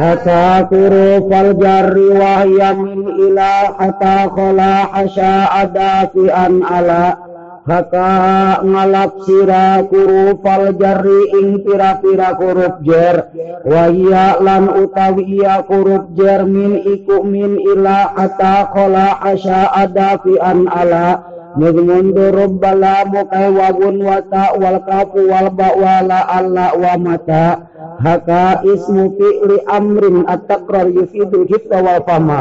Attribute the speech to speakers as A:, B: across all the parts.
A: Hatta fal jarri wahya min ila hatta khala hasya adafian ala. Haka ngalap sira fal jarri ing pira-pira huruf jer. Wahya lan utawi iya huruf jer min iku min ila hatta khala hasya adafian ala. Muzmundu rubbala mukai wabun wata wal kafu wal ba wala alla wa mata haka ismu fi'li amrin at-takrar yufidu hifta wal fama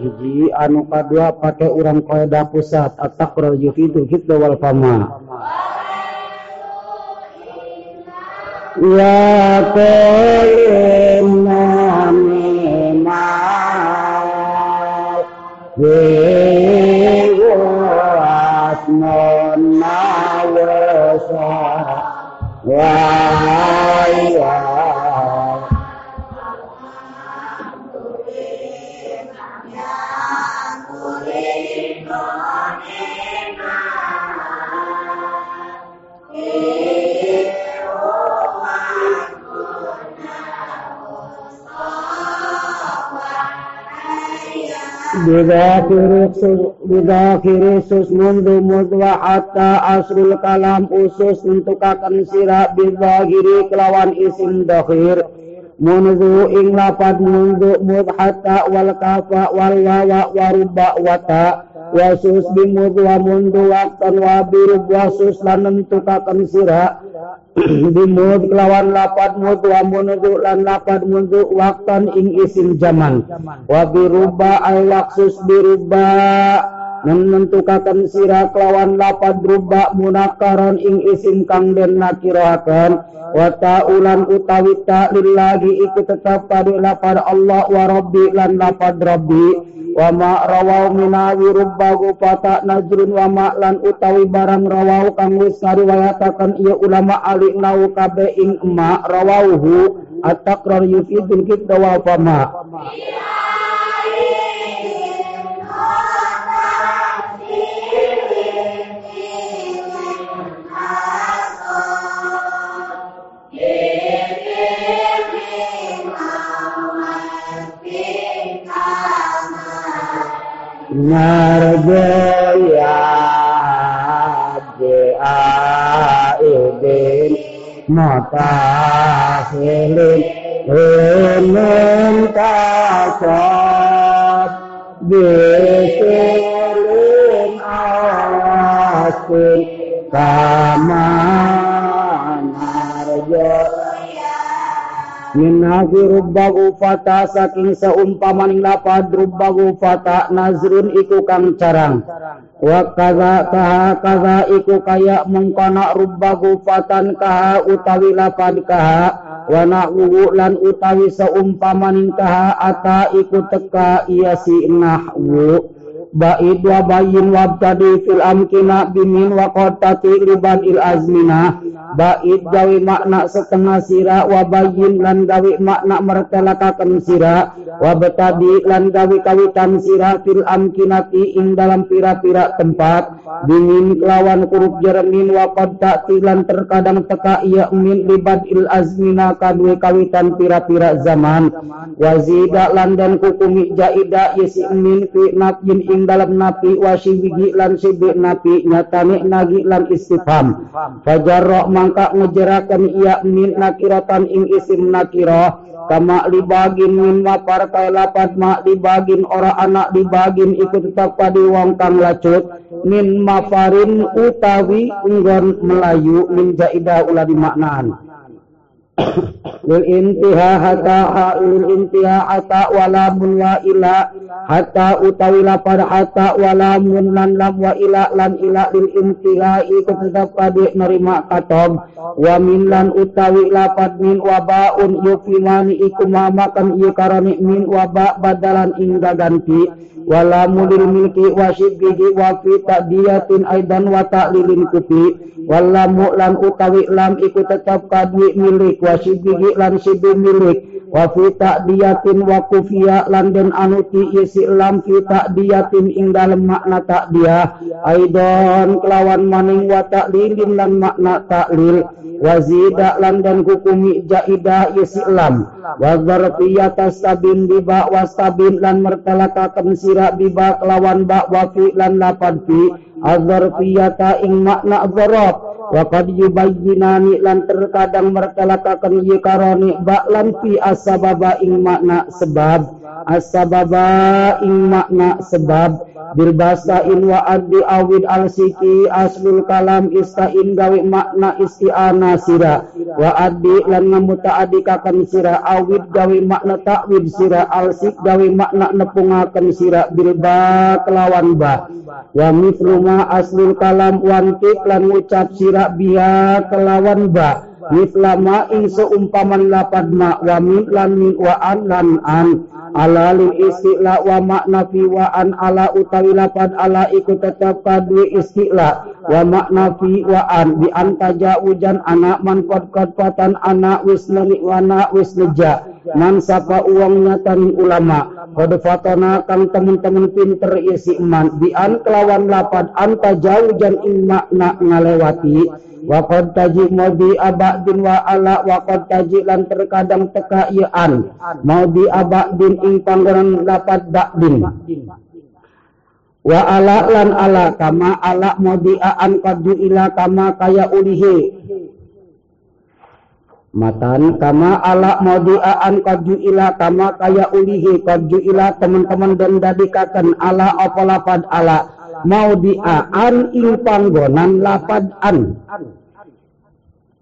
A: hiji anu kadua pakai urang kaidah pusat at-taqrar yufidu hidda wal fama. Ya kalim nami mal Yehu asnon nawasa Wahai bidakhiri sus mundu mudwa hatta asrul kalam usus nentukakan sira bidahiri kelawan isim dakhir mundu ing lapad mundu mud hatta wal kafa wal wawa waruba wata wasus bimud wa mundu waktan wa birub wasus lan nentukakan sira bimud kelawan lapad mud wa mundu lan lapad mundu waktan ing isim zaman. Wa biruba al waksus biruba menentukakan sira kelawan lapad ruba munakaron ing isim kang den nakirahaken wa ta'ulan utawi ta'lillahi iku tetap pada lapad Allah wa rabbi lan lapad rabbi. Wa ma rawau minawi rubbahu fata najrun wa ma lan utawi barang rawau kang wis ngariwayataken ieu ulama ali nau kabe ing ma rawauhu. At-taqrar yufidul kita wa fama margaya ja eden mata helen menta sa deselen asin min hafi rubbahu fata saking saumpamaning lapad rubbahu fata nazrun iku kang carang wa kaza kaha kaza iku kaya mengkona rubbahu fatan kaha utawi lapad kaha. Wa nahwu lan utawi saumpamaning kaha ata iku teka iya si nahwu ba'id wa bayin wabtadi fil amkina bimin wa qatati liban il azmina. Ba'id gawi makna setengah sira wa bayin lan gawi makna mertelakakan sira wa betadi lan gawi kawitan sira fil amkinati ing dalam pira-pira tempat. Bimin kelawan huruf jermin wa qatati lan terkadang teka iya min liban il azmina kadwe kawitan pira-pira zaman. Wazida lan dan kukumi jaida yasi min fi nafyin ing dalam napi wasibigi lan sibi napi nyatane nagi lan istifham. Fajarro mangka ngejerakan iya min nakiratan ing isim nakiro kama libagin min ma partai lapat ma libagin ora anak libagin ikut tetap padi wong kang lacut. Min mafarin utawi unggon melayu min jaidah ulah dimaknaan lil intiha hatta lil intiha hatta wala mun wa ila hatta utawi lapar hatta wala mun lan lam wa ila lan ila lil intiha iku tetap kade nerima katom. Wa min lan utawi lapad min wa baun yuflimani iku mamakan ieu karani min wa ba badalan ing ganti wala mulil milki wa shibbihi wa fi aidan wa ta'lilin kufi. Wala mu'lan utawi lam iku tetap kadwi milik wa shibbihi lan shibbi milik. Wa fi ta'diyatin wa kufiya lan den anuti isi lam fi ta'diyatin ing dalem makna ta'diyah. Aidan kelawan maning wa ta'lilin lan makna ta'lil. Wazida lan dan hukumi jaida yasilam wa zarfiyata sabin biba wastabin lan mertalakaken bira biba lawan bak wafi lan lapan pi azarfiyata ing makna zarab wa qad yubayyinani lan terkadang mertalakaken ye karoni ba lan fi asbaba ing makna sebab. Asbaba ing makna sebab. Bil basain wa addi awid al siki aslul kalam istain gawe makna isti'ana sira. Wa addi lan ngamuta'adikaken sira. Awid gawe makna takwid sira. Al sik gawe makna nepungaken sira. Bil ba kelawan ba. Wa aslul kalam wantik lan ngucap sira biha kelawan ba. Mislama ing seumpaman lapad ma wa min lan min wa an lan an. Ala lil isti'la wa makna fi wa an ala utawi lapad ala iku tetap kadue isti'la. Wa makna fi wa an. Bi antaja ujan anak man patan anak wis nani wana wis neja man sapa uang nyatani ulama kod fatona kang temen-temen pinter isi man bi an kelawan lapad anta jauh jan ing makna ngalewati. Wa qad taji maudi abadin wa ala wa qad taji lan terkadang teka ieu an. Maudi abadin ing panggonan dapat dakdin wa ala lan ala kama ala maudi an qad ila kama kaya ulihi matan kama ala maudi an qad ila kama kaya ulihi qad ila teman-teman dan dadikaken ala apa lapad ala mau diaan ing panggonan lapad an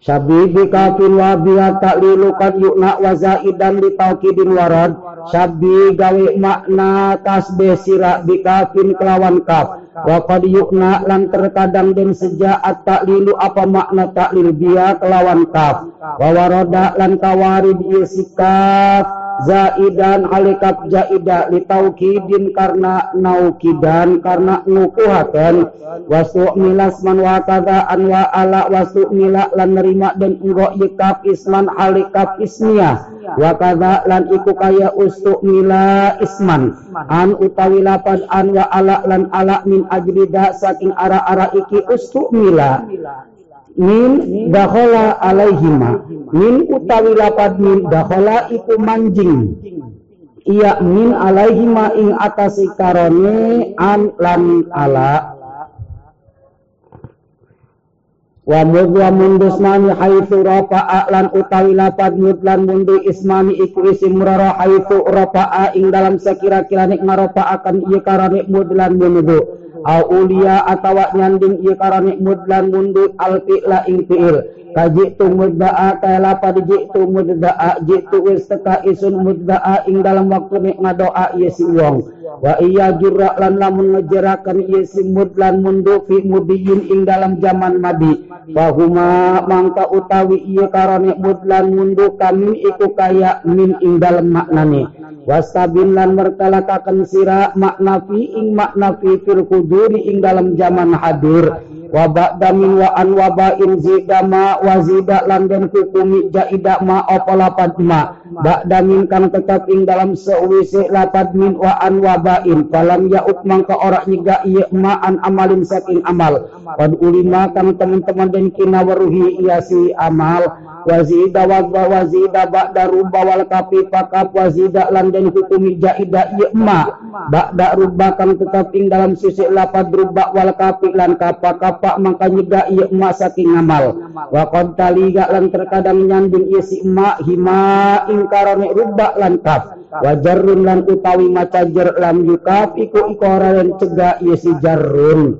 A: Sabi bi kafin wa biha ta'lilu kad yukna wa zaidan li taukidin warad. Sabi gawe makna tasbih sira bi kafin kelawan kaf wa qad yukna lan terkadang den seja at ta'lilu apa makna ta'lil biha kelawan kaf. Wa warada lan kawarid isikaf zaidan halikap jaida litaukidin karena naukidan karena nukuhaten. Wasu milas man wa kada an wa ala wasu mila lan nerima dan enggo yikap isman halikap ismiyah. Wa kada lan iku kaya ustu mila isman. An utawi lapan an wa ala lan ala min ajrida saking ara-ara iki ustu mila min dakhala alaihima. Min utawi lapad min dakhala iku manjing. Iya min alaihima ing atasi karone an lan ala. Wa mudwa mundus mani haitsu rafa'a lan utawi lapad mudlan mundu ismani iku isim rara haitsu rafa'a ing dalam sekira-kira nik marafa'akan ieu karone mudlan mundu au ulia atawa nyanding ieu karane mudlan mundur al fi'la ing fi'il. Kajitu mudda'a kaya lapa dijitu mudda'a jitu wis teka isun mudda'a ing dalam waktu nek ngadoa ieu si wong wa iya jurra lan lamun ngejerakan ieu si mudlan mundu fi mudiyin ing dalam zaman madi. Bahuma mangka utawi ieu karane mudlan mundu kami iku kaya min ing dalam maknane. Wastabin lan merkalakaken sira makna fi ing makna fi fil kuduri ing dalam zaman hadir. Wa ba'da wa an wa zidama wa zida lan den hukumi jaida ma ma ba'da min kang tetap ing dalam seuwise lapad min wa an wa ba'in. Falam ya mangka ora nyiga iya ma an amalin saking amal. Qad ulima kang teman-teman den kina waruhi iya si amal wazida wazda wazida ba'da rubba wal kapi pakap wazida lan den hukumi jaida iya ma. Ba'da rubba kang tetap ing dalam sisi lapad rubba wal kapi lan kapa kapa mangka nyiga iya ma saking amal wa qad taliga lan terkadang nyanding iya si ma hima ing karone rubba lan kap wajarun lan utawi maca jer lam yukaf iku ikora dan cegah iya si jarrun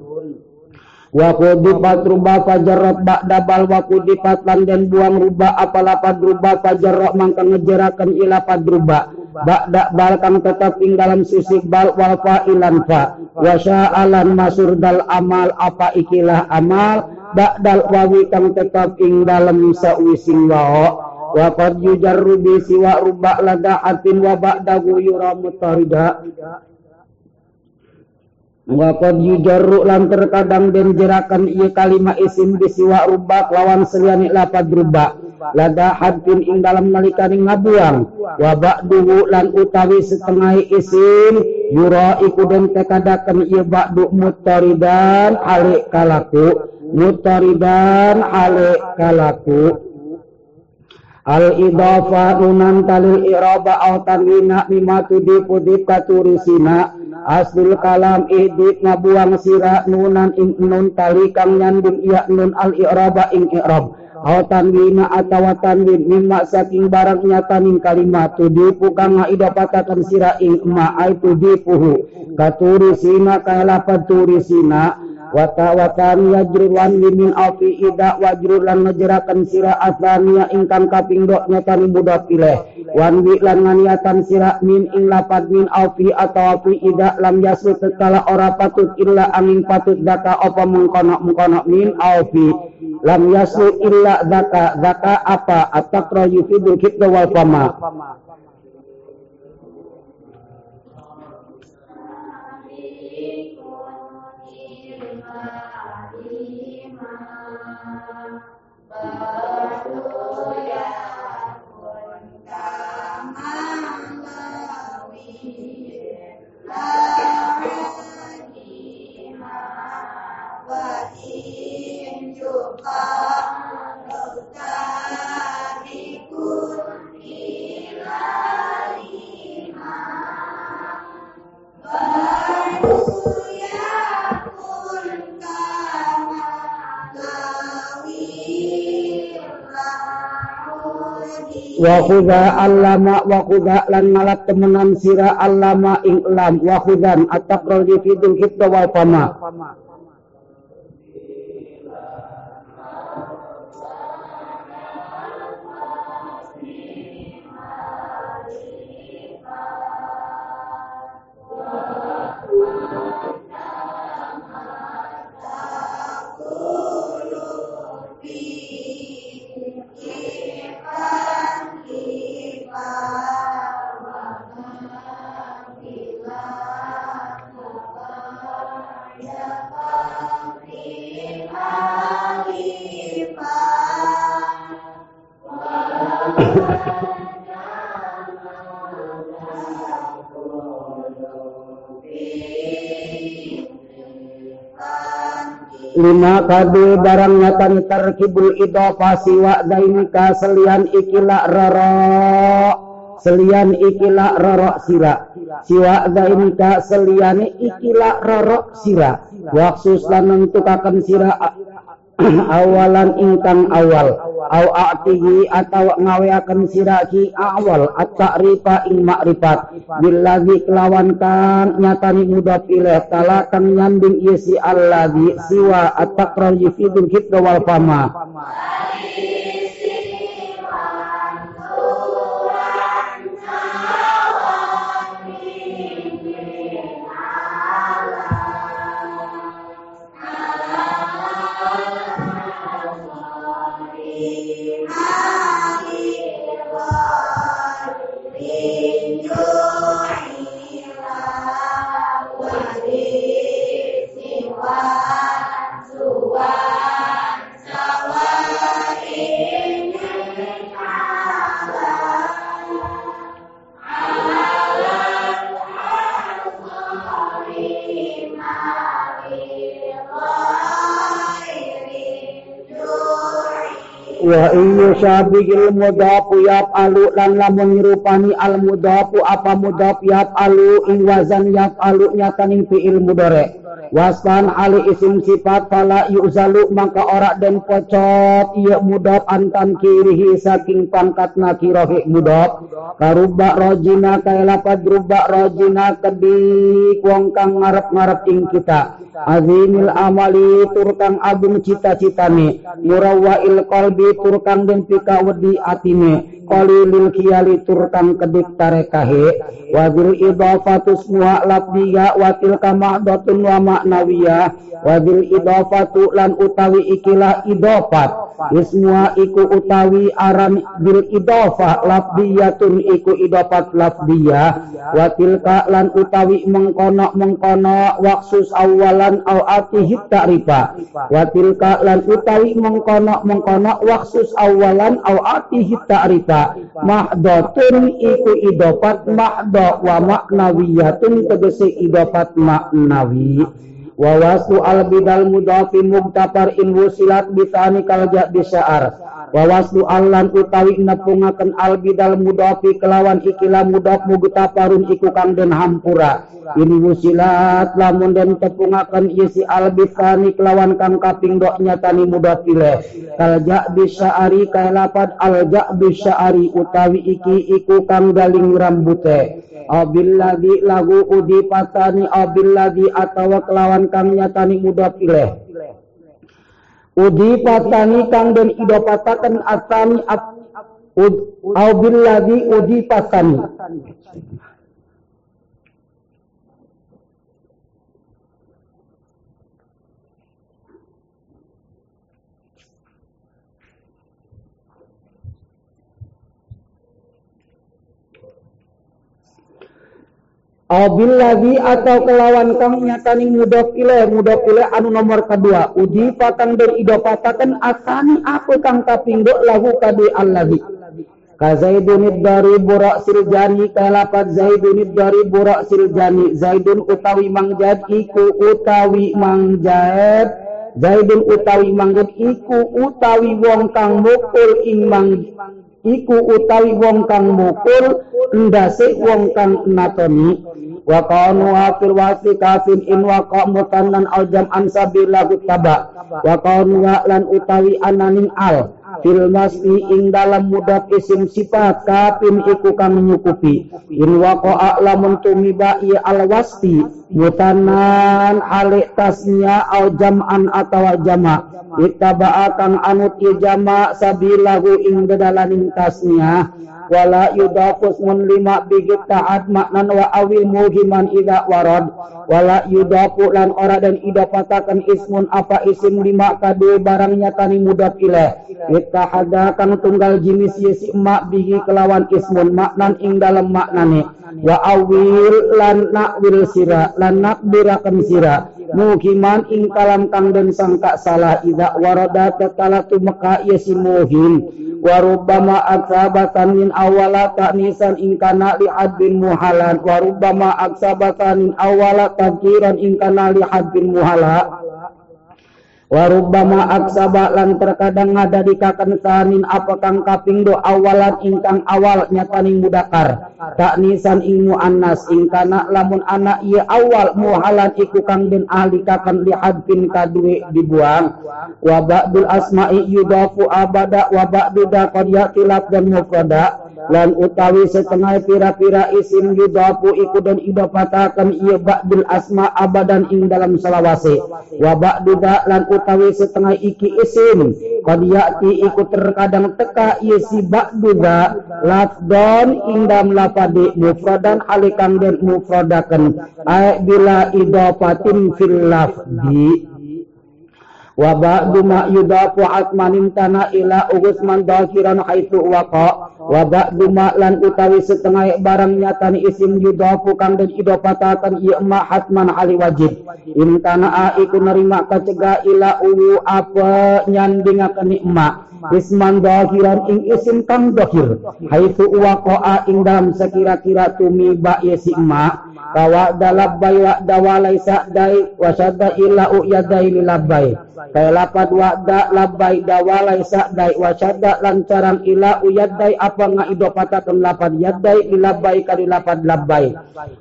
A: wa kudipat rubah fajarat ba'da bal wa kudipat lan den buang rubah apalapad rubah fajarok mangka ngejerakan ilapad rubah ba'da bal kang tetap ing dalam sisi bal wal fa'ilan fa. Wa sya'alan masur dal amal apa ikilah amal? Ba'dal wawi kang tetap ing dalam sawising wa wa qad yujarru bi siwa rubba ladahatin wa ba'dahu yura mutarida Waqad yujarru lan terkadang den jerakan iya kalima isim bisiwa rubak lawan seliani lapad rubak. Lada hadin ing dalam nalikani ngabuang. Wa ba'duhu lan utawi setengah isim yura iku den tekadakan iya ba'du mutaridan alik kalaku. Mutaridan alik kalaku al idafa nunan talil iraba au tanwina mimma tudipu dikaturisina aslul kalam idit ngabuang sira nunan ing nun tali kang nyandung iya nun al i'raba ing i'rab aw tanwina atawa tanwin mimma saking barang nyata ning kalimat tudipu kang ngaidapatakan sira ing ma ai tudipuhu katuri sina kaya lapad turi sina wata watan yajruwan limin afi ida wajrur lan ngejerakan sira asania ingkang kaping dok nyatani budak pilih wan wi lan nganiatan sira min ing lapad min afi atau afi ida lam yasu tekala ora patut illa angin patut daka apa mengkono mengkono min afi lam yasu illa daka daka apa? Atakra yufidul kitna wal fama wa khudha allama wa khudha lan malat temenan sira allama ing lam. Wa khudan at-taqrul fi dil wal fama lima kadu barang nyatan terkibul idofasi wa dainika selian ikila roro. Selian ikila roro sira. Siwa dainika selian ikila roro sira. Waksus lan nentukaken sira awalan ingkang awal. Au atihi atau ngaweaken siraki awal. At-ta'rifa ing makrifat billazi kelawan kan nyatani mudah pilih tala kang nyanding isi allazi siwa at-taqrar yufidul hidda wal fama wa iya syabihil mudafu yap alu lan lamun nyerupani al mudafu apa mudaf yap alu ing wazan yap alu nyataning fi'il mudore waspan ali isim sifat fala yuzalu maka ora den pocot iya mudaf antan kirihi saking pangkat nakirohi mudaf karubba rojina kaya lapad rubba rojina kedik wong kang ngarep-ngarep ing kita. Azimil amali turkang agung cita-citane. Murawail qalbi turkang den pikawedi atine. Qalilil khiyali turkang kedik tarekahe. Wadil idafatus semua labdiya watil kamadotun wa maknawiyah. Wadil idafatu lan utawi ikilah idofat Ismua iku utawi aran bil idofah labdiyatun iku idofat labdiyah watilka lan utawi mengkono mengkono waksus awalan au atihi ta'rifa. Watilka lan utawi mengkono mengkono waksus awalan au atihi ta'rifa. Mahdotun iku idofat mahdo wa maknawiyatun tegese idofat maknawi wa wasu al bidal mudafi mubtafar in wusilat bisani kalja bisya'ar wa wasu allan utawi nepungaken al bidal mudafi kelawan ikilah mudaf mubtafarun iku kang den hampura. Ini wusilat lamun den tepungaken isi al bisani kelawan kang kaping dok nyatani mudaf ile. Kalja bisya'ari kailapad al ja bisya'ari utawi iki iku kang galing rambute. Abilladhi lagu udi patani abilladhi atawa kelawan kang nyatani pilih udi patani kang den idopataken asani abilladhi udi patani Abilladhi atau kelawan kang nyatani mudok ile anu nomor kedua. Uji patang dari idopatakan asani aku kang kapinggo lagu kadi alladhi ka zaidunid dari burak siljani kalapat zaidunid dari burak siljani. Zaidun utawi mangjad iku utawi mangjad. Zaidun utawi mangjad iku utawi wong kang mukul ing mang iku utawi wong kang mukul ndase wong kang natoni wa kanu akil wasi kafin in wa mutannan al jam'an sabilahu taba wa lan utawi ananing al. Fil masni ing dalam mudaf isim sifat kafin iku kang nyukupi. In waqa'a lamun tumiba iya al wasfi mutanan alik tasnya au jam'an atau jama. Ittaba'a kang anut jama sabilahu ing dadalaning tasnya. Wala yudafus mun lima bigit ta'at maknan wa awil muhiman ida warad wala yudafu lan ora dan idafatakan ismun apa isim lima kade barangnya tani mudaf ilaih ittahada kang tunggal jinis yesi emak bihi kelawan ismun maknan ing dalam maknane. Wa awil lan nakwil sira lan nakbirakan sira muhiman ing kalam kang den sangka salah ida warada tetala tumeka yesi muhim. Warubama aksabatan min awala ta'nisan in kana li haddin muhalan. Warubama aksabatan min awala tadkiran in kana li haddin Warubama aksaba lan terkadang ada di kakan sanin apa kang kaping do awalan ingkang awal nyataning mudakar. Tak nisan ing muannas ingkana lamun anak ia awal muhalan iku kang den ahli kakan lihat bin kadue dibuang. Wa ba'dul asma'i yudafu abada wa ba'du da dan mufrada lan utawi setengah pira-pira isim yudafu iku dan idafatakan iya ba'dul asma abadan ing dalam salawase wa ba'du lan utawi setengah iki isim. Qad iku terkadang teka iya si ba'du lafdon ing dalam lafadi mufradan alikang dan mufradakan ay bila idafatin fil lafdi wa ba'du ma yudafu asmanin tana ila ugusman dakiran haitsu waqa. Wa ba'du ma lan utawi setengah barang nyata ni isim yudafu kang den idopatakan ieu ma hatman ali wajib. In kana a iku nerima kacega ila uwu apa nyandingaken nikma isman dahiran ing isim kang dahir haitsu waqa'a ing dalam sekira-kira tumi ba yesi ma kawa dalab bay wa dawalaisa dai wa sadda ila u yadai labbai kaya lapad wa'da labbai dawalai sa'dai wa syadda ila uyaddai apa nga idopatakan lapad yaddai ilabbai kali lapad labbai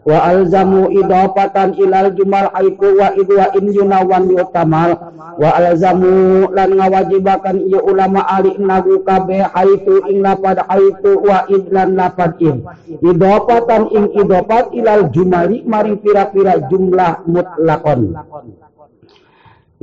A: wa alzamu idopatan ilal jumal haiku wa idwa in yunawan yutamal. Wa alzamu lan ngawajibakan iya ulama ali nagu kabe haitu ing lapad haitu wa idlan lapad in. Idopatan ing idopat ilal jumali maring pira-pira jumlah mutlakon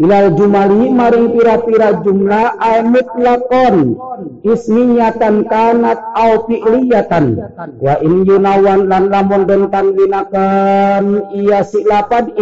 A: ilal jumali maring pira-pira jumlah ay mutlakon ismiyatan kanat au fi'liyatan. Wa in yunawan lan lamun den tanwinakan iya si lapad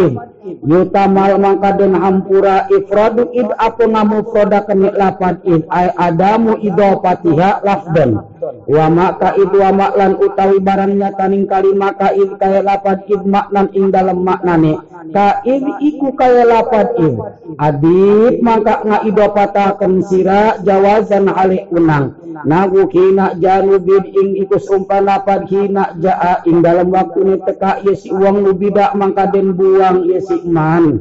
A: id yutamal mangka den hampura ifradu id apa ngamu frodakan lapad id ay adamu idopatiha lafdan. Wa maka id wa maklan utawi barangnya taning kalimah ka id kaya lapad id maknan ing dalam maknane. Ka id iku kaya lapad id adib maka ngaidopatakan sira jawazan halik unang. Nagu kina janubid ing iku sumpah lapad kina jaa ing dalam waktu ni teka yesi uang lubida mangka den buang yesi man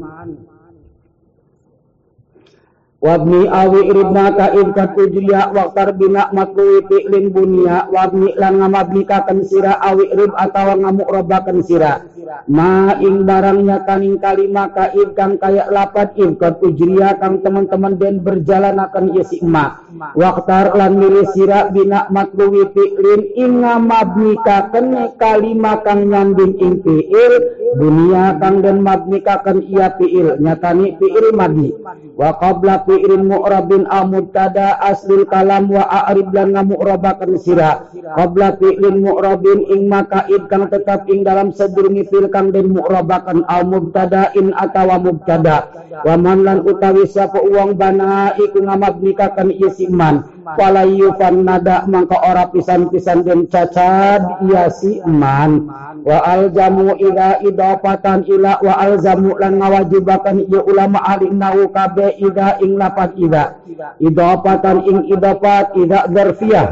A: wabni awi iribna ka ibkat ujliya waktar bina matluwi fi'lin bunia. Wabni lan ngamabnikakan sira awi irib atawa ngamukrabakan sira ma ing barangnya kaning kalimah ka kang kayak lapat ibkat ujliya kang teman-teman den berjalan akan yesi ma waktar lan milih sira bina matluwi fi'lin ing ngamabnikakan kalimah kang nyambing ing fi'il. Dunia kang den mabnikakan iya fi'il. Nyatani fi'il mabni. Wa fi'il mu'rabin al mubtada aslil kalam wa a'rib lan ngamu'rabakan sira qabla fi'il mu'rabin ing makaid kang tetap ing dalam sedurungi fi'il kang den mu'rabakan al mubtada in atawa mubtada. Wa man lan utawi sapa uang bana iku ngamabnikakan isiman wala yufan nada mangka ora pisan-pisan den cacad iya si man. Wa aljamu ila idafatan ila wa alzamu lan ngawajibakan iya ulama ahli nahu kabe ida ing lapat ida idafatan ing idafat ida dzarfiyah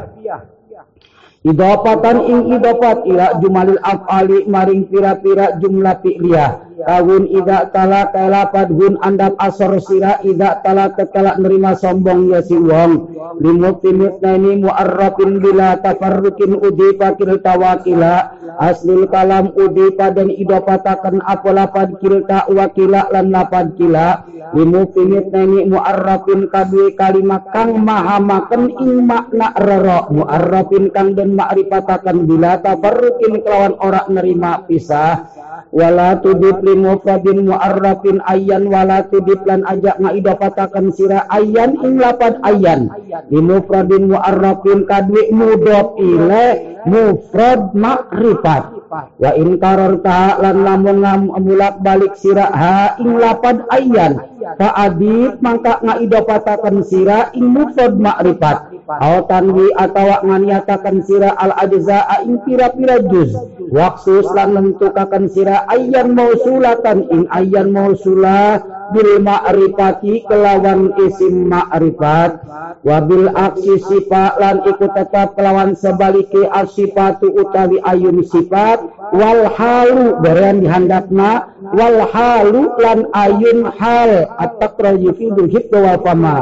A: idafatan ing idafat ila jumalil af'ali maring pira-pira jumlah fi'liyah. Kawin ida tala kelapad gun andap asor sira ida tala tekala nerima sombong ya si wong. Limut timut nani mu'arrafin bila tafarrukin udi pakil tawakila. Aslil kalam udi dan idopatakan apa lapad kilta wakila lan lapad kila. Limut timut nani mu'arrafin kadui kalimat kang mahamaken ing makna rero mu'arrafin kang den makrifatakan bila tafarrukin kelawan ora nerima pisah. Wala tudib li mufradin mu'arrafin ayyan wala tudib lan ajak ngaidafatakan sira ayyan ing lapan ayyan. Li mufradin mu'arrafin kadwi mudhof ile mufrad makrifat wa in kararta lan lamun mulak balik sira ha ing lapan ayyan fa adib mangka ngaidafatakan sira ing mufrad makrifat Aw tanwi atawa nganiatakan sira al ajza ing pira-pira juz. Waksus lan nentukakan sira ayyan mausulatan ing ayyan mausula bil ma'rifati kelawan isim ma'rifat. Wabil aksi sifat lan ikut tetap kelawan sebalike asifatu utawi ayun sifat. Wal halu berian dihandapna. Wal halu lan ayun hal อัตตะกรยิฟิดุฮิตวาฟามา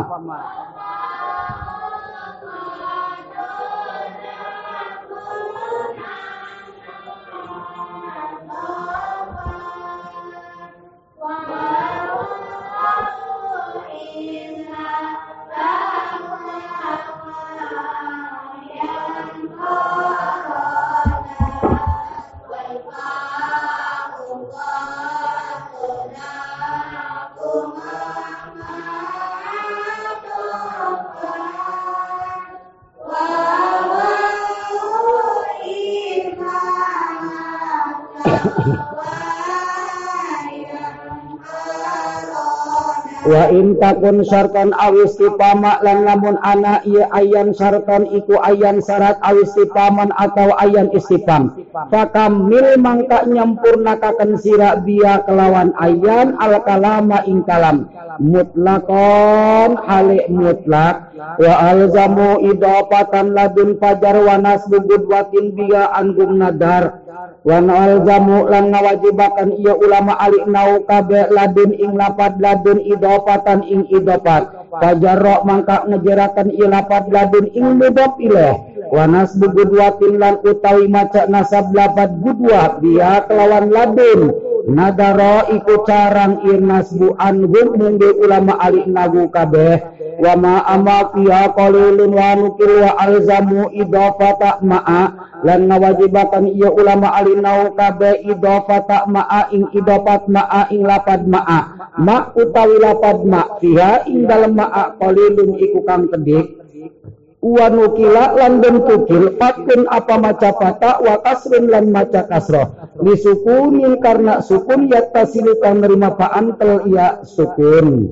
A: wa in takun syartan awis tipama lan lamun ana iya ayan syartan iku ayan syarat awis tipaman atau ayan istifam fakamil mangka nyampurnakaken sira biya kelawan ayan al kalama ing kalam. Mutlakon halik mutlak. Wa alzamu idopatan ladun fajar wa nasbu gudwatin biya anggung nadar wan al jamu lan ngawajibakan iya ulama alik nau kabe ladun ing lapad ladun idopatan ing idopat fajarro mangka ngejerakan iya lapad ladun ing mudop ileh wanas bugudwatin lan utawi maca nasab lapad gudwa dia kelawan ladun nadaro iku carang irnas bu anhum mungge ulama alik nagu kabeh. Wa ma ama fiha qalilun wa nukil wa alzamu idafata ma'a. Lan ngawajibakan iya ulama alinau kabe idafata ma'a ing idafat ma'a ing lapad ma'a. Ma utawi lapad ma fiha ing dalem ma'a qalilun iku kang kedik wa nukila lan den fatun apa maca fata wa kasrun lan maca kasroh. Li sukunin karena sukun yattasilu kang nerima fa'an tel iya sukun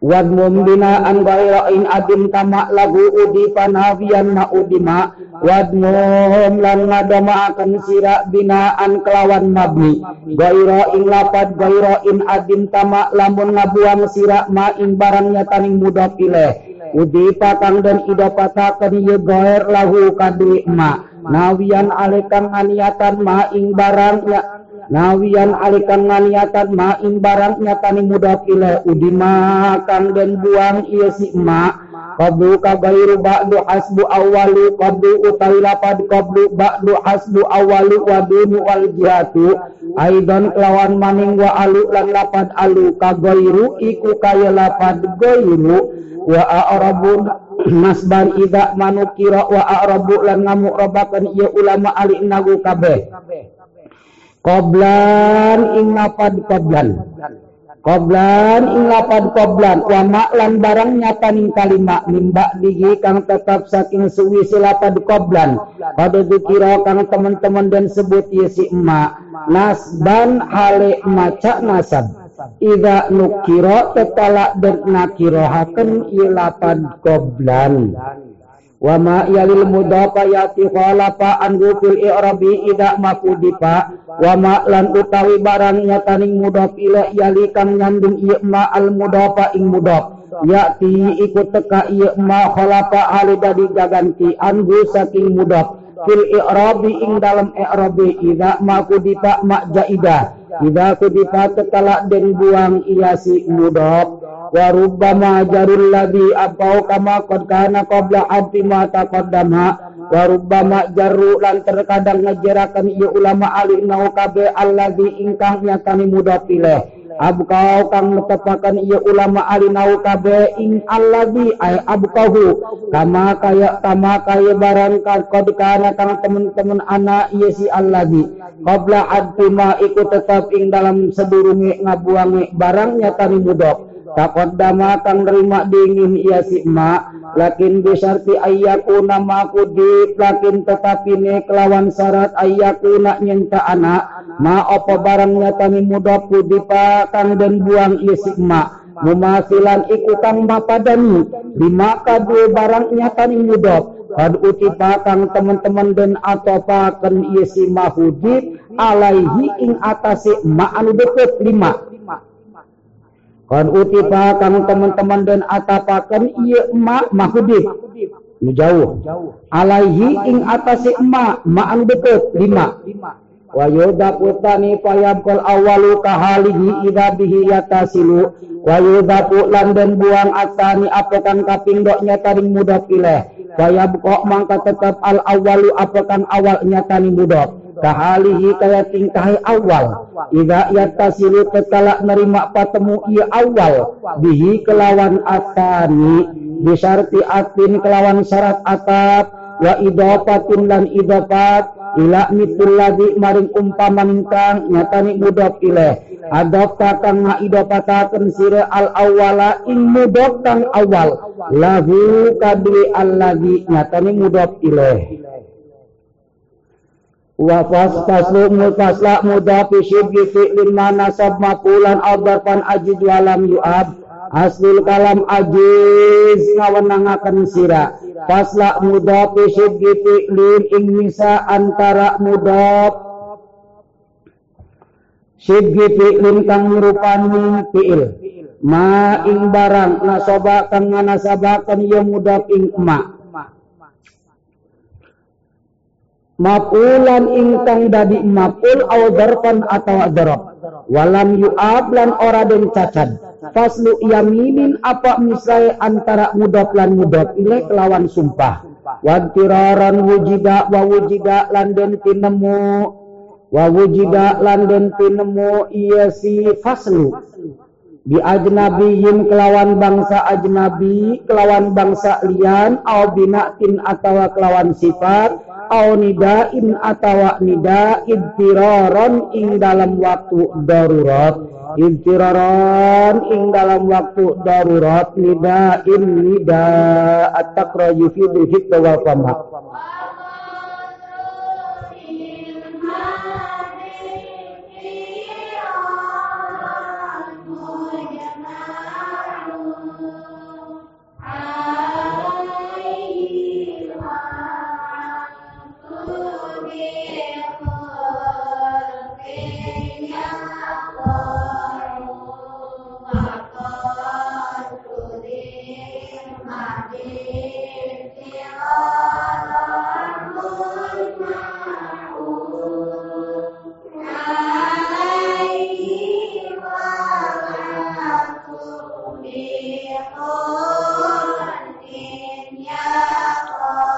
A: wadmum binaan gairain adim tamak lagu udi panawian ma. Udima wadmum lan ngadama akan sira binaan kelawan mabni. Gairain lapad gairain adim tamak lamun ngabuang sira ma ing barangnya taning mudah pilih. Udi patang dan ida patakan ye gair lahu kadri ma. Nawian alekan aniatan ma ing barangnya nawian alikan nganiatan main barang nyatani mudah pilih udi makan dan buang iya si emak qablu kabairu ba'du hasbu awalu qablu utawi lapad qablu ba'du hasbu awalu wa dunu wal jihatu. Aidan kelawan maning wa alu lan lapad alu kabairu iku kaya lapad gairu wa a'rabun nasban ida manukira wa a'rabu lan ngamuk robakan iya ulama ali nagu kabeh Qoblan ing lapad qoblan. Qoblan ing lapad qoblan wa maklan barang nyataning kalima mimba digi kang tetap saking suwi lapad qoblan. Pada dikira kang teman-teman dan sebut yesi emak. Nasban hale maca nasab. Ida nukiro tetala dan nakirohaken ilapad qoblan wa ma yalil mudafa yati khalafa anhu fil i'rabi ida makudipa. Wa ma lan utawi barang nyataning mudaf ila yali kang nyandung ieu ma al mudafa ing mudaf yati ikut teka ieu ma khalafa ali dadi gaganti anhu saking mudaf fil i'rabi ing dalam i'rabi ida makudipa ma jaida ida kudipa tetala den buang iya si mudaf wa rubbama jarul ladhi abau kama qad kana qabla hadfi ma taqaddama. Wa rubbama jarru lan terkadang ngejerakan ieu ulama ali nau kabe alladhi ingkang nyatani muda pilih. Abkau kang netepakan iya ulama alinau kabe ing alladhi ay abkahu. Kama kaya kama kaya barang kod kana kang temen-temen anak iya si alladhi. Qabla adfi ma ikut tetap ing dalam sedurungi ngabuangi barangnya tani mudok dama kang nerima dingin iya si emak lakin bisarti ayyaku nama kudip lakin tetapi ne kelawan syarat ayyaku nak nyenta anak. Ma opo barangnya kami mudah kudipa kang dan buang iya si emak mumasilan iku kang mapadani. Lima kadu barangnya kami mudah Kad utipa kang teman-teman dan atau pakan iya si mahudip alaihi ing atasi ma anu deket lima Kan utipa kang teman-teman dan atapakan iya emak mahudib. Nu jauh. Alaihi ing atasi emak ma'an deket lima. Wa yudapu tani fayabkol awalu kahalihi idha bihi yatasilu. Wa yudapu lan dan buang atani apakan kaping doknya taring mudah pilih. Fayabkol mangka tetap al awalu apakan awalnya tani mudah kahalihi kaya tingkahi awal. Ida yatasilu tetala nerima patemu ia awal. Bihi kelawan atani bisarti atin kelawan syarat atap. Wa idopatin lan idopat ila mitul lagi maring umpaman kang nyatani mudok ileh. Adop kang ngaidopataken sire al awala ing mudok kang awal. Lahu al lagi nyatani mudok ileh wa fas faslu mutasla mudafi syibli fi'lin mana sab makulan aw darfan ajiz walam yu'ab. Aslul kalam ajiz ngawenangaken sira fasla mudafi syibli fi'lin ing misa antara mudaf syibli fi'lin kang ngrupani fi'il. Ma ing barang nasaba kang nganasabaken ya mudaf ing ma mapulan ingkang dadi mapul au dzarfan atau dzaraf walam yu'ab lan ora den cacan faslu yaminin apa misai antara mudaf lan mudaf ile kelawan sumpah. Wadtiraran wujida wa wujida lan den tinemu wa wujida lan den tinemu iya si faslu bi ajnabiyin kelawan bangsa ajnabi kelawan bangsa lian au binatin atawa kelawan sifat au nidain atawa nida idtiraron ing dalam waktu darurat. Idtiraron ing dalam waktu darurat nidain nida at-taqraju fi dhikr wa fama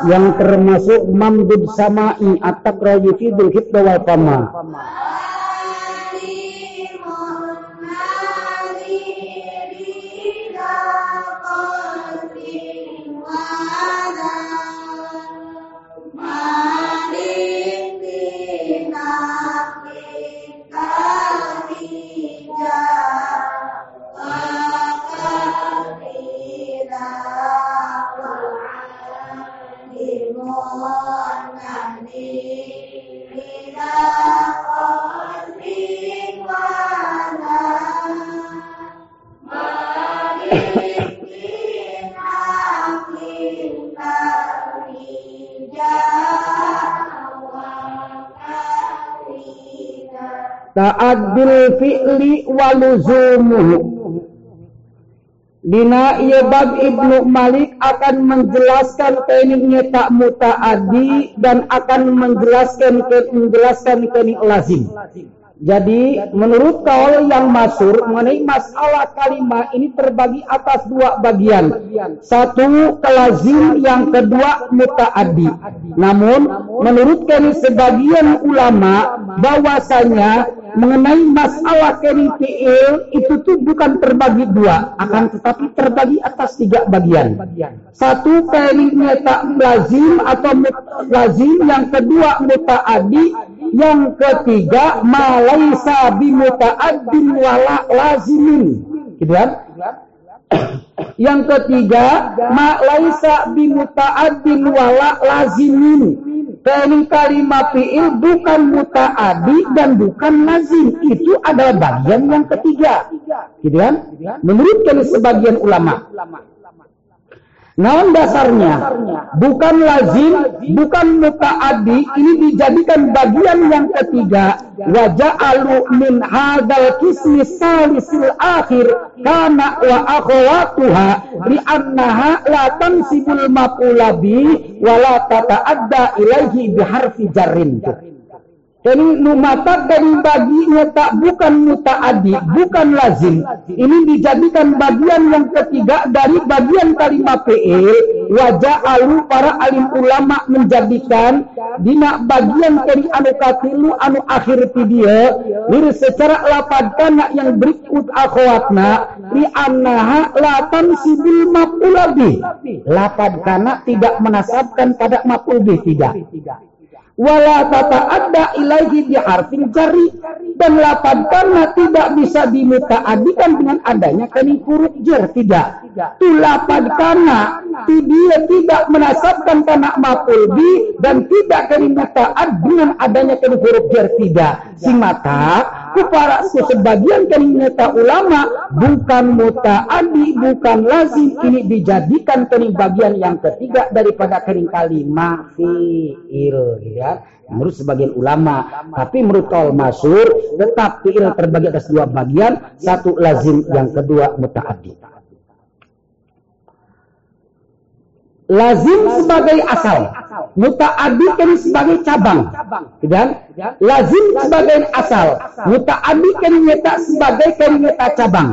A: yang termasuk mamdud sama'i at-taqrayi fi dzul wal ta'addul fi'li waluzumuhu Dina Yebab Ibnu Malik akan menjelaskan kening tak muta'adi dan akan menjelaskan menjelaskan kening lazim. Jadi menurut kaul yang masur mengenai masalah kalimat ini terbagi atas dua bagian. Satu kelazim, yang kedua mutaaddi. Namun menurut kami sebagian ulama bahwasanya mengenai masalah fi'il itu tuh bukan terbagi dua, akan tetapi terbagi atas tiga bagian. Satu kalimnya tak lazim atau lazim, yang kedua mutaaddi, yang ketiga malaisa bimuta'addin wala lazimin. Gitu kan? yang ketiga malaisa bimuta'addin wala lazimin. Dari kalimat fi'il bukan muta'adi dan bukan lazim. Itu adalah bagian yang ketiga. Gitu kan? Menurut sebagian ulama. Namun dasarnya bukan lazim, bukan mutaaddi, ini dijadikan bagian yang ketiga. Wajah alu min hadal kismi salisil akhir kana wa akhwatuha li annaha la tansibul maqulabi wa la tata'adda ilaihi biharfi jarrin. Jadi numata dari baginya tak bukan mutaadi, bukan lazim. Ini dijadikan bagian yang ketiga dari bagian kalimat fi'il. Wajah alu para alim ulama menjadikan dina bagian dari anu katilu anu akhir dia. Wir secara lapad kana yang berikut akhwatna li annaha la tansibul maf'ulabi. Lapad kana tidak menasabkan pada maf'ul tidak wala tata ada ilaihi bi harfin jari. Dan lapan karena tidak bisa dimutaadikan dengan adanya kani huruf jar tidak. Tu lapan karena dia tidak menasabkan tanah maful bi dan tidak kani mutaad dengan adanya kani huruf jar tidak. Si mata para sebagian meta ulama bukan mutaadi bukan lazim ini dijadikan kani bagian yang ketiga daripada kani kalimat fiil ya. Menurut sebagian ulama tapi menurut kaul masur tetap fi'il terbagi atas dua bagian satu lazim yang kedua mutaaddi lazim sebagai asal mutaaddi kan sebagai cabang. Dan lazim sebagai asal. mutaaddi kan nyata sebagai nyata cabang.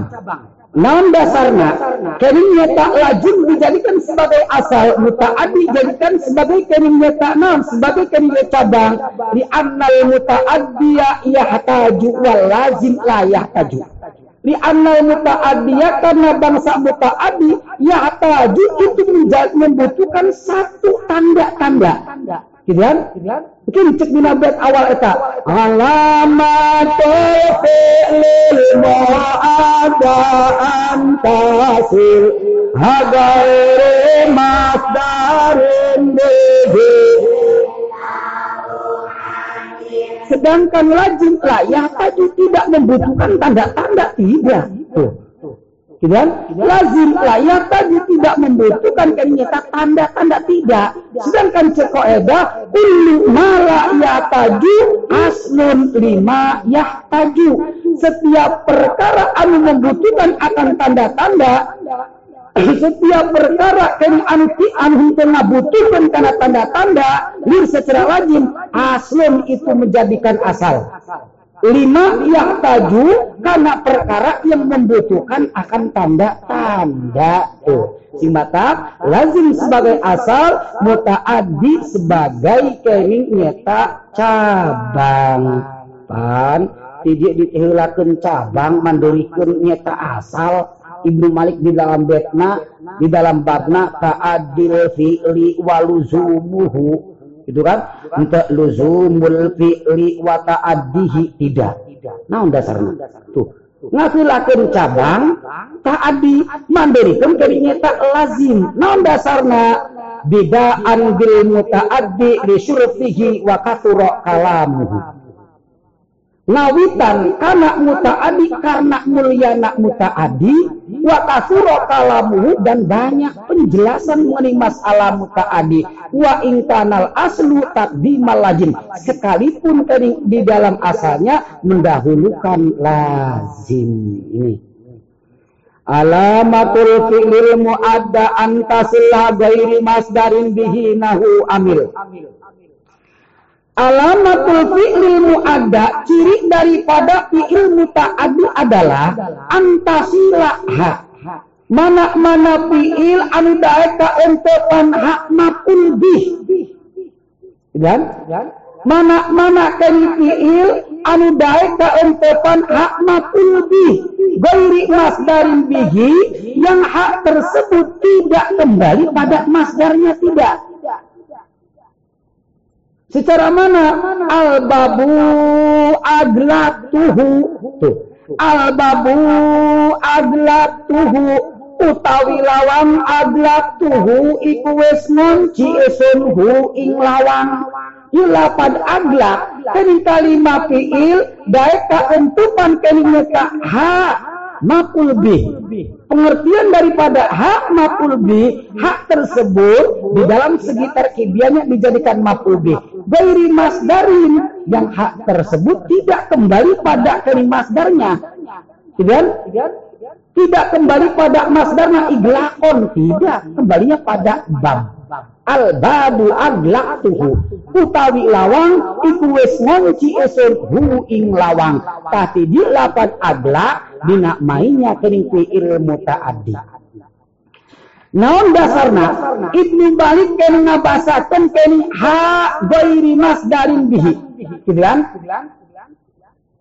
A: Namun dasarnya, kening nyata lazim dijadikan sebagai asal, mutaaddi dijadikan sebagai kening nyata nam, sebagai kening cabang, di annal mutaaddiya yahtaju wal lazim la yahtaju di annal muta'addiya karena bangsa muta'addi ya taju itu membutuhkan satu tanda-tanda gitu kan? Mungkin cek di nabat awal eta alamatul fi'lil mu'adda antasil hagairi masdarin bihi Sedangkan lazim layak tadi tidak membutuhkan tanda-tanda tidak. Tuh. Kan? Lazim layak tadi tidak membutuhkan kenyataan tanda-tanda tidak. Sedangkan ceko eda kullu mala taju aslun lima taju. Setiap perkara anu membutuhkan akan tanda-tanda setiap perkara kami anti anu tengah butuhkan karena tanda-tanda lir secara lazim aslun itu menjadikan asal. Lima yang taju karena perkara yang membutuhkan akan tanda-tanda. Tuh mata lazim sebagai asal mutaaddi sebagai kering nyeta cabang. Pan tidak dihilangkan cabang mandirikan nyeta asal Ibnu Malik di dalam betna di dalam babna ta'adil fi'li waluzumuhu itu kan? Untuk luzumul fi'li wa ta'addihi tidak. Nah dasarnya. Tuh. Ngasilakan cabang ta'addi mandirikan kerinya tak lazim. Nah dasarnya bidaan bil muta'addi li syurfihi wa kathura kalamuhu ngawitan karena mutaadi karena mulia nak mutaadi wa kasuro kalamu dan banyak penjelasan mengenai masalah mutaadi wa ingkanal aslu takdimal lazim. Sekalipun di dalam asalnya mendahulukan lazim ini. Alamatul fi'lil muadda antasilla gairi masdarin bihi nahu amil Alamatul fi'lil mu'adda, ciri daripada fi'il muta'addi adalah antasilaha. Mana-mana fi'il anu daeka entepan hak mapul bih. Dan mana-mana kani fi'il anu daeka entepan hak mapul bih. Gairi masdarin bihi yang hak tersebut tidak kembali pada masdarnya tidak. Secara mana? Al-babu aglatuhu. Tuh. Al-babu aglatuhu. Utawi lawang aglatuhu iku wis ngunci hu ing lawang. Yulapad aglak. Kini kalimat fi'il. Daek ka entupan kini nyeka ha maf'ul bih. Pengertian daripada hak maf'ul bih, hak tersebut di dalam segi terkibiannya dijadikan maf'ul bih. Gairi masdarin yang hak tersebut tidak kembali pada keri masdarnya. Tidak? Tidak kembali pada masdarnya iglakon, tidak. Kembalinya pada bab al babu aglaqtuhu utawi lawang iku wis ngunci esun hu ing lawang tapi di lapan agla dina mainnya kening fi'il mutaaddi Naon dasarna Ibnu Balik kena ngabasakeun kening ha gairi masdarin bihi. Kan?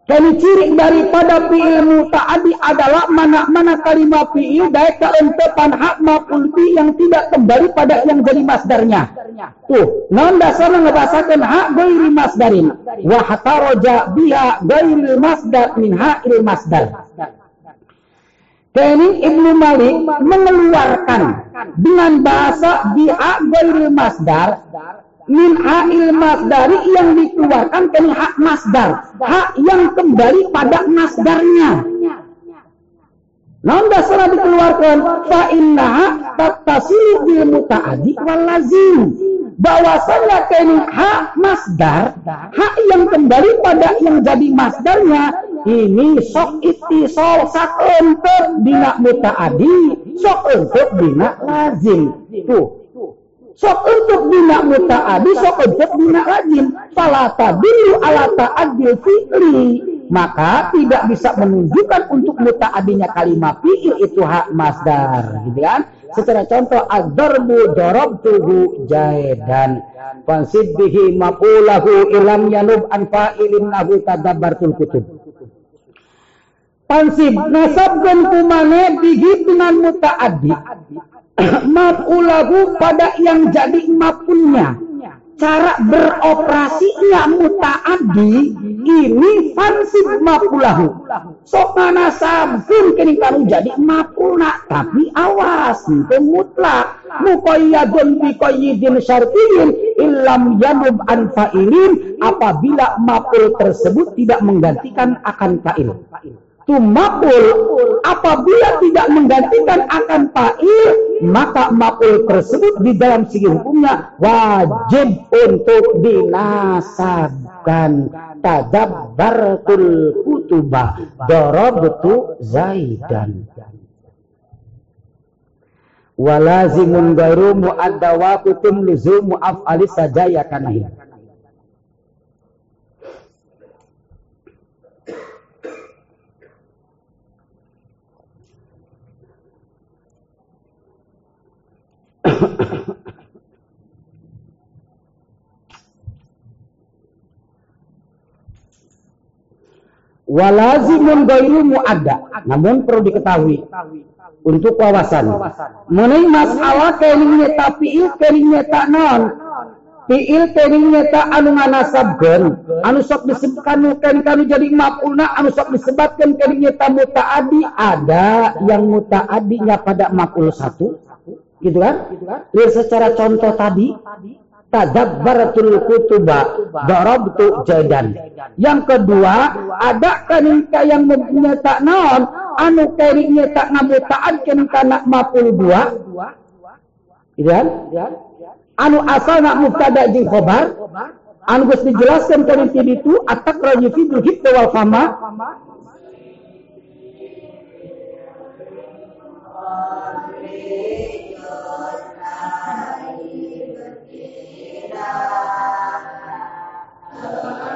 A: Dan ciri daripada fi'il muta'adi adalah mana-mana kalimat fi'il dari keentepan hak maf'ul yang tidak kembali pada yang jadi masdarnya. Tuh, non dasarnya ngebahasakan hak gairi masdarin. Wa hataroja biha gairi masdar min ha'il masdar. Kening Ibnu Malik mengeluarkan dengan bahasa biha gairi masdar min ha'il masdari yang dikeluarkan dari hak masdar. Hak yang kembali pada masdarnya. Dasar dikeluarkan fa innaha tattasilu bil muta'addi wal lazim. Bahwasanya kini hak masdar, hak yang kembali pada yang jadi masdarnya, ini sok itisol sak untuk dina muta'adi, sok untuk dina lazim. Tuh, sok untuk bina mutaadi sok untuk bina lazim. Falata bilu alata adil fi'li maka tidak bisa menunjukkan untuk mutaadinya kalimat fi'il itu hak masdar gitu kan? Secara contoh ad-darbu darabtuhu jaidan fansib bihi maqulahu ilam yanub an fa'ilin lahu tadabbartul kutub. Pansib nasabkan kumane bihi dengan mutaaddi mafulahu pada yang jadi mapunnya cara beroperasinya mutaaddi ini fansib mafulahu sok ngana sabun kini kamu jadi mapulna tapi awas itu mutlak. Muqayyadun bi qayyidin syartiyin illam yanub an fa'ilin. Apabila mapul tersebut tidak menggantikan akan fa'il Tumapul apabila tidak menggantikan akan fa'il maka mapul tersebut di dalam segi hukumnya wajib untuk dinasabkan tadabbartul kutuba darabtu zaidan. Walazimun gairu muaddawa kutum luzumu af'ali sajaya kanahi Walazimun gairu ada, Namun perlu diketahui untuk wawasan. Mengenai masalah keringnya tapi il keringnya tak non. Fi'il keringnya tak anu nganasabkan. Anu sok disebutkan kering kanu jadi mapulna. Anu sok disebutkan keringnya tak muta'adi. Ada yang muta'adinya pada mapul satu. Gitu kan? Lihat secara contoh tadi tadabbaratul kutuba darabtu jadan yang kedua ada kanika yang tak naon? Anu kari tak ngamutaan kan kana mapul dua gitu kan? Anu asal nak mubtada jeung khobar? Anu geus dijelaskan kana itu atak rajul fi wal fama Thank you.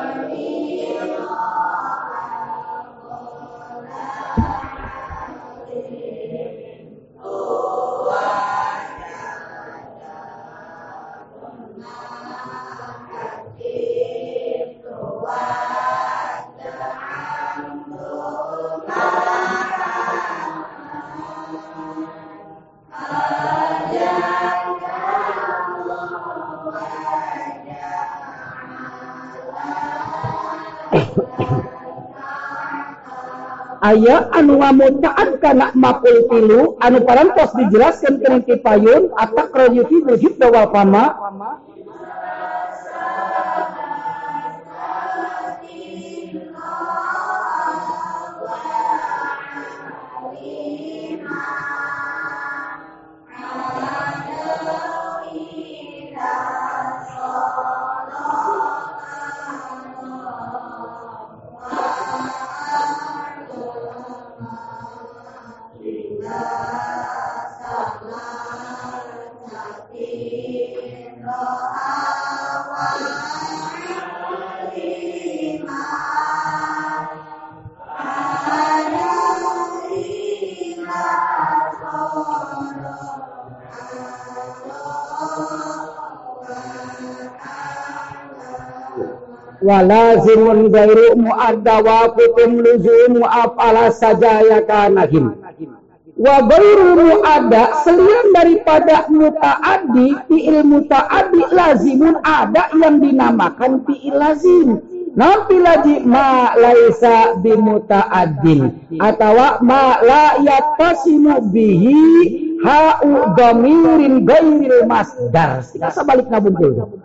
A: aya anu ngamucaan kana mapul tilu anu parantos dijelaskan kerinti payun atak rayuti wujud dawal pama walazimun gairu muadda wa kutum luzumu afala saja ya kanahim wa gairu muadda selain daripada mutaaddi fi'il mutaaddi lazimun ada yang dinamakan fi'il lazim Nanti lagi ma laisa bimuta'addin atau ma la yatasimu bihi ha'u dhamirin gairil masdar. Kita sebalik nabuntul.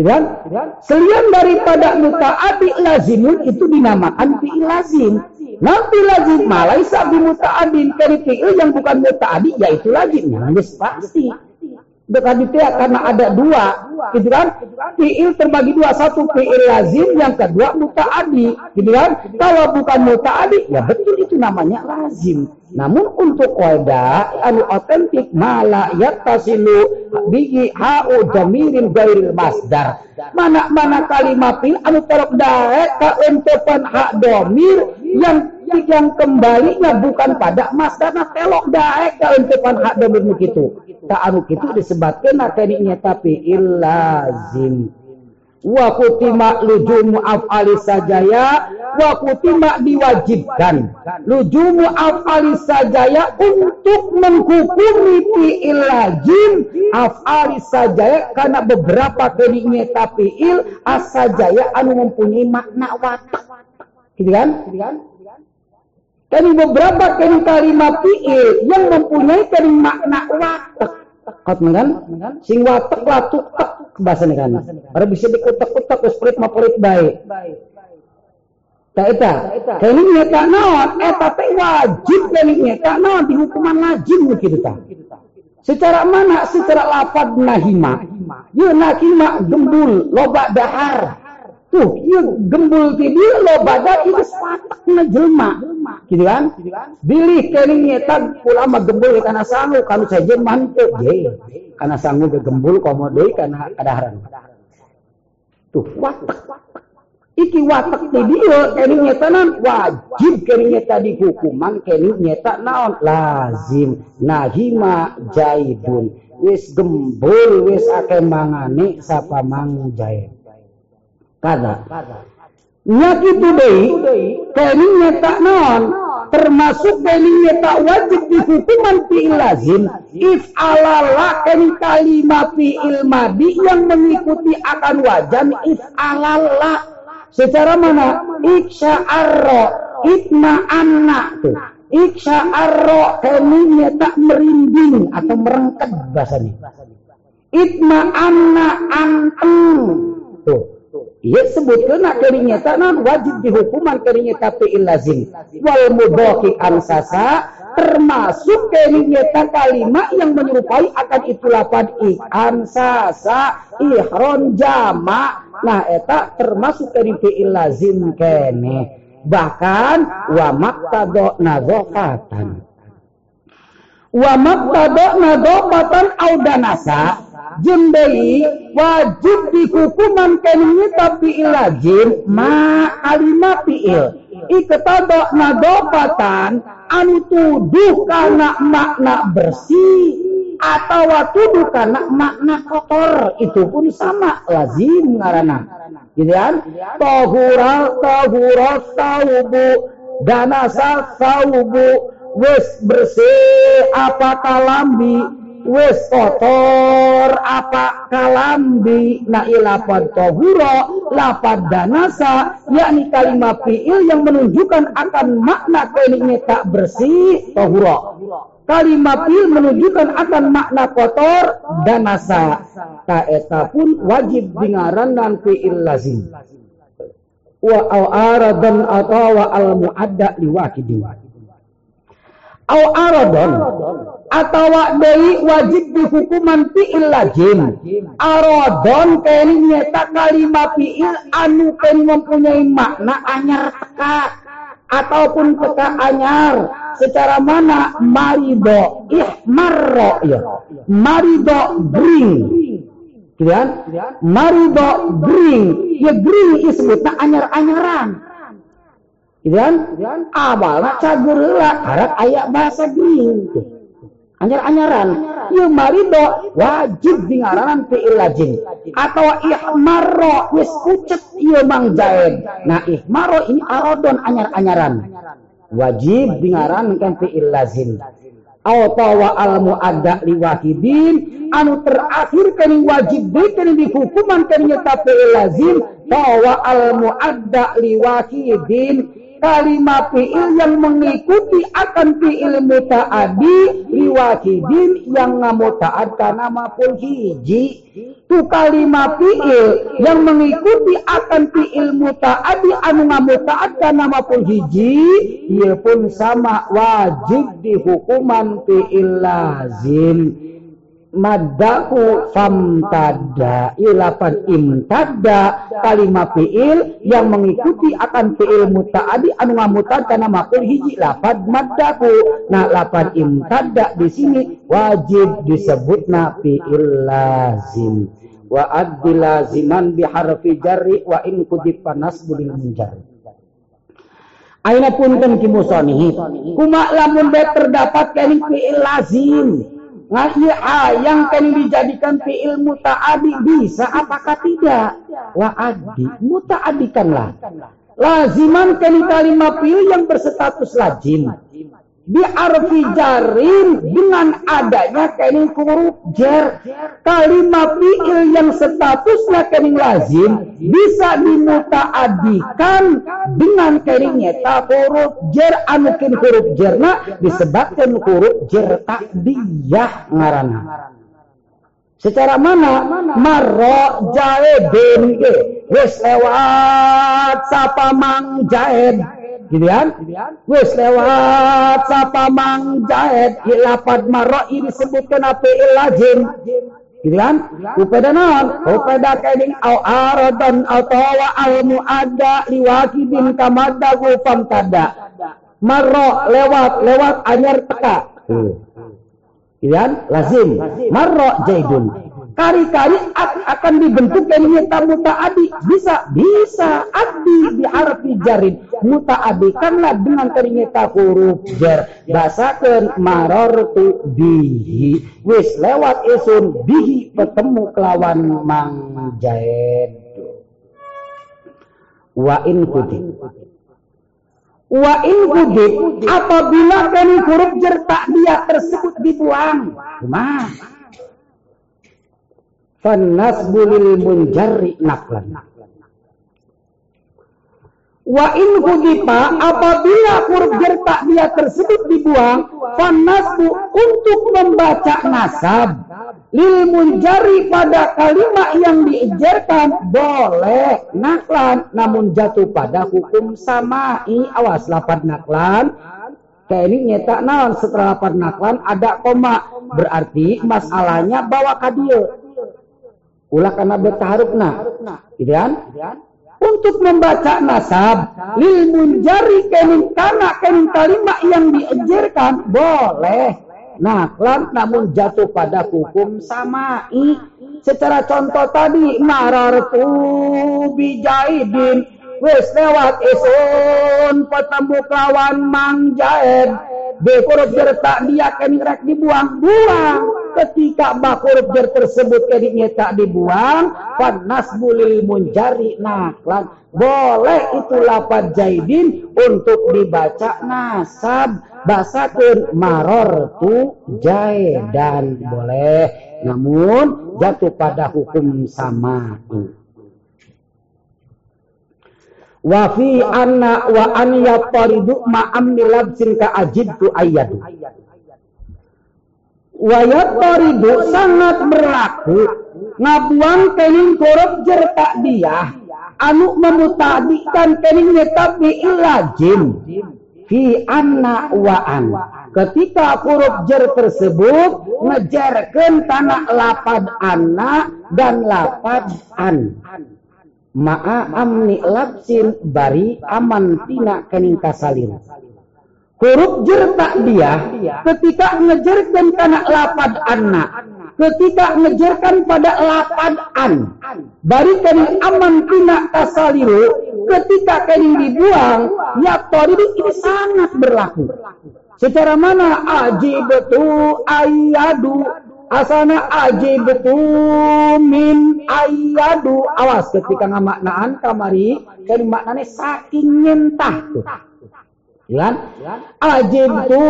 A: Kan? Selain daripada muta'adi lazimun itu dinamakan fi'il lazim. Nanti lazim malaisa bi muta'adin dari fi'il yang bukan muta'adi yaitu lazim. Yang pasti. Dekat karena ada dua, gitu kan? Fiil terbagi dua, satu fiil lazim, yang kedua mutaadi, gitu kan? Kalau bukan mutaadi, ya betul itu namanya lazim. Namun untuk kaidah anu otentik mala yattasilu bihi ha'u jamirin gairil masdar. Mana mana kalimat fiil anu terok dae ka entepan hak domir yang yang kembalinya bukan pada mas karena telok daek kalau depan hak domir begitu tak anu itu disebabkan nakaninya tapi ilazim wa kutima lujumu af'ali sajaya. Wa kutima diwajibkan. Lujumu af'ali sajaya untuk menghukumi fi'il lazim af'ali sajaya karena beberapa kalinya tapi il asajaya anu mempunyai makna watak. Gitu kan? Gitu kan? Dan beberapa kalimat fi'il yang mempunyai kalimat makna watak. Kau kan? Sing watak watuk tak bahasa ini kan. Ada bisa dikutak-kutak wis perit ma perit baik. Tak eta. Kali nyata naon eta teh wajib kali nyata naon di hukuman lazim begitu ta. Secara mana? Secara lafad nahima. Ya nahima gembul, loba dahar. Tuh, iya gembul ti lo badan itu sepatak na jelma. Gitu kan? Bilih kening nyetan ulama gembul karena sanggup kanu saja mantep ye. Karena sanggup gembul komode karena kadaharan. Tuh, watak. Iki watak ti dia kening nyetanan wajib kening nyeta hukuman kening nyeta naon lazim nahima jaidun wis gembul wis akeh mangane sapa mang jaid kada nya kitu deui kalinya tak non termasuk kalinya tak wajib dihukuman fi'il lazim. If alala kali kalimat fi'il madi yang mengikuti akan wajan if alala secara mana? Iksha arro itma anna. Tuh iksha arro kalinya tak merinding atau merengket bahasanya itma anna anteng tuh ia sebutkan kerinya tanan wajib dihukuman kerinya tapi ilazim. Wal mudhaki ansasa termasuk kerinya kalimat yang menyerupai akan itu lapan ansasa ihron jama. Nah eta termasuk keri fi'il lazim kene. Bahkan wa maktado nadhofatan wa maktado nadhofatan audanasa jembei wajib dikukuman kenini tapi ilajin ma alima iketada nadopatan anu tuduh karena makna bersih atau tuduh karena makna kotor. Itu pun sama lazim ngarana. Gitu kan? Tahura tahura saubu. Danasa saubu. Wis bersih apa kalambi wis kotor apa kalambi na ilapad tohuro lapad danasa yakni kalimat fi'il yang menunjukkan akan makna keniknya tak bersih tohuro kalimat fi'il menunjukkan akan makna kotor danasa. Eta pun wajib dengaran dan fi'il lazim. Wa au aradan atau wa al muadda liwakidin. Au aradon atau deui wajib dihukuman fi'il lazim aradon kene nyata kalimat fi'il anu kene mempunyai makna anyar teka ataupun teka anyar. Secara mana? Marido ihmarro ya marido bring. Gitu kan marido bring. Ya bring ismutna anyar-anyaran. Idan awalnya cagerela harap ayak bahasa gini anyar-anyaran. Ieu marido. Wajib dingaranan fi'il lazim atau ihmarro wis pucet ieu mang jaid nah ihmarro ini arodon anyar-anyaran. Wajib dingaran kan fi'il lazim atawa al muadda liwahidin. Anu terakhir kani wajib kani dihukuman kani nyata fi'il lazim tawa al muadda liwahidin kalimat fi'il yang mengikuti akan fi'il muta'adi liwakidin yang ngamuta'ad karena maful hiji. Tu kalimat fi'il yang mengikuti akan fi'il muta'adi anu ngamuta'ad karena maful hiji ia pun sama wajib dihukuman fi'il lazim madaku famtada ilapan imtada kalimat fiil yang mengikuti akan fiil mutaadi anu ngamutad kana makul hiji lapad madaku nah lapad imtada di sini wajib disebutna fiil lazim. Wa addi laziman bi harfi jarri wa in kudib panas budil menjari Aina pun kan kimusoni kuma lamun terdapat kening fiil lazim Ngaji yang kan dijadikan fi'il muta'adi bisa apakah tidak? Wa adi, muta'adikanlah. Laziman kan kalimat fi'il yang berstatus lazim arfi jarin dengan adanya kening huruf jer. Kalimat fi'il yang statusnya kening lazim bisa dimutaadikan dengan kening nyeta huruf jer. Anu huruf jerna disebabkan huruf jer. Takdiyah ngarana secara mana? Marro jaedin wis lewat sapa mang jaed kan wis lewat sapa mang ilapad maro ini sebutkan apa ilajim. Gitu kan upeda non? Upeda keding au aradan atawa al muadda liwakidin kamada gufam tada. Maro lewat lewat anyar teka. Gitu kan lazim. Maro jaidun kari-kari akan dibentuk dari nyata muta'adi. Bisa bisa. Adi di arti jarin kanlah dengan ternyata huruf jar basakan maror tu bihi. Wis lewat isun bihi ketemu kelawan mang jaid wa in kudib wa in kudib apabila kan huruf jar tak dia tersebut dibuang. Mah Fannasbu lil munjarri naklan. Wa in hudipa apabila huruf jerta dia tersebut dibuang, fannasbu untuk membaca nasab. Lil munjari pada kalimat yang diijarkan boleh naklan namun jatuh pada hukum samai. Awas lapan naklan kayak ini nyetak naon setelah lapan naklan ada koma. Berarti masalahnya bawa kadio ulah karena bertaharupna. Gitu kan? Untuk membaca nasab lil munjari kening kana kening kalimat yang diajarkan boleh. Nah klan namun jatuh pada hukum samai. Secara contoh tadi marartu bijaidin wis lewat isun petemu kelawan mang Bekorop tak dia rek dibuang buang. Ketika bakur jer tersebut kediknya tak dibuang panas bulil munjari naklan. Boleh itu lapan jaidin untuk dibaca nasab. Basakeun maror tu jaidan boleh. Namun jatuh pada hukum sama wa fi anna wa an yataridu ma'am nilabsin ka ajibtu ayyadu. Wayat toridu sangat berlaku. Ngabuang kening korup jerta dia anu memutadikan keningnya tapi ilajim fi anna waan ketika huruf jer tersebut ngejarkan tanah lapad anak dan lapad an ma'a amni lapsin bari aman tina kening kasalin. Huruf jer dia ketika ngejerkan karena lapad anak ketika ngejerkan pada lapad an. Bari kani aman tina kasaliru ketika kani dibuang ya toridu ini sangat berlaku. Secara mana? Aji betul ayadu asana aji betul min ayadu awas ketika ngamaknaan kamari kani maknanya saking nyentah tuh Ya Ajib tu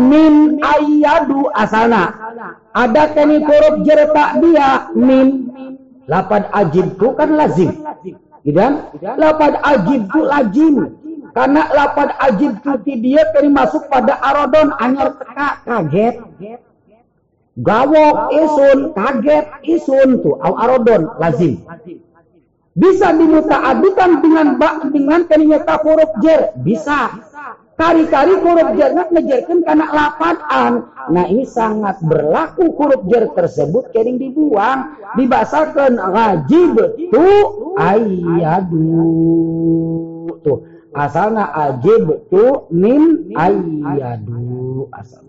A: min ayadu asana. Ada kani huruf jerta dia min. Lapad ajib tu kan lazim. Dan lapad ajib tu lazim. Karena lapad ajib tu dia kani masuk pada arodon anyar teka kaget. Gawok isun kaget isun tu. Au arodon lazim. Bisa dimutaadikan dengan bak dengan kaninya huruf jer. Bisa. Kari-kari huruf jerna ngejerkan karena lapan nah ini sangat berlaku huruf jer tersebut kering dibuang. Dibasakan wajib tu ayadu. Tuh. Asalna ajib tu min ayadu. Asal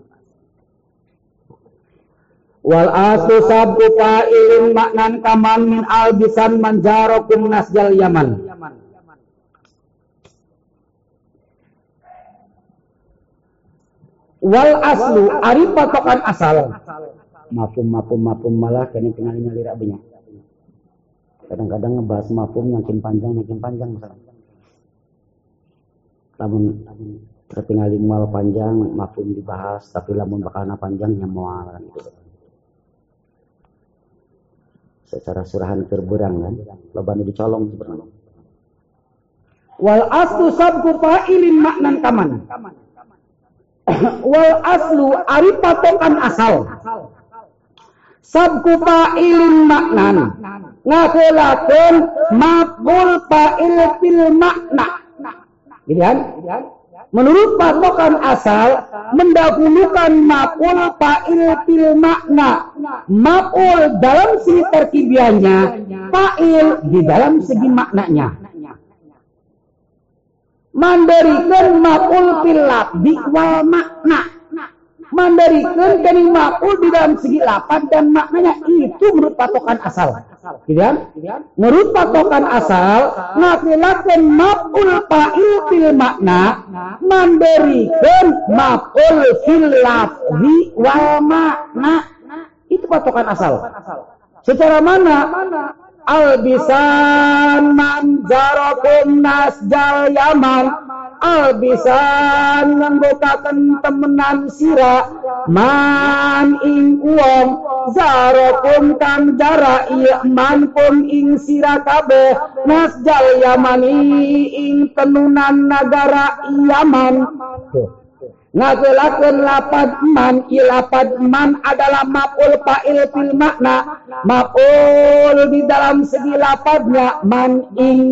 A: wal asu sabu fa'ilin maknan kaman min albisan manjarokum nasjal yaman. Wal aslu ari patokan asal? Mafum mafum mafum malah kena tinggal lirak banyak. Kadang-kadang ngebahas mafum yakin panjang yakin panjang misalnya lamun tertinggal mual panjang mafum dibahas tapi lamun bakalna panjangnya mual kan gitu secara surahan terberang kan? Loban dicolong sebenarnya wal aslu sabku fa'ilin maknan kaman. Wal aslu ari patokan asal. Sabku fa'ilin maknan. Ngakulakeun maqul fa'il fil makna. Gitu kan menurut patokan asal mendahulukan maqul fa'il fil makna. Maqul dalam segi terkibiannya fa'il di dalam segi maknanya. Mandirikan ma'ul fil di wal makna. Mandirikan dari ma'ul di dalam segi lapan dan maknanya. Itu menurut patokan asal gitu kan menurut patokan asal ngakilakan ma'ul fa'il fil makna mandirikan ma'ul fil di wal makna. Itu patokan asal. Secara mana Albisan man jarakum nasjal yaman. Albisan nganggokaken temenan sira. Man ing uang zarakum kang jara iya man pun ing sira kabeh. Nasjal yamani ing tenunan negara Yaman ngagelakeun lapad man i lapad man adalah maf'ul fa'il fil makna. Maf'ul di dalam segi lapadnya man ing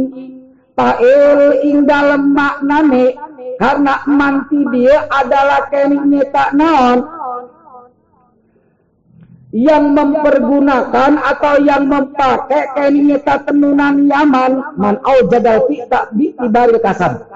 A: fa'il ing dalam maknane. Karena man dia adalah keningnya tak naon. Yang mempergunakan atau yang memakai keningnya tak tenunan yaman. Man au jadal fi tak bi tibaril kasab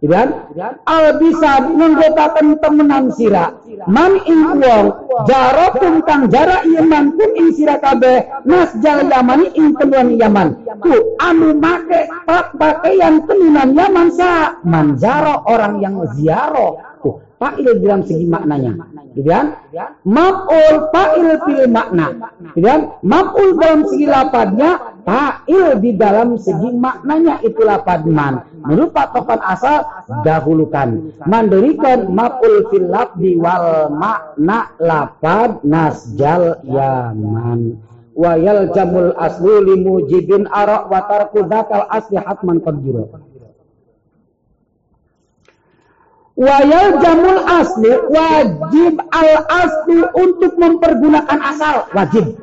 A: Kan? Al bisa menggotakan temenan sira. Man ing wong jarokum kang jara iman pun ing sira kabeh nas jal yamani ing tenuan yaman. Tu anu make pak pakaian tenunan yaman sa manjaro orang yang ziaro. Tuh, fa'il dalam segi maknanya. Gitu kan? Maf'ul fa'il fil makna. Kan? Maf'ul dalam segi lapadnya, fa'il di dalam segi maknanya itu lapad man. Menurut patokan asal dahulukan. Mandirikan maf'ul fil labdi wal makna lapad nasjal yaman. Wayal jamul aslu limujibin arak watarku dakal asli hatman qadjura. Wayal jamul asli wajib al asli untuk mempergunakan asal wajib.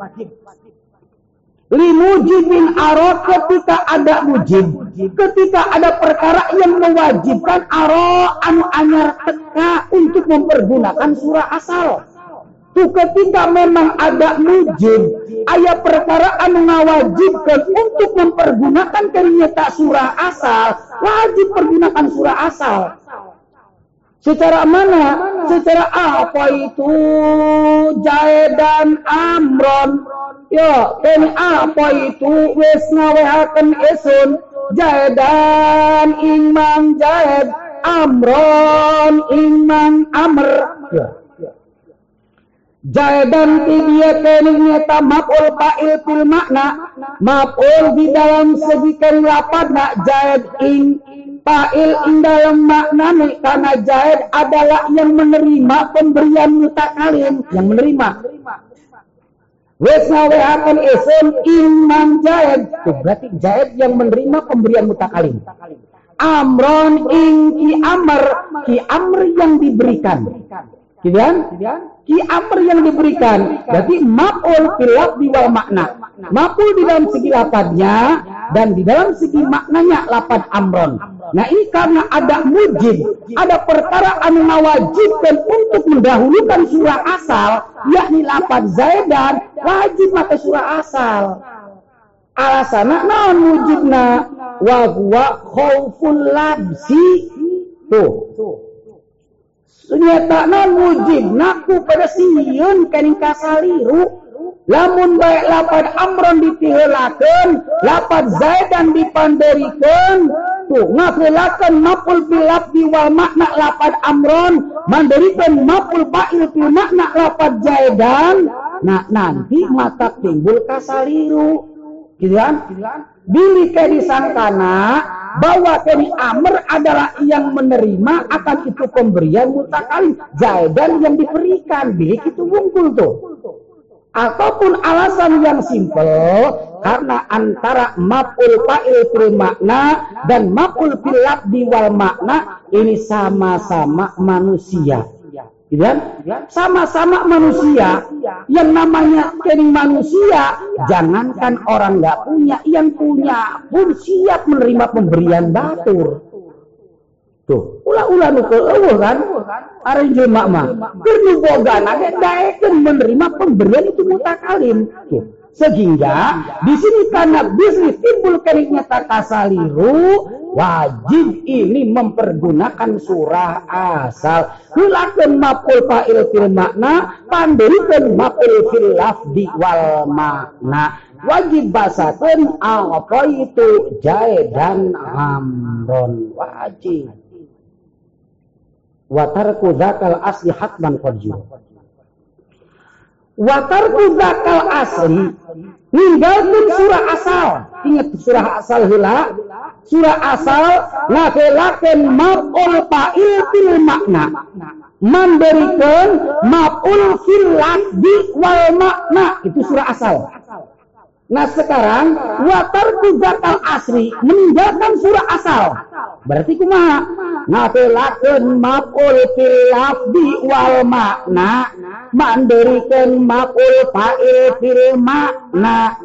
A: Limujibin aro ketika ada mujib, ketika ada perkara yang mewajibkan aro anu anyar teka untuk mempergunakan surah asal. Tuh ketika memang ada mujib, ayat perkara anu ngawajibkan untuk mempergunakan ternyata surah asal, wajib pergunakan surah asal. Secara mana? Secara apa itu Jaedan Amron? Ya, ini apa itu wis ngawehaken esun Jaedan Imam Jaed Amron Imam Amr. Ya. Jaedan dia kening nyata maf'ul fa'il fil makna maf'ul di dalam segi lapadna jaed ing Fa'il dalam nih karena jahid adalah yang menerima pemberian mutakalim, yang menerima. Wes akan isim imam jahid. Tuh, berarti jahid yang menerima pemberian mutakalim. Amron ing ki amr, ki amr yang diberikan. Gitu kan? Ki amr yang diberikan. Berarti maf'ul filaf di wal makna. Maf'ul di dalam segi lapatnya dan di dalam segi maknanya lapad amron. Nah ini karena ada mujib, ada perkara anu ngawajibkan untuk mendahulukan surah asal, yakni lapan zaidan, wajib pakai surah asal. Alasana non mujibna wa huwa khauful labsi. Tuh. Sunyata non mujibna ku pada sieun kening kasaliru lamun baik lapan amron ditihelakeun lapan zaidan dipanderikan tuh ngafelakeun mapul bilap di wal makna lapan amron manderikan mapul ba'il pi makna lapan zaidan nah nanti mata timbul kasaliru gitu kan? Bili disangkana bahwa kini Amr adalah yang menerima akan itu pemberian mutakalim Zaidan yang diberikan bilik itu wungkul tuh. Ataupun alasan yang simpel karena antara maf'ul fa'il fil makna dan maf'ul fil wal makna ini sama-sama manusia gitu kan sama-sama manusia yang namanya kening manusia jangankan orang nggak punya yang punya pun siap menerima pemberian batur Tuh, ulah-ulah nukul eueuh kan. Ari jelema mah keur nu boga daekeun menerima pemberian itu mutakalim. Tuh. Sehingga di sini karena bisnis timbul keringnya takasaliru wajib ini mempergunakan surah asal. Hulakeun maf'ul fa'il fil makna, pandurikeun maf'ul fil lafdi wal makna. Wajib basakeun apa itu jae dan amron wajib watarku zakal asli hatman qadjur watarku zakal asli ninggalkan surah asal. Ingat surah asal hila. Surah asal ngakelakan maf'ul fa'il fil makna. Memberikan maf'ul fil di wal makna. Itu surah asal Nah sekarang watar zakal asri meninggalkan surah asal. Berarti kumaha? Ngafelakeun maf'ul fil lafdi wal makna mandirikan maf'ul fa'il fil makna.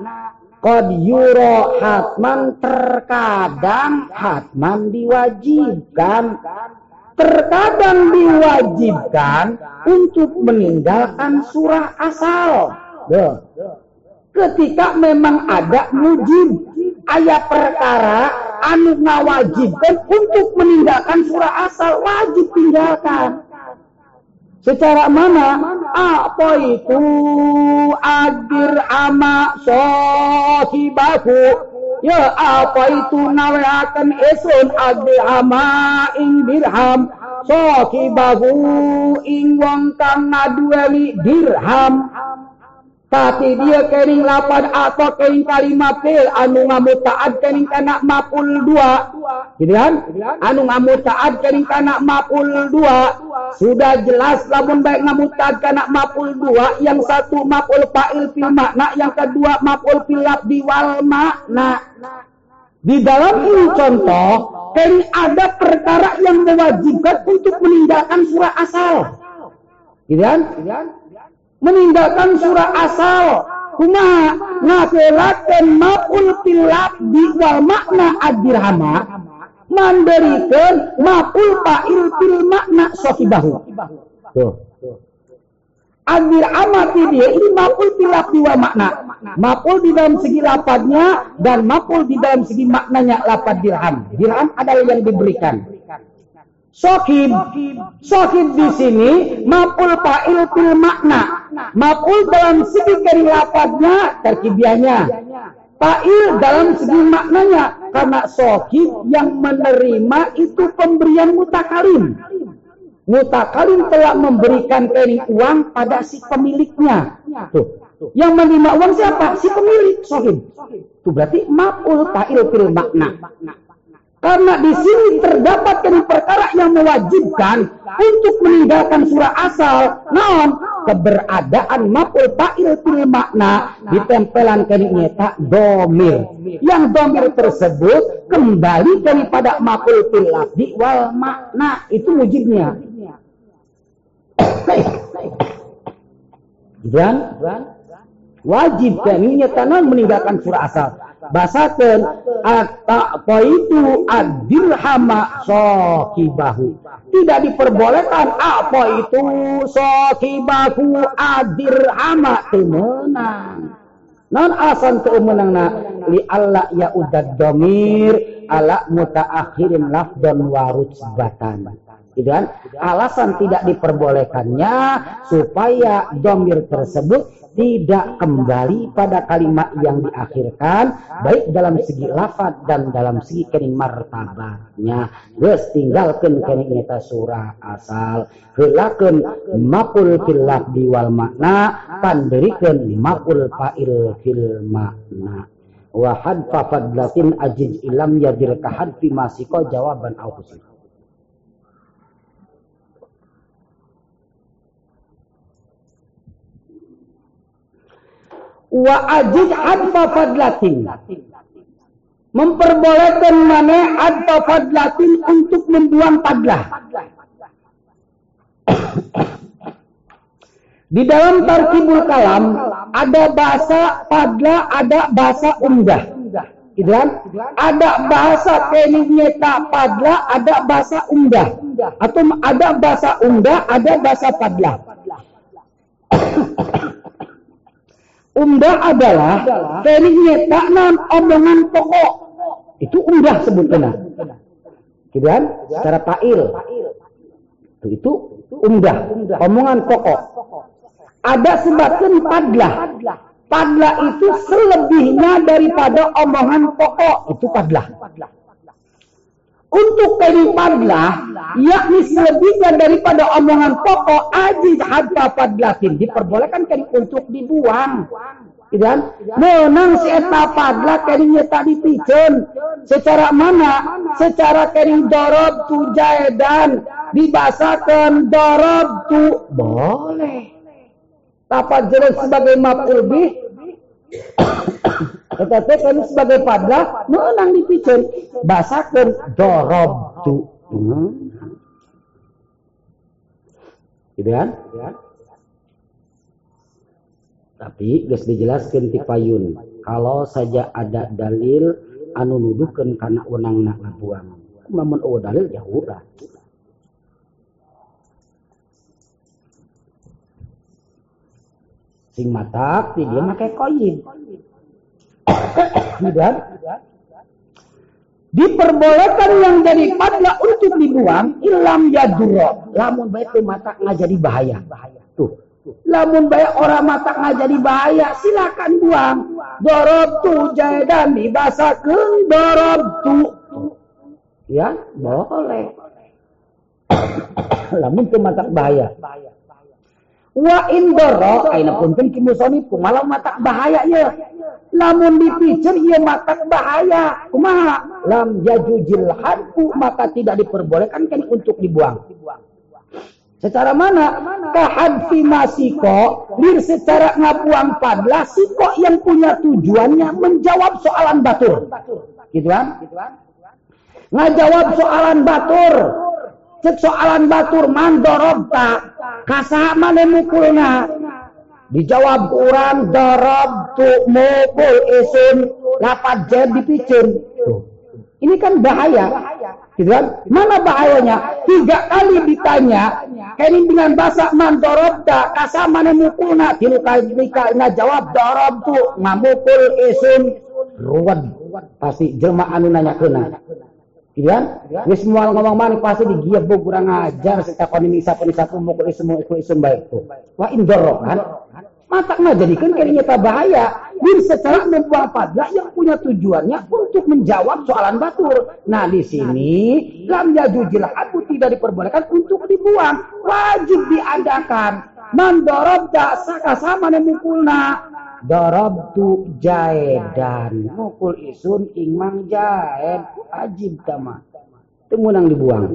A: Qad yuro hatman terkadang hatman diwajibkan terkadang diwajibkan untuk meninggalkan surah asal. Duh ketika memang ada mujib ayat perkara anu ngawajibkan untuk meninggalkan surah asal wajib tinggalkan. Secara mana? Apa itu adir ama sohibahu ya apa itu nawakan esun adir ama ing dirham. Sohibahu ing wong kang dirham tapi dia kering lapan atau kering kalimat fil anu ngamu taat kering kana mapul dua. Gitu kan? Anu ngamu taat kering kana mapul dua. Sudah jelas lamun baik ngamu taat kana mapul dua. Yang satu mapul fa'il fil makna. Yang kedua mapul fil di wal makna. Di dalam ini contoh, kering ada perkara yang mewajibkan untuk meninggalkan surah asal. Gitu kan? Meninggalkan surah asal kuma ngafelakeun maul pilap di wal makna adirhama mandirikan maul fa'il fil makna sohibahu tuh Adir amati dia ini mapul pilap di wal makna. Mapul di dalam segi lapatnya dan mapul di dalam segi maknanya lapat dirham. Dirham adalah yang diberikan. Sokib, sokib di sini mapul fa'il fil makna. Mapul dalam segi kering lapatnya, terkibiahnya. Fa'il dalam segi maknanya. Karena sokib yang menerima itu pemberian mutakalim. Mutakalim telah memberikan kering uang pada si pemiliknya. Tuh. Yang menerima uang siapa? Si pemilik sokib. Itu berarti mapul fa'il fil makna. Karena di sini terdapat perkara yang mewajibkan untuk meninggalkan surah asal. Non keberadaan maf'ul fa'il fil makna ditempelan kini tak domir. Yang domir tersebut kembali daripada maf'ul fil lafzi wal makna. Itu wujudnya. Dan wajib kami nyetanan meninggalkan surah asal. Basakeun apa itu adirhama sokibahu tidak diperbolehkan apa itu sokibahu adirhama temenang non alasan na li Allah ya udah domir ala mutaakhirin lafdan warujbatan gitu kan? Alasan tidak diperbolehkannya supaya domir tersebut tidak kembali pada kalimat yang diakhirkan baik dalam segi lafad dan dalam segi kening martabatnya. Geus tinggalkan kening eta surah asal. Heulakeun mapul fil lafdi wal makna panderikeun mapul fa'il fil makna. Wa hadfa fadlatin ajiz ilam yadir kahad fi masiko jawaban au wa ajiz adfa fadlatin memperbolehkan mana adfa fadlatin untuk membuang padlah di dalam tarkibul kalam ada bahasa padla ada bahasa umdah gitu? Ada bahasa kening tak padla, ada bahasa umdah. Atau ada bahasa umdah, ada bahasa padla. Umdah adalah dari non omongan pokok. Itu umdah sebutnya. Gitu? Secara ta'il. Itu, itu umdah. Omongan pokok. Ada sebabkan padlah. Padlah itu selebihnya daripada omongan pokok. Itu padlah. Untuk padlah, yakni selebihnya daripada omongan pokok, ajiz hadfa padlatin. Diperbolehkan kali untuk dibuang. Dan menang si eta padlah kadinya tadi pijen. Secara mana? Secara kering dorob tu jaedan. Dibasakan dorob tu. Boleh. Apa jelas sebagai maf'ul tetapi kami sebagai padla menang dipicen basakan dorob tu. Hmm. Gitu kan? Tapi guys dijelaskan ti payun. Kalau saja ada dalil anu nuduhkan karena unang nak buang. Namun oh dalil ya udah. Sing matak dia pakai koin dan diperbolehkan yang jadi padla untuk dibuang ilam yaduro lamun baik mata nggak jadi bahaya. Tuh. Lamun baik orang mata nggak jadi bahaya silakan buang. Dorob tu jadan dibasakan dorob tu. Ya boleh. Lamun itu mata bahaya. Wa indoro aina punten kimusoni malam mata bahaya ya lamun dipicir ia maka bahaya. Kumaha? Lam yajujil hadku maka tidak diperbolehkan kan untuk dibuang. Secara mana? Kahadfi masiko lir secara ngabuang padlah siko yang punya tujuannya menjawab soalan batur. Gitu kan? Ngajawab soalan batur. Cek soalan batur mandorobta kasaha mana mukulna Dijawab orang darab tu mukul isun lapat jad dipicin. Ini kan bahaya. Gitu kan? Mana bahayanya? Tiga kali ditanya, kini dengan bahasa man dorobta, kasa mana mukulna, tilu kali na jawab darab tu ngamukul isun ruwad. Pasti jemaah anu nanya kena. Gitu kan? Semua ngomong mana pasti digiat bu kurang ajar secara kondisi sapu sapu mukul isun mukul isun baik tu. Wah indoro kan? Mata kayaknya tak bahaya. Bin secara membuang padlah yang punya tujuannya untuk menjawab soalan batur. Nah di sini lam yajujil aku tidak diperbolehkan untuk dibuang. Wajib diadakan. Mandorob tak saka sama mukulna. Dorob tu jaedan. Mukul isun ingmang jaed. Wajib kama. Temunang dibuang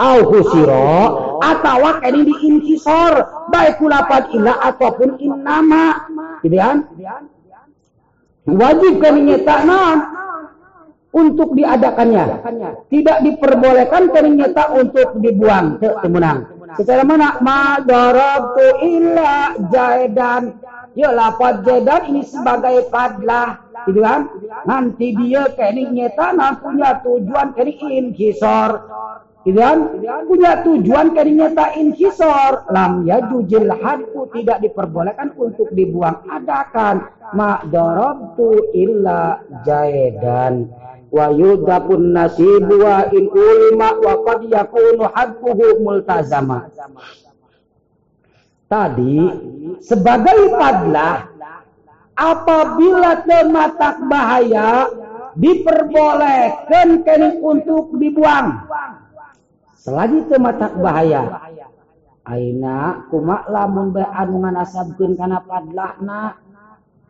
A: au husiro atau ini diinkisor baik kulapat ila ataupun innama. Gitu kan? Wajib kami nyata untuk diadakannya. Tidak diperbolehkan kami nyata untuk dibuang. Temenang secara mana? Ma darabtu illa jaidan Ya lapad jadat ini sebagai padlah gitu kan? Nanti dia kini nyeta nah punya tujuan kini inkisor gitu kan? Punya tujuan kini nyeta inkisor lam ya jujil hadku tidak diperbolehkan untuk dibuang. Adakan mak tu illa jaidan. Wa yudapun nasibu wa in ulima wa qad yakunu hadkuhu multazama. Tadi sebagai padlah apabila tematak bahaya diperbolehkan kening untuk dibuang selagi tematak bahaya aina kumak lamun be anu nganasabkeun kana padlahna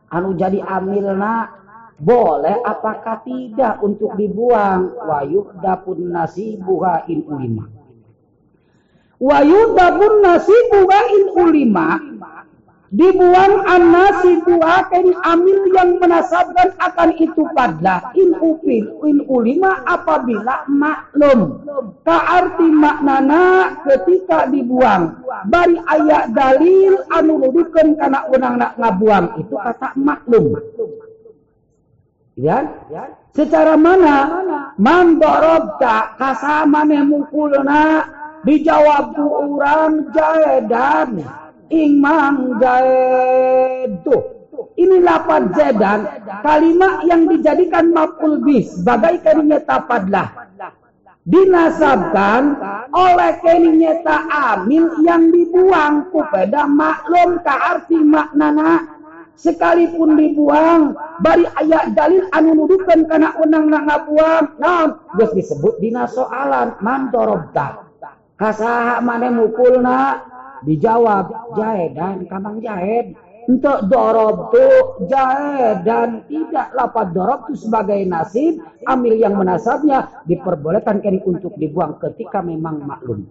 A: anu jadi amilna boleh apakah tidak untuk dibuang? Wayuh dapun nasibuha in ulima. Wayuh dapun nasibuha in ulima dibuang anasi buakan amil yang menasabkan akan itu padlah in upil in ulima apabila maklum. Ka arti maknana ketika dibuang. Bari ayat dalil anu nuduhkeun kana unang nak ngabuang. Itu kata maklum. Ya? Secara mana? Man darabta kasama mukulna dijawab tu orang jaedan Imam Jaidu. Ini lapan zedan, kalimat yang dijadikan maf'ul bis sebagai kalimat padlah. Dinasabkan oleh kalimat amil yang dibuang kepada maklum ke arti maknana. Sekalipun dibuang bari ayat dalil anu nuduhkeun kana unang nak ngabuang. Naon disebut dina soalan. Man kasaha mane mukulna Dijawab jahid dan kamang jahid. Untuk dorob tu jahid dan tidak lapat dorob tu sebagai nasib. Amil yang menasabnya diperbolehkan kini untuk dibuang ketika memang maklum.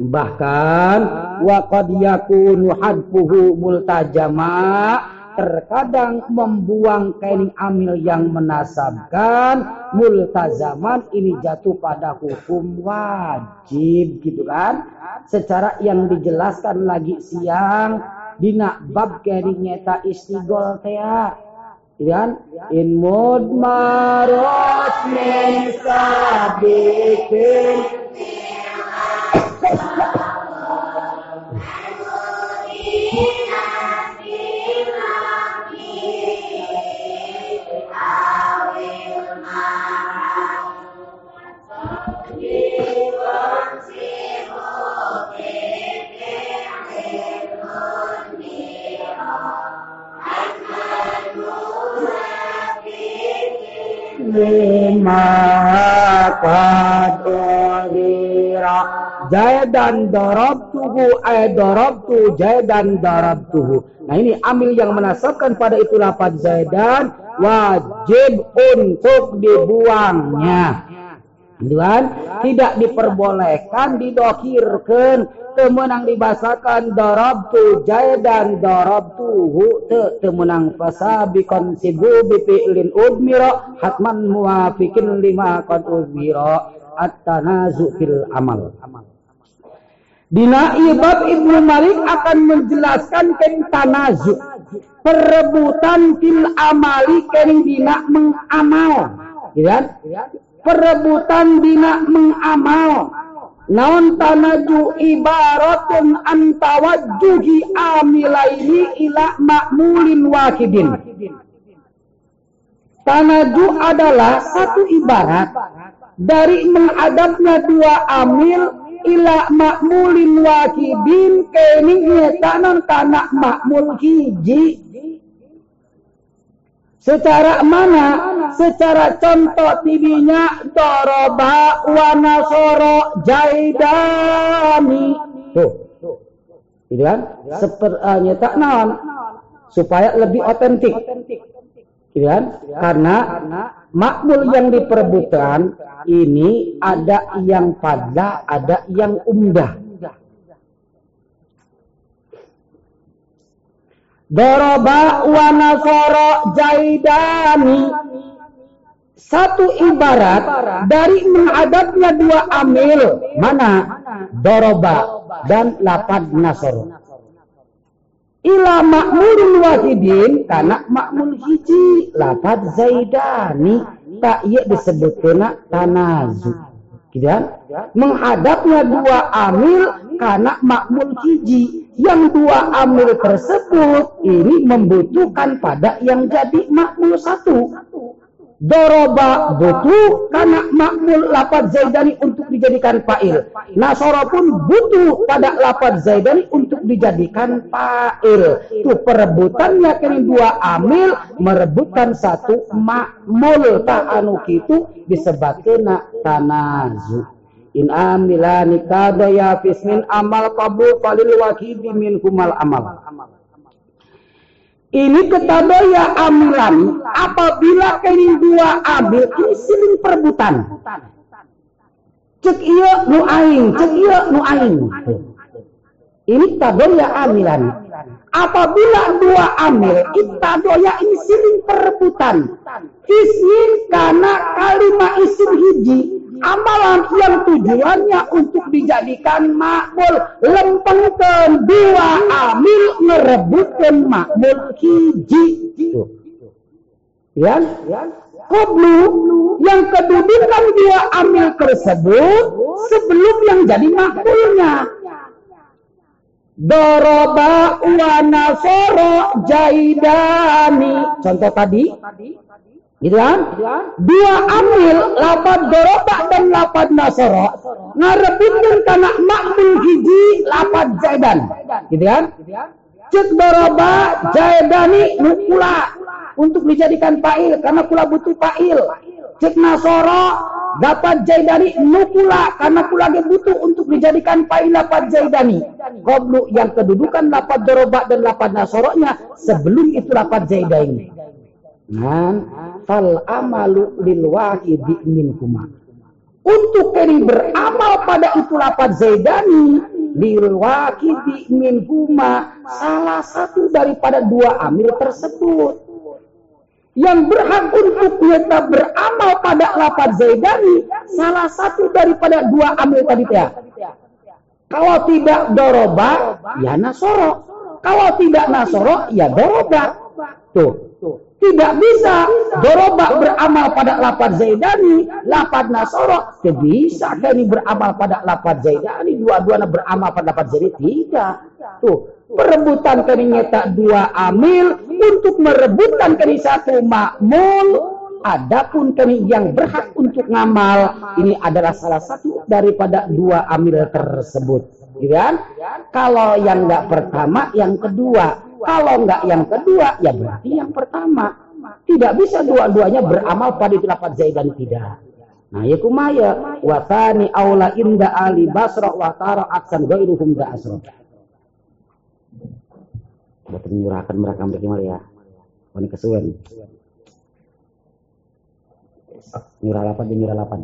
A: Bahkan waqad yakunu hadfuhu multajama terkadang membuang kain amil yang menasabkan multazaman ini jatuh pada hukum wajib gitu kan? Secara yang dijelaskan lagi siang dina bab kain nyeta istigol teh gitu kan? In mudmaros min sabikin lima kadira Jaidan darabtuhu ay darabtu Jaidan darabtuhu Nah ini amil yang menasabkan pada itu lapat Zaidan wajib untuk dibuangnya. Tuan, tidak diperbolehkan didokirkan. Temenang dibasakan darabtu jaidan darabtuhu te temenang fasabikon sibu bifi'lin udmira hatman muafikin lima qad udmira at-tanazu amal. Dina ibab Ibnu Malik akan menjelaskan tentang tanazu perebutan fil amali kering dina mengamal. Ya perebutan dina mengamal. Naon tanaju ibaratun antawajjuhi amilaini ila makmulin wakidin. Tanaju adalah satu ibarat dari menghadapnya dua amil ila makmulin wakidin kini tanan tanah makmul hiji Secara mana? Secara contoh tibinya doroba wa nasoro jaidani. Tuh. Gitu kan? Seperti tak naon supaya lebih otentik. Gitu kan? Karena makmul yang diperebutkan ini ada yang pada, ada yang umdah. Doroba wa nasoro jaidani. Satu ibarat dari menghadapnya dua amil. Mana? Doroba dan lapad nasoro. ila makmulun wahidin karena makmul hiji lapad zaidani tak iya disebut kena tanazu gitu kan? Menghadapnya dua amil karena makmul hiji yang dua amil tersebut ini membutuhkan pada yang jadi makmul satu Doroba butuh karena makmul lapad zaidani untuk dijadikan fa'il. Nasoro pun butuh pada lapad zaidani untuk dijadikan fa'il. Itu perebutannya kini dua amil merebutkan satu makmul ta'anu kitu disebabkan tanazu. In amilani kadaya fismin amal kabul falil wakidi min kumal amal. Ini ketadaya amilan apabila kini dua ambil ini siling perebutan. Cek iya nu aing, cek iya nu aing. Ini tadoya amilan. Apabila dua amil, tadoya ini siling perebutan. Ismin karena kalimat isim hiji amalan yang tujuannya untuk dijadikan makmul. Lempengkan dua amil ngerebutkan makmul hiji. Ya? Koblu yang kedudukan dua amil tersebut sebelum yang jadi makmulnya. Doroba wa nasoro jaidani. Contoh tadi, Gitu kan? Dua amil, lapad doroba dan lapad nasoro. Ngarebutkan karena makmul hiji lapad zaidan. Gitu kan? Cek doroba jaidani nukula. Untuk dijadikan fa'il. Karena kula butuh fa'il. Cek nasoro dapat jaidani nukula. Karena kula butuh untuk dijadikan fa'il lapad zaidani. Koblu yang kedudukan lapad doroba dan lapad nasoronya. Sebelum itu lapad zaidani. Nah, fal amalu lil wahidi minkuma. Untuk kini beramal pada itu lapat zaidani lil wahidi minkuma salah satu daripada dua amil tersebut. Yang berhak untuk kita beramal pada lapat zaidani salah satu daripada dua amil tadi ya. Kalau tidak doroba, ya nasoro. Kalau tidak nasoro, ya doroba. Tuh. Tidak bisa doroba beramal pada lapad zaidani, lapad nasoro. Tidak bisa ini beramal pada lapad zaidani, dua-duanya beramal pada lapad zaidani. Tidak. Tuh, perebutan kini nyata dua amil untuk merebutkan kini satu makmul. Adapun kini yang berhak untuk ngamal ini adalah salah satu daripada dua amil tersebut. Gitu kan? Kalau yang enggak pertama, yang kedua. Kalau enggak yang kedua, ya berarti yang pertama. Tidak bisa dua-duanya beramal pada itu lapat zaidan tidak. Nah, ya kumaya watani aula inda ali basra wa tara aksan ghairuhum da asra. Buat menyurahkan mereka mereka ya. Ini kesuwen. Nyurah lapan di nyurah lapan.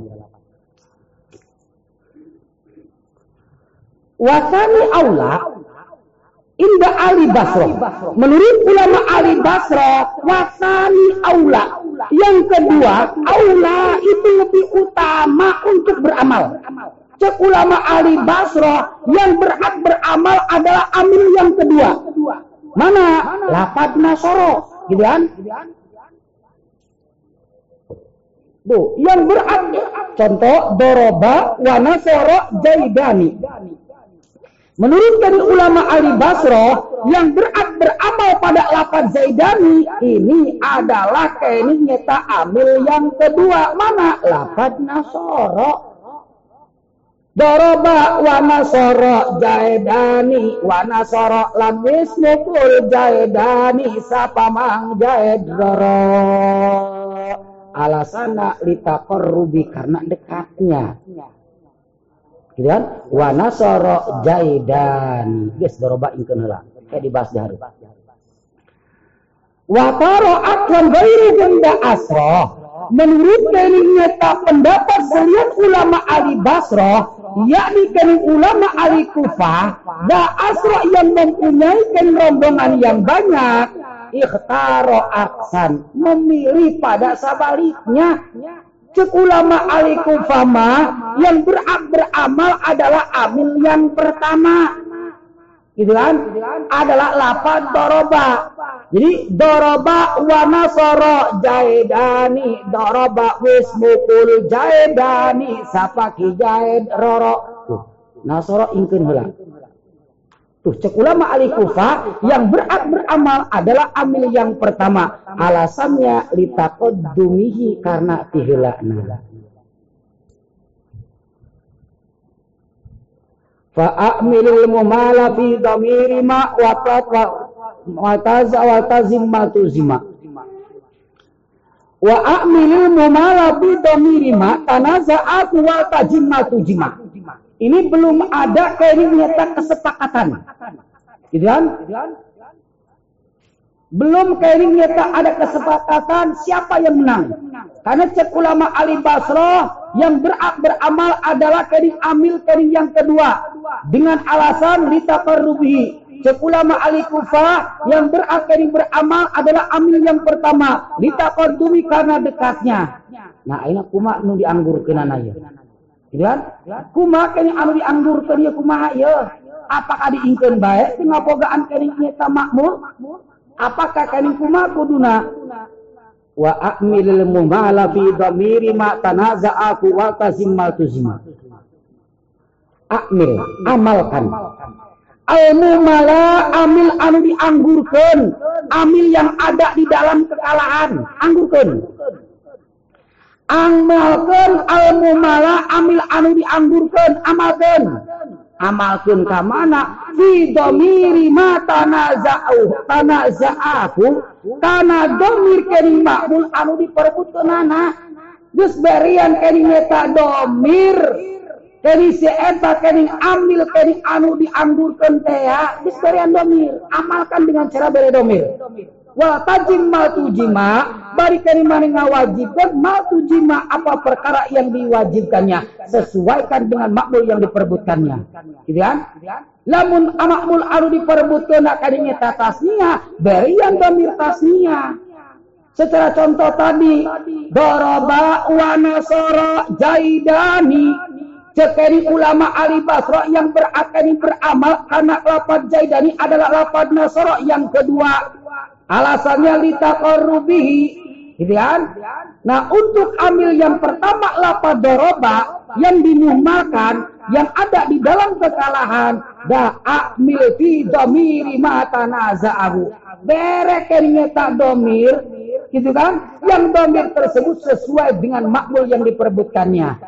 A: Wasani aula Indah Ali Basro. Menurut ulama Ali Basro, wasani aula. Yang kedua, aula itu lebih utama untuk beramal. Cek ulama Ali Basro, yang berhak beramal adalah amil yang kedua. Mana? Lapad Nasoro. Gitu kan? Tuh, yang berhak contoh doroba wa nasoro jaidani. Menurut dari ulama Ali Basro yang berat beramal pada lapan Zaidani ini adalah kini nyeta amil yang kedua mana lapan Nasoro. Doroba wa nasoro jaedani wa nasoro lam ismukul jaedani sapamang jaedoro. Alasana litakor rubi karena dekatnya gitu kan wa nasara jaidan geus doroba ingkeun heula. Kayak dibahas di hari. Wa gairu ganda asra. Menurut dari nyata pendapat selian ulama Ali Basro yakni kan ulama Ali Kufah da asra yang mempunyai kan rombongan yang banyak ikhtaro aksan memilih pada sabaliknya Cek ulama alikum fama yang berak beramal adalah amil yang pertama. Gitu kan? Adalah lapan doroba. Jadi doroba wana soro jaidani doroba wis mukul jaidani sapaki jaid roro. Tuh, nasoro ingkun heula. Tuh, cek ulama ahli kufa yang berat beramal adalah amil yang pertama. Alasannya dumihi karena tihilakna. Fa'amilul mumala fi dhamiri ma wa taza wa tazimmatu zima. Wa a'milul mumala fi dhamiri ma tanaza'atu wa tazimmatu jima. Ini belum ada kayak nyata kesepakatan. Gitu kan? Belum kayak nyata ada kesepakatan siapa yang menang. Karena cek ulama Ali Basro yang berak beramal adalah kering amil kering yang kedua dengan alasan litaqarrubihi Cek ulama Ali Kufa yang berak kering beramal adalah amil yang pertama litaqaddumi karena dekatnya. Nah, ini kuma nu dianggur kena ya. Kuma kene anu dianggur ya kumaha ya? Apakah diingkeun bae teu ngabogaan kering nyata makmur? Apakah kering kuma kuduna wa akmilil mumala fi dhamiri ma tanaza'aku wa tazimmal tuzima akmil amalkan. Al mumala amil anu dianggurkan amil yang ada di dalam kekalahan anggurkan amalkan al mumala amil anu dianggurkan amalkan amalkan ka mana? Fi domiri ma tanaza'u tanaza'aku karena domir kering makmul anu diperebutkeun anak geus berian kering eta domir kering si eta kering ambil kering anu dianggurkeun teh ya. Geus berian domir amalkan dengan cara beri domir wa tajim mal tujima bari kari mani ngawajibkan mal tujima apa perkara yang diwajibkannya? Sesuaikan dengan makmul yang diperebutkannya gitu kan? Lamun amakmul anu diperebutkan nak kadinya tasnia berian domir tasnia secara contoh tadi doroba wa nasara jaidani. Cekeri ulama Ali Basro yang berakani beramal karena lapat jaidani adalah lapat nasara yang kedua Alasannya litaqarrubihi. Gitu kan? Nah, untuk ambil yang pertama lapad doroba yang dimuhmalkan yang ada di dalam kekalahan dah amil fi domiri mata naza'ahu bereken tak domir gitu kan yang domir tersebut sesuai dengan makmul yang diperbutkannya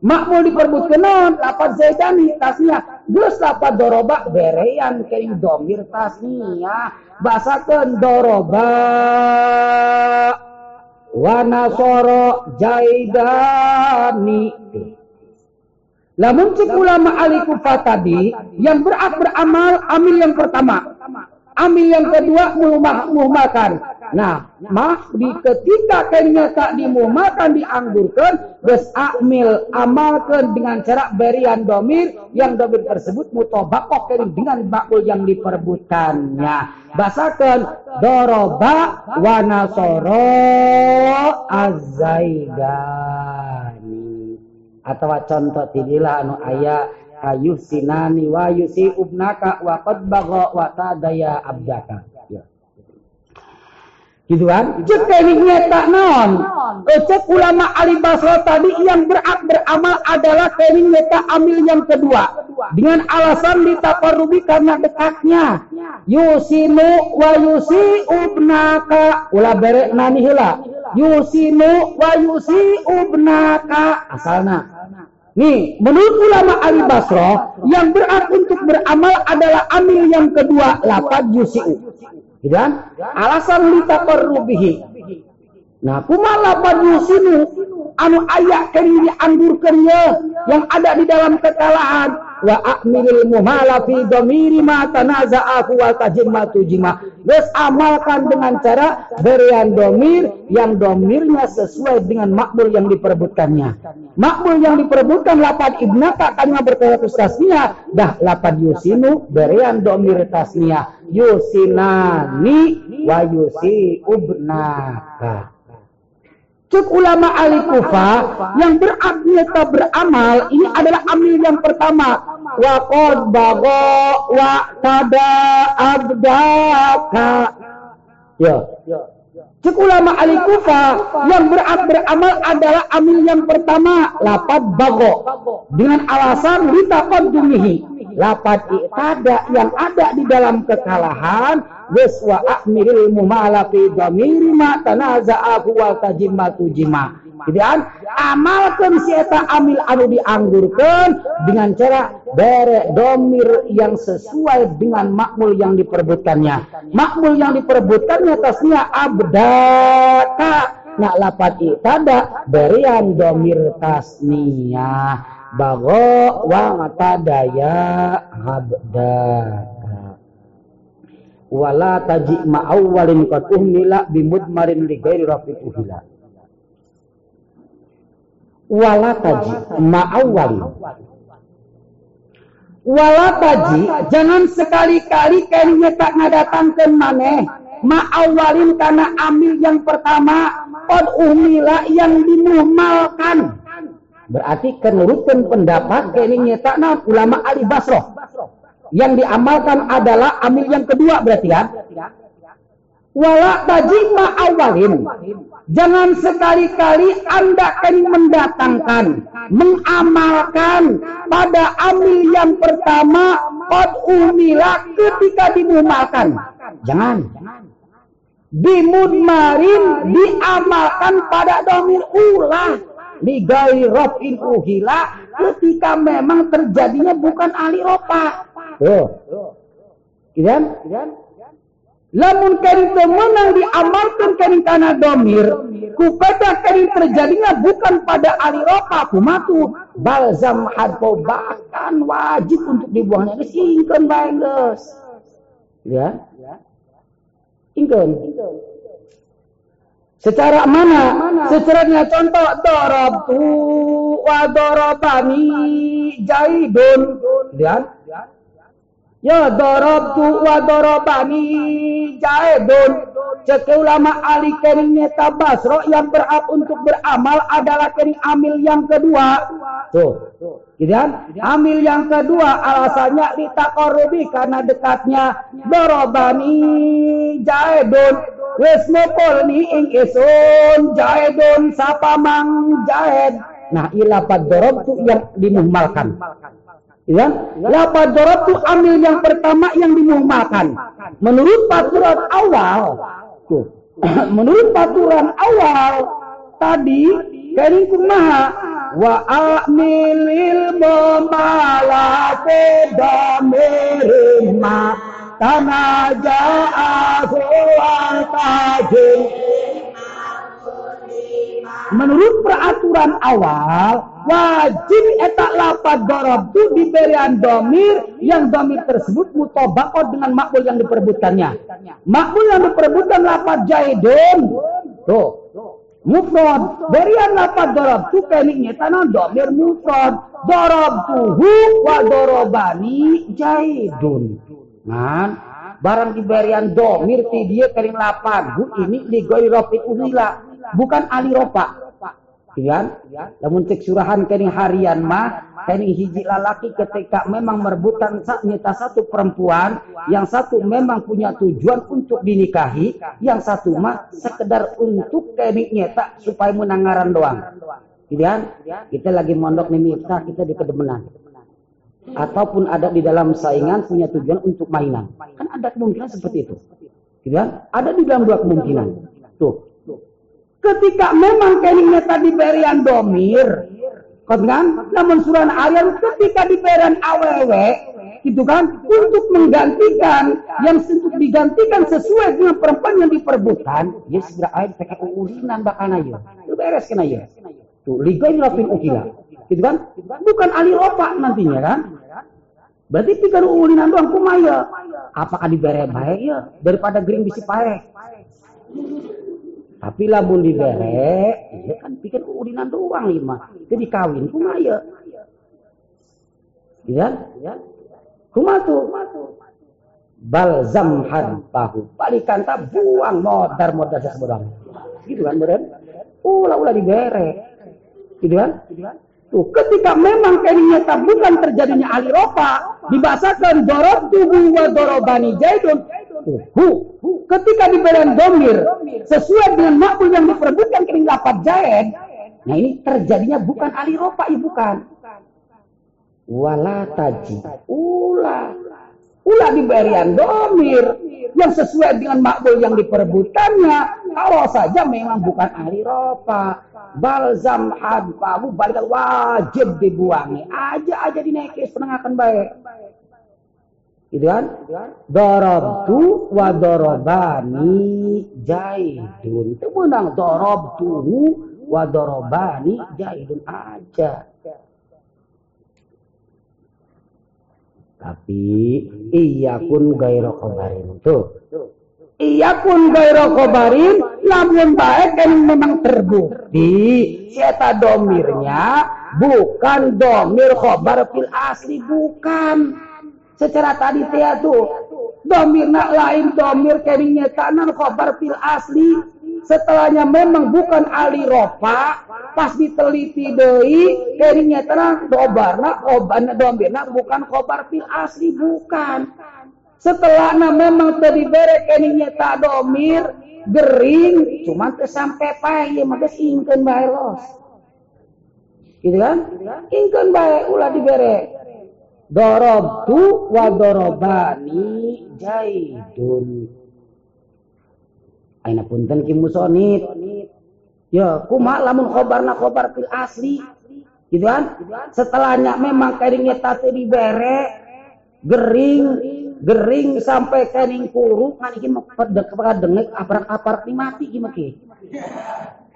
A: makmul diperbutkan non lapat zaidani tasnya geus lapat doroba? Berean kering domir tasnya basakeun doroba. Wa nasoro jaidani. Lamun cik ulama ahli kufah tadi yang berat beramal amil yang pertama amil yang kedua muhmakan Nah, mah di ketika kayaknya tak dimuhmakan dianggurkan, bes akmil amalkan dengan cara berian domir yang domir tersebut mutobakok dengan bakul yang diperbutkannya. Basakan doroba wanasoro azaidani. Atau contoh tidilah anu ayat ayuh sinani wa yusi ubnaka wa qad bagha wa tadaya abdaka. Gitu kan? Cek tekniknya tak non. Cek ulama Ali Basro tadi yang berak beramal adalah tekniknya tak ambil yang kedua. Dengan alasan ditaparubi karena dekatnya. Yusinu wa yusi ubnaka ulah bere nani hila yusinu wa yusi ubnaka asalna Nih, menurut ulama Ali Basro, yang berat untuk beramal adalah amil yang kedua, lapat yusi'u. Gitu kan? Alasan litaqarrubihi. Nah, kumaha lapan yusinu anu ayak keri dianggurkeun yang ada di dalam kekalahan wa akmilil muhala fi domiri ma tanaza'ahu wa tajimmatu jima. Geus amalkan dengan cara berian domir yang domirnya sesuai dengan makmul yang diperebutkannya. Makmul yang diperebutkan lapan ibnaka kan berkata tasnia dah lapan yusinu berian domir tasnia yusinani wa yusi ubnaka. Cuk ulama ahli kufa yang beraknyata beramal ini adalah amil yang pertama wa qad bago wa tada abdaka ya. Cek ulama ahli yang berat beramal adalah amil yang pertama lapat bago dengan alasan dumihi. Lapat itada yang ada di dalam kekalahan. Wis wa akmiril mumala fi dhamiri ma tanaza'ahu wal tajimatu jima Kemudian amalkan si eta amil anu dianggurkan dengan cara bere domir yang sesuai dengan makmul yang diperbutkannya. Makmul yang diperbutkannya tasnya abdaka. Nak lapat itada berian domir tasnia. Bago wa daya abdaka. Wala taji ma'awwalin qatuhmila bimudmarin ligairi rafiq uhila walataji ma'awali walataji jangan sekali-kali kayaknya tak ngadatangkan maneh ma'awalin karena amil yang pertama. Od umila yang dimuhmalkan. Berarti kenurutkan pendapat kayaknya tak ulama Ali Basroh yang diamalkan adalah amil yang kedua berarti ya wala tajima awalin. Jangan sekali-kali Anda akan mendatangkan, mengamalkan pada amil yang pertama, qad umila ketika dimumalkan. Jangan. Dimudmarin diamalkan pada domir ulah. Ligai rofin uhila ketika memang terjadinya bukan ahli ropa. Tuh. Kan? Lamun kari menang diamalkan kari tanah domir, kupada kari terjadinya bukan pada aliropa kumatu balzam harpo bahkan wajib untuk dibuangnya ingkeun bae geus. Ya. Ingkeun. Secara mana? Secaranya contoh dorob tu wa dorobani jaidun. Lihat. Ya darabtu wa darabani jaidun. Cek ulama ahli keringnya tabasro yang berhak untuk beramal adalah kering amil yang kedua. Tuh. Gitu kan? Amil yang kedua alasannya litaqarrubi karena dekatnya darabani jaidun. Wes nopol ni ing esun jaidun sapa mang jaid. Nah, ilapat dorob tu yang dimuhmalkan. Ya, lapad itu amil yang pertama yang dimuhmalkan. Menurut paturan awal, tuh, menurut paturan awal tadi kering kumaha wa amilil memala pedamirima tanaja wa tajin menurut peraturan awal wajib etak lapat itu diberian domir yang domir tersebut mutobakot dengan makbul yang diperebutkannya makbul yang diperebutkan lapat jaidun. Tuh. Mufrad. Berian lapat dorob itu keniknya tanah domir mufrad. Dorob tuhu wa dorobani jaidun. Nah barang diberian domir ti dia kering lapat bu ini ligoi rofit ulila bukan aliropa Kan? Namun cek surahan kening harian mah kening hiji lalaki ketika memang merebutan nyata satu perempuan, yang satu memang punya tujuan untuk dinikahi, yang satu mah sekedar untuk kening nyata supaya menangaran doang. Kan? Kita lagi mondok nih Miftah, kita di kedemenan. Ataupun ada di dalam saingan punya tujuan untuk mainan. Kan ada kemungkinan seperti itu. Kan? Ada di dalam dua kemungkinan. Ketika memang keningnya tadi berian domir, kan? Namun surah ayat ketika diberian awewe, gitu kan? Untuk menggantikan yang untuk digantikan sesuai dengan perempuan yang diperbutkan, ya segera ayat pakai ulinan bakal aja. Itu beres kena ya. Tuh, liga ini lapin ukila. Gitu kan? Bukan ahli opak nantinya kan? Berarti tiga ulinan doang kumaya. Apakah diberi baik ya? Daripada gering bisi paek. Tapi lamun dibere, ya kan bikin udinan doang lima. Jadi kawin kumaya. Ya, ya. Kuma tuh, balzam hadbahu. Balikan tak buang modar modar seseorang. Gitu kan, beren? Ulah ulah dibere. Gitu kan? Tuh, ketika memang kayaknya tak bukan terjadinya aliropa, dibahasakan dorot tubuh wa dorobani jaidun. Hu, ketika diberikan domir, sesuai dengan makul yang diperbutkan kering lapat jaid, nah ini terjadinya bukan aliropa, ya bukan. Wala taji, ulah. Ulah diberikan domir, yang sesuai dengan makbul yang diperebutkannya kalau saja memang bukan ahli ropa balzam hadfahu balik wajib dibuangi. Aja aja dinaikis penengakan baik gitu kan? Darabtu wa darabani jaidun. Itu menang darabtu wa darabani jaidun aja. Tapi iya pun gairo kobarin tuh. Iya pun gairo kobarin, namun baik dan memang terbukti. Sieta domirnya? Bukan domir khobar fil asli bukan. Secara tadi tia tuh domir nak lain domir kerinya tanan khobar fil asli. Setelahnya memang bukan ali ropa pas diteliti doi kerinya terang dobarna kobarna dombirna bukan kobar fil asli bukan. Setelahnya memang tadi bere kerinya tak domir gering cuma sampai pai ya maka ingken bae los. Gitu kan? Ingken bae ulah dibere dorobtu wa dorobani jaidun Aina punten ki musonit. Ya, kuma lamun khobarna khobar fil asli. Gitu kan? Setelahnya memang keringnya tate dibere, gering, gering sampai kering kuru, kan iki pedek kepada dengek aparak-aparak ni mati ki maki.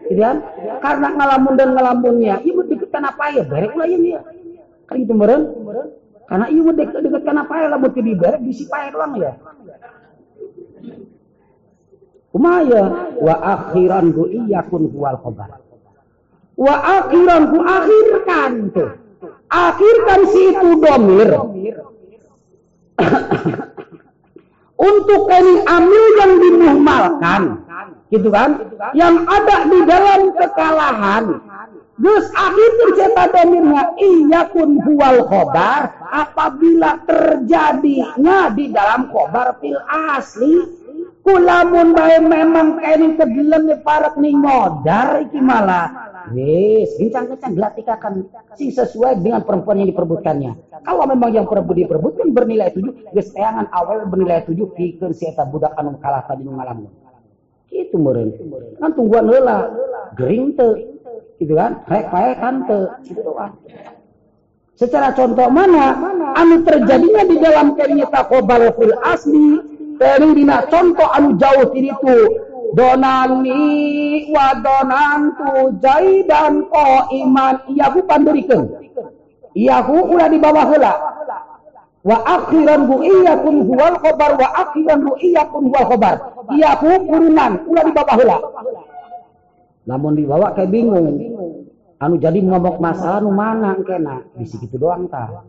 A: Gitu kan? Karena ngalamun dan ngalamunnya, ibu deket apa ya? Berek lah ya. Kan itu meren. Karena ibu deket deket apa ya? Lamun ti dibere, bisi pae doang ya. Kumaya wa akhiran ku iyakun huwal khobar. Wa akhiran ku akhirkan tuh. Akhirkan si itu domir. Untuk ini amil yang dimuhmalkan. Gitu kan? Yang ada di dalam kekalahan. Gus akhir terceta domirnya iyakun huwal khobar apabila terjadinya di dalam khobar fil asli Kulamun bae memang kene kedelem parak ning modar iki malah. Wis, bincang-bincang dilatikakan si sesuai dengan perempuan yang diperbutkannya. Kalau memang yang perebut diperbutkan bernilai tujuh, geus teangan awal bernilai tujuh pikeun si eta budak anu kalah tadi nu ngalamun. Kitu meureun. Kan tungguan heula. Gering. Gitu kan? Rek pae teu. Gitu kan. Secara contoh mana? Anu terjadinya di dalam karinya takobal fil asli. Tering dina contoh anu jauh itu donani wa donantu jaidan ko iman. Iyahu pandurikeun. Iyahu ulah di bawah heula. Wa akhiran bu iyakun huwal khobar wa akhiran bu iyakun huwal khobar. Iyahu kurunan ulah di bawah heula namun dibawa kayak bingung anu jadi ngomong masalah nu mana kena bisi gitu doang ta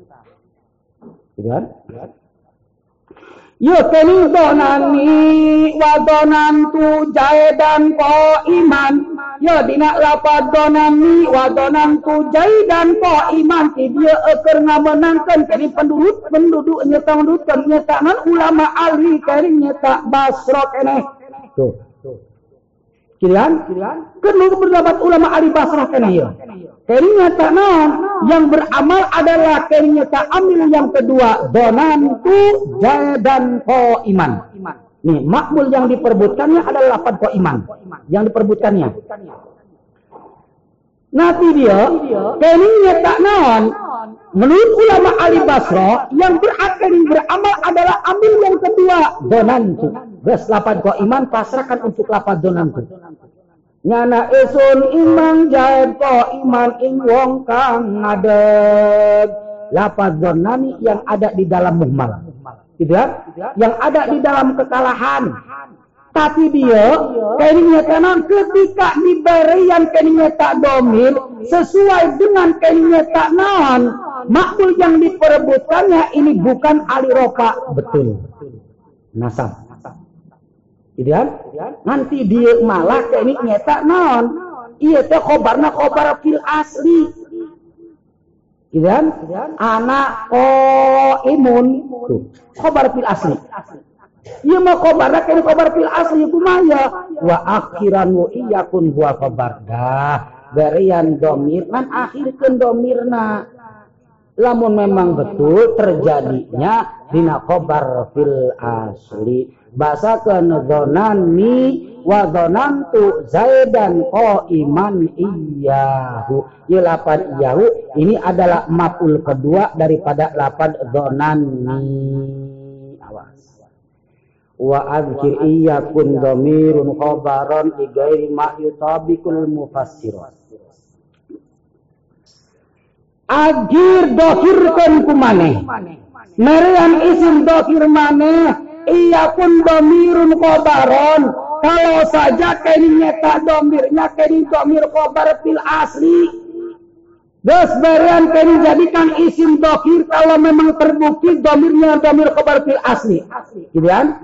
A: gitu kan Yukeni donani wa donantu jaidan ko iman. Yo dina lapad donani wa donantu jaidan ko iman. Ti dia eker ngamenangkan kini penduduk penduduk nyata penduduk nyata ulama ahli kari nyata basro kene. Tuh. Kilan, kedua berdapat ulama ahli basrah kena ya. Kerinya tak yang beramal adalah kerinya tak amil yang kedua donan tu jadan ko iman. Nih makmul yang diperbutkannya adalah lapan ko iman yang diperbutkannya. Nanti dia kerinya tak naon menurut ulama ahli basrah yang berakhir beramal adalah amil yang kedua donan tu. Ges lapan ko iman pasrahkan untuk lapan donan tu. Nyana esun iman jahit ko iman ing wong kang ngadeg. Lafaz zonani yang ada di dalam muhmal. Gitu ya? Yang ada di dalam kekalahan. Tapi dia, kayaknya kanan ketika diberi yang kayaknya tak domir, sesuai dengan kayaknya tak nahan, makbul yang diperebutkannya ini bukan aliropa. Betul. Nasab. Gitu kan? Nanti dia malah kayak ini nyata non. Iya teh khobarna khobar fil asli. Gitu kan? Anak ko imun. Tuh. Fil asli. Iya mau khobar kene khobar fil asli kumaya. Wa akhiran wa iyakun huwa khobar. Dah. Berian domir. Man akhirkan domirna. Lamun memang betul terjadinya dina khobar fil asli. Bahasa ke zonani wa zonantu zaidan iman iyahu. Ya lapan iyahu ini adalah maf'ul kedua daripada lapan zonani. Awas. Wa adzkir iyakun dhamirun khabaron li ghairi ma yutabikul mufassirat. Agir dohirkan kumane. Merian isim dohir maneh iya pun domirun kobaron kalau saja kini nyata domirnya kini domir kobar fil asli Dos berian kini jadikan isim dokir kalau memang terbukti domirnya domir kobar fil asli. Gitu kan?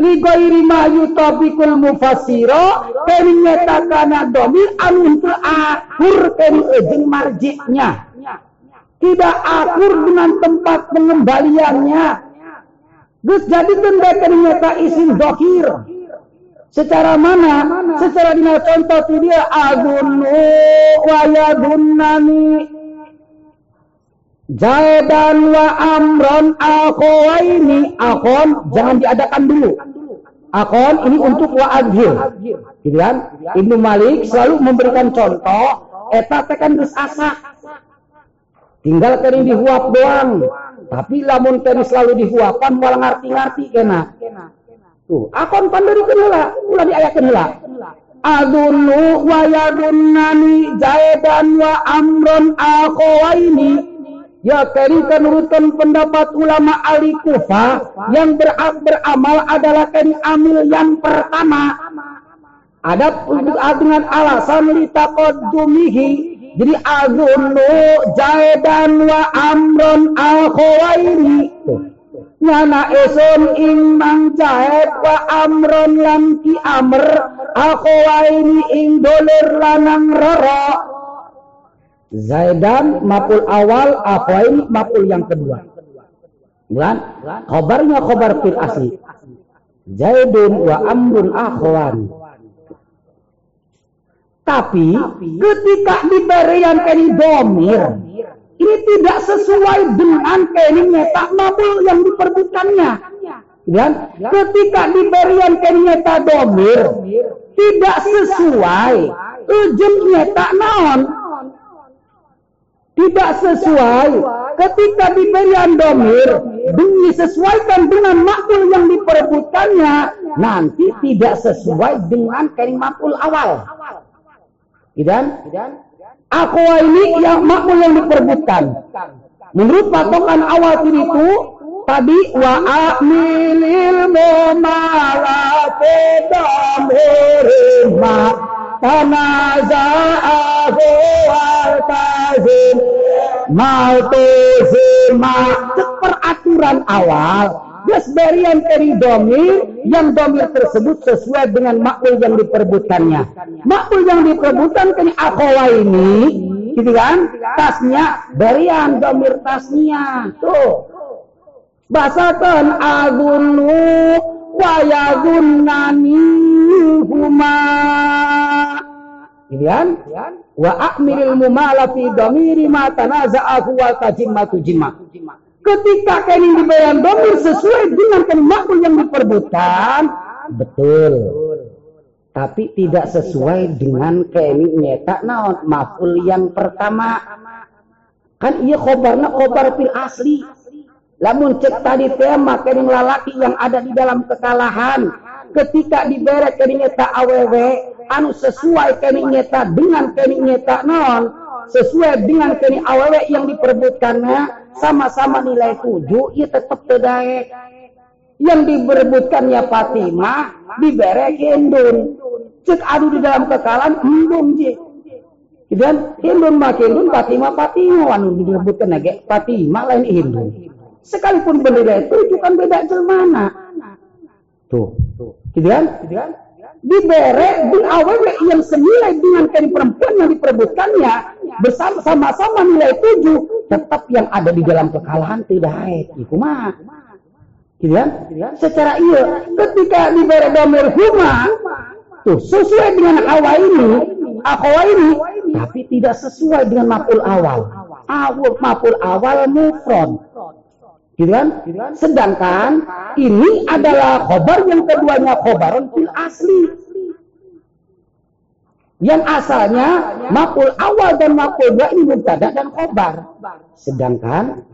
A: Ligoiri ma yutobikul mufasiro kini nyata kana domir anu akur kini ejeng marjiknya. Tidak akur dengan tempat pengembaliannya Gus jadi benda ternyata isim dohir. Secara mana? Secara dina contoh itu dia agunu wayadunnani Jaidan wa amron akhawaini akon jangan diadakan dulu. Akon ini untuk wa adhir. Gitu kan? Ibnu Malik selalu memberikan contoh eta tekan geus asa. Tinggal kering dihuap doang. Tapi lamun kena selalu dihuapan malah ngarti-ngarti kena. Tuh, akon pandarikeun heula, ulah diayakeun heula. Adunu wa yadunnani jaidan wa amron akhawaini Ya tadi menurutkan pendapat ulama ahli Kufah yang ber beramal adalah kani amil yang pertama. Ada dengan alasan litakodumihi jadi azunu jaidan wa amron al khawairi. Nyana eson ing mang jaid wa amron lan ki amr al khawairi ing doler lanang roro. Zaidan mapul awal, akhawairi mapul yang kedua. Bukan? Khobarnya khobar fil asli. Zaidun wa amrun akhwan. Tapi ketika diberikan kini domir, ini tidak sesuai dengan kini nyata mabul yang diperbutkannya. Dan ketika diberikan kini nyata domir, tidak sesuai ujung nyata naon. Tidak sesuai ketika diberikan domir, disesuaikan dengan makul yang diperbutkannya, nanti tidak sesuai dengan kini makul awal. Idan, akwa ini yang makmul yang diperbutkan. Menurut patokan awal itu tadi wa amilil mumalati damhirima tanaza'ahu wal tazim maltuzima peraturan awal Yes, berian dari domir yang domir tersebut sesuai dengan makul yang diperbutkannya. Makul yang diperbutkan akhawa ini, gitu kan? Tasnya berian domir tasnya. Tuh. Basakan agunu wayagunani huma. Gitu kan? Wa akmiril mumala fi domiri ma tanaza'ahu wa tajimmatu jimma. Ketika kini dibayar domir sesuai dengan makul yang diperbutkan, betul. Tapi tidak sesuai dengan kini nyetak naon makul yang pertama. Kan iya khobarna khobar fil asli. Lamun cek tadi tema kini lalaki yang ada di dalam kekalahan. Ketika diberi kini nyetak aww, anu sesuai kini nyetak dengan kini nyetak naon sesuai dengan kini aww yang diperbutkannya sama-sama nilai tujuh, ia tetap tedae. Yang diberebutkannya Fatimah, diberek Hindun. Cek adu di dalam kekalan, embung je. Dan Hindun mah Hindun, Fatimah Fatimah. Wanu diberebutkan lagi, Fatimah lain Hindun. Sekalipun bendera itu kan beda jelmana. Tuh. Gitu kan? Dibere di aww yang senilai dengan kain perempuan yang diperebutkannya bersama-sama nilai tujuh tetap yang ada di dalam kekalahan tidak iku mah. Gitu kan? Secara iya ketika diberi domir huma tuh sesuai dengan awal ini akhawa ini tapi tidak sesuai dengan maf'ul awal. Awal maf'ul awal mufrad gitu kan sedangkan ini adalah khobar yang keduanya khobaron fil asli yang asalnya makul awal dan makul dua ini mubtada dan khobar. Sedangkan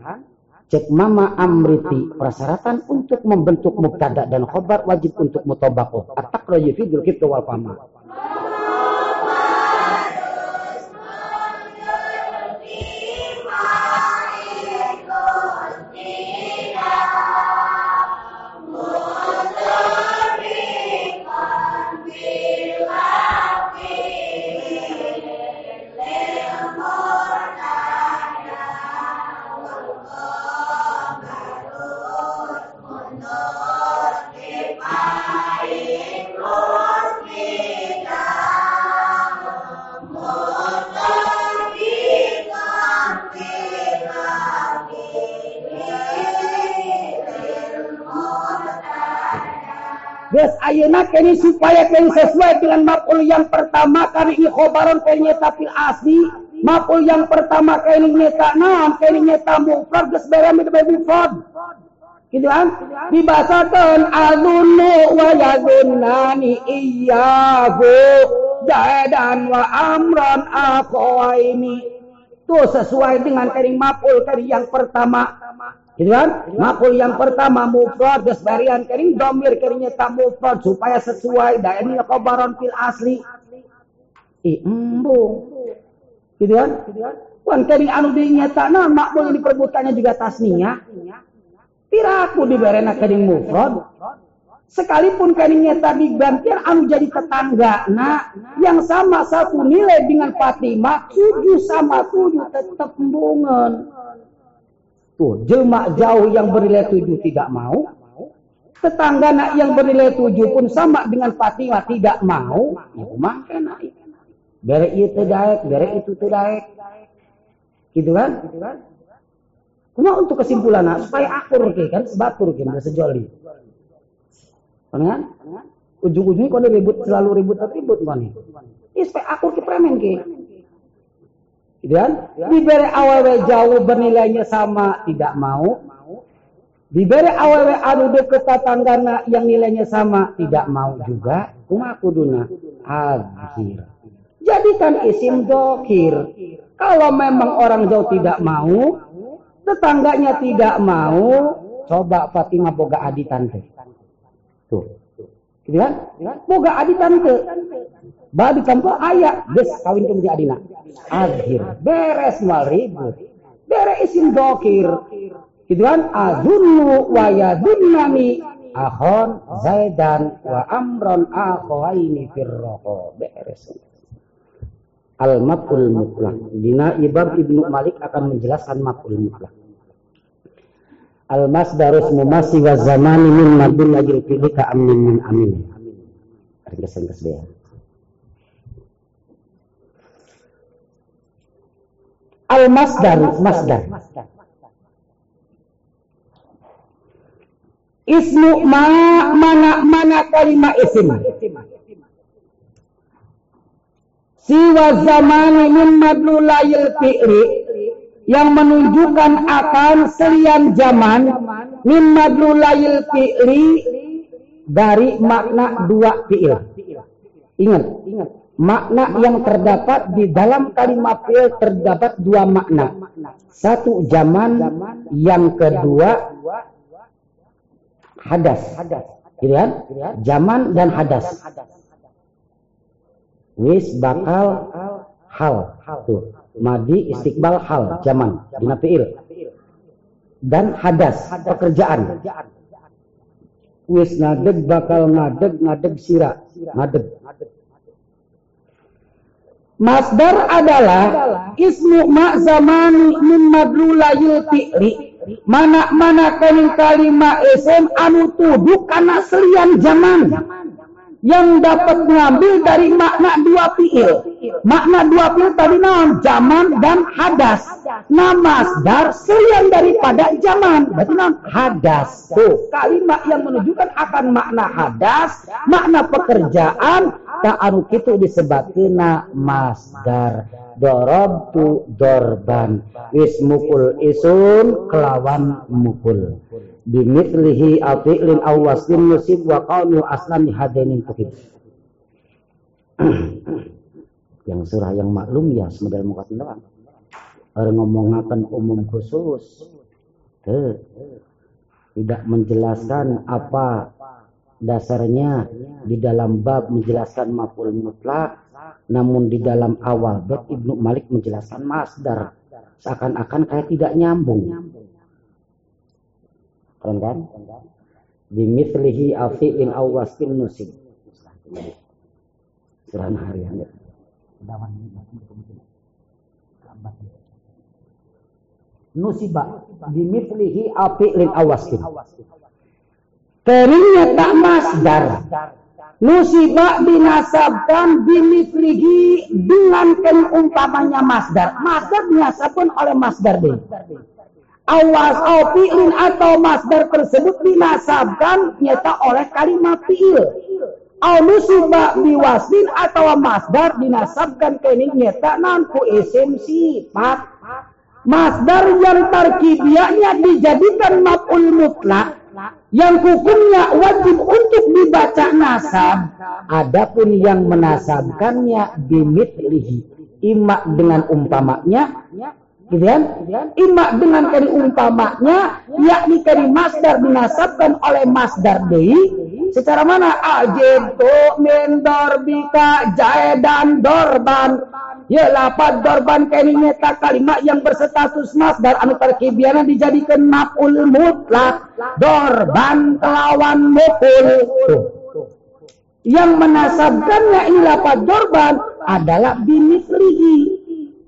A: cek mama amriti persyaratan untuk membentuk mubtada dan khobar wajib untuk mutobako. Atak roji fidul kita wal fama. Yes, ayeuna kini supaya kini sesuai dengan maf'ul yang pertama kali ini khobaron kini nyata fil asli. Maf'ul yang pertama kini nyata nam kini nyata mufrad geus bere mi mufrad. Gitu kan? Dibasakeun azunnu wa yazunnani iyyahu jaidan wa amran ini. Tuh sesuai dengan kering maf'ul kering yang pertama Gitu kan? Makul yang pertama mufrad geus barian kering domir keringnya tak mufrad supaya sesuai da ini khobaron fil asli. Ih, embung. Gitu kan? Wan kering anu dinyatakna makmul yang diperbutannya juga tasniah. Piraku diberena kering mufrad. Sekalipun keringnya tadi gantian anu jadi tetangga, nah yang sama satu nilai dengan Fatimah, tujuh sama tujuh tetap embungan. Tuh, jauh yang bernilai tujuh tidak mau. Tetangga nak yang bernilai tujuh pun sama dengan Fatimah tidak mau. Itu mah kena. Bere itu tidak, bere itu tidak. Gitu kan? Cuma untuk kesimpulan nah, supaya akur ke kan sebatur ke sejoli. Kan? Ujung-ujungnya kau ribut selalu ribut ribut kan? Ini supaya akur ke premen ke. Gitu kan? Diberi awal jauh bernilainya sama tidak mau. Diberi awal anu deket tetanggana yang nilainya sama tidak mau juga. Kuma kuduna akhir. Jadikan isim dokir. Kalau memang orang jauh tidak mau, tetangganya tidak mau, coba Fatimah boga adi tante. Tuh. Gitu kan? Boga adi tante. Ba di kampung ayah, des kawin ke adina. Akhir beres mal ribut. Beres isim dokir. Gitu kan? Azunnu wa akhon zaidan wa amron akhaini firroho. Beres. Al-maf'ul mutlak. Dina Ibab Ibnu Malik akan menjelaskan maf'ul mutlak. Al-masdarus mumasi wa zamani min madun lajil pilih ka amin min amin. Kesan kesbean. Al-masdar, masdar. Ismu ma mana mana kalimat isim. Siwa zamani min madlulayil fi'ri yang menunjukkan akan selian zaman min madlulayil fi'ri dari makna dua fi'il. Ingat, ingat makna yang terdapat di dalam kalimat fi'il terdapat dua makna. Satu zaman, yang kedua hadas. Gitu kan? Zaman dan hadas. Wis bakal hal. Tuh. Madi istiqbal hal zaman dina fi'il. Dan hadas pekerjaan. Wis ngadeg bakal ngadeg ngadeg sira. Ngadeg Masdar adalah ismu ma zamani min madlulayil fi'li. Mana-mana kaling kalima isim anu tuduh karena selian zaman. Yang dapat mengambil dari makna dua fi'il. Makna dua fi'il tadi naon? Zaman dan hadas. namasdar selian daripada zaman. Berarti nam hadas. Tuh, kalimat yang menunjukkan akan makna hadas, makna pekerjaan, tak anu itu disebutkan masdar. tu dorban. Wis mukul isun kelawan mukul. Bimithlihi afi'lin awasin musib wa qawlu aslan hadainin tukib. yang surah yang maklum ya semodel muka doang orang ngomongakan umum khusus Tuh. tidak menjelaskan apa dasarnya di dalam bab menjelaskan maf'ul mutlak namun di dalam awal bab Ibnu Malik menjelaskan masdar seakan-akan kayak tidak nyambung keren kan? Bimithlihi afi'in awasin nusib. Surah harian nusibah bimithlihi api lin awasin keringnya tak masdar. Nusibah dinasabkan bimithlihi dengan umpamanya masdar. Masdar dinasabkan oleh masdar deh. Awas au fi'lin atau masdar tersebut dinasabkan nyata oleh kalimat fi'il. Au nusiba biwasin atau masdar dinasabkan kening nyata nanku isim sifat Masdar yang tarkibianya dijadikan maf'ul mutlak yang hukumnya wajib untuk dibaca nasab adapun yang menasabkannya lihi imak dengan umpamanya gitu kan imak dengan kali umpamanya yakni kali masdar dinasabkan oleh masdar dei secara mana? ajibtu min darbika jaidan dorban. Ya lapad dorban kini nyata kalimat yang berstatus masdar anu tarkibiana dijadikan maf'ul mutlak dorban kelawan mukul. Yang menasabkannya ini lapad dorban adalah bimislihi.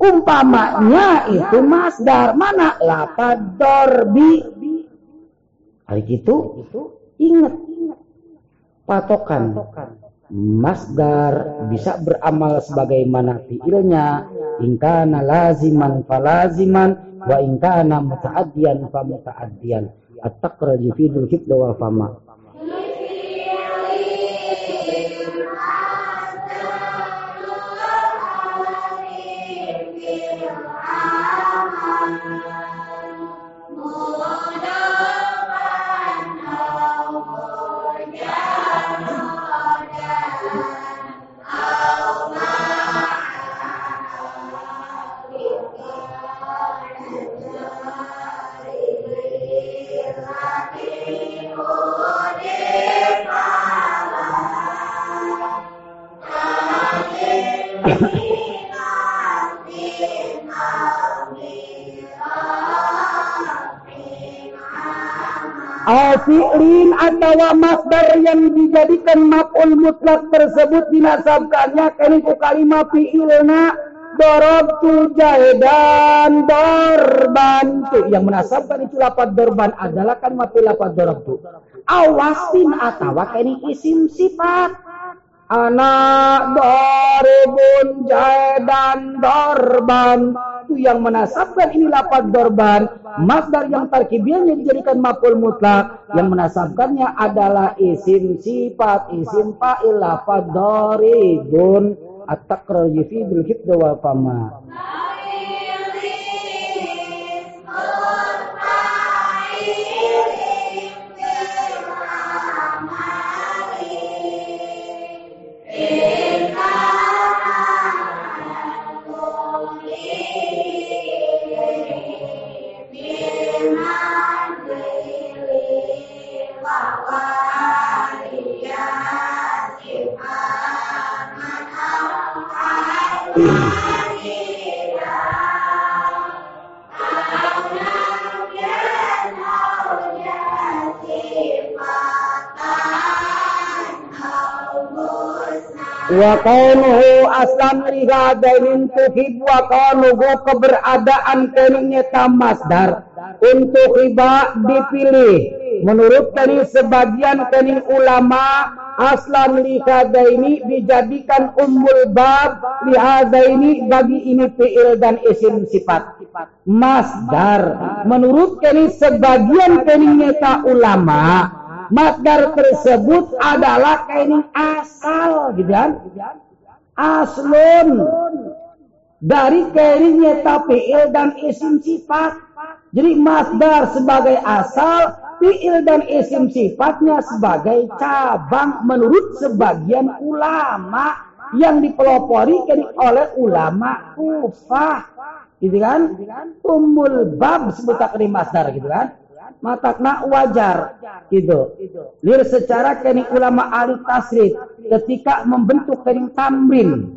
A: Umpamanya itu masdar. Mana? Lapad dorbi. Hari itu ingat patokan masdar bisa beramal sebagaimana fiilnya ingkana laziman falaziman wa ingkana muta'addiyan fa muta'addiyan at-taqra yufidul hibda wal fama fi'lin atau masdar yang dijadikan maf'ul mutlak tersebut dinasabkannya. Kaliku kalimat fi'ilna tu jahidan dorban yang menasabkan itu lapat dorban adalah kan mati lapat tu. Awasin atau kini isim sifat anak doribun jahidan dorban itu yang menasabkan ini lapat dorban masdar yang tarkibiannya dijadikan maf'ul mutlak yang menasabkannya adalah isim sifat isim fa'il lapat doribun at-taqrar yufidul hibda wal fama wa kaunuhu aslan rihadainin tuhib wa kaunuhu keberadaan keningnya tamasdar untuk riba dipilih. Menurut tadi sebagian tadi ulama aslan ini dijadikan ummul bab ini bagi ini fi'il dan isim sifat. Masdar menurut tadi sebagian tadi nyata ulama masdar tersebut adalah kaini asal gitu kan? Aslun. Dari kaini nyata fi'il dan isim sifat. Jadi masdar sebagai asal fi'il dan isim sifatnya sebagai cabang menurut sebagian ulama yang dipelopori oleh ulama kufah. Gitu kan? Umul bab sebut takri masdar gitu kan matakna wajar. Gitu. Lir secara kini ulama ahli tasrif ketika membentuk kering tamrin.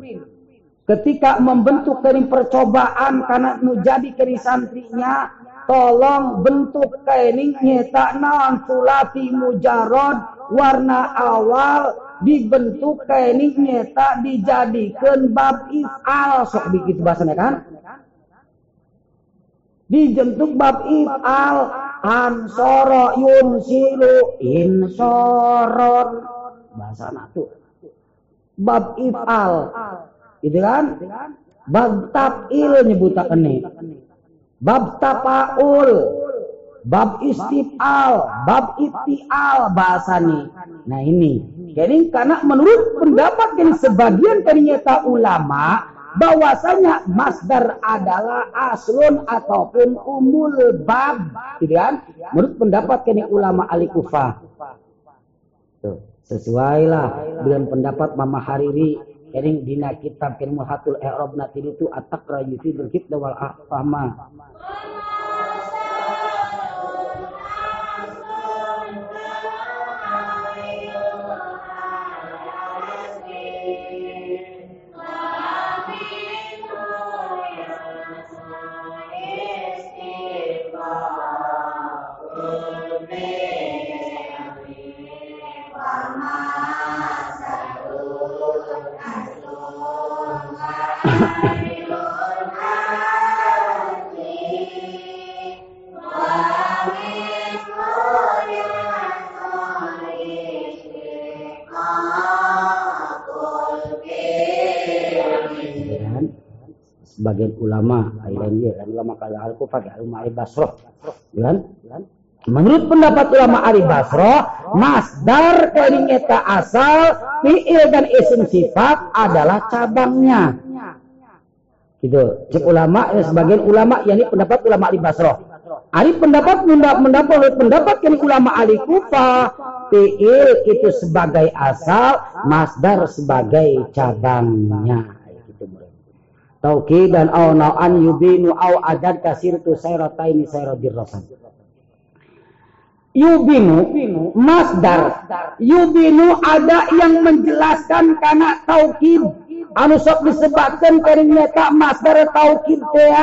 A: Ketika membentuk kering percobaan karena menjadi kering santrinya tolong bentuk kaining nyeta naon sulati mujarod warna awal dibentuk kaining nyeta dijadikan bab if'al. Sok dikit bahasanya kan dijentuk bab if'al. Ansoro yunsilu insoron. Bahasa tuh. Bab if'al. Gitu kan? Bab nyebutakan nih bab tapaul, bab istifal, bab iftial bahasanya. Nah ini, jadi karena menurut pendapat dari sebagian ternyata ulama bahwasanya masdar adalah aslun ataupun umul bab, gitu kan? Menurut pendapat kini ulama alikufah. Tuh, sesuailah dengan pendapat Mama Hariri Kering dina kitab kering muhatul i'rab natin itu at-taqra yufidul hibda wal ahfama. Sebagian ulama lain ya kan ulama kala al kufah ulama al basroh kan Menurut pendapat ulama Ali Basro, masdar dari nyata asal, fi'il dan isim sifat adalah cabangnya. Gitu. Cek ulama, ya, sebagian ulama, yakni pendapat ulama Ali Basro. Ali pendapat mendapat pendapat yang ulama Ali Kufa, fi'il itu sebagai asal, masdar sebagai cabangnya tauki dan au nau'an yubinu au adad kasir tu sayrataini sayradir rasan yubinu masdar. Yubinu ada yang menjelaskan karena taukid anu sok disebutkan karinya tak masdar taukid teh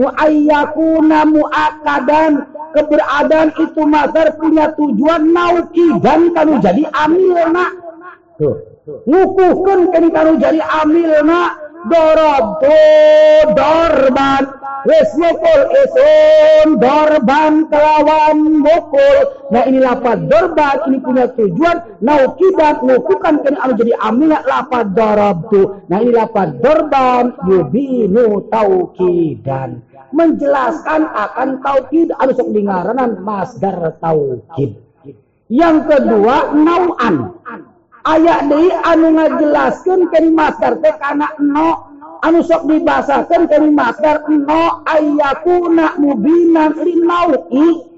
A: muayyakuna muakadan. Keberadaan itu masdar punya tujuan naukidan kanu jadi amilna. Tuh. Ngukuhkeun kanu jadi amilna Dorobtu dorban Wes mukul isun dorban kelawan mukul. Nah ini lapat dorban ini punya tujuan Naukibat nukukan kini anu jadi aminat lapat dorobtu Nah ini lapat dorban yubinu taukidan. Menjelaskan akan taukid anu sok dingaranan masdar taukid. Yang kedua nauan aya deui anu ngajelaskeun kering master teh kana no anu sok dibasakeun kering master no ayakuna mubinan linau'i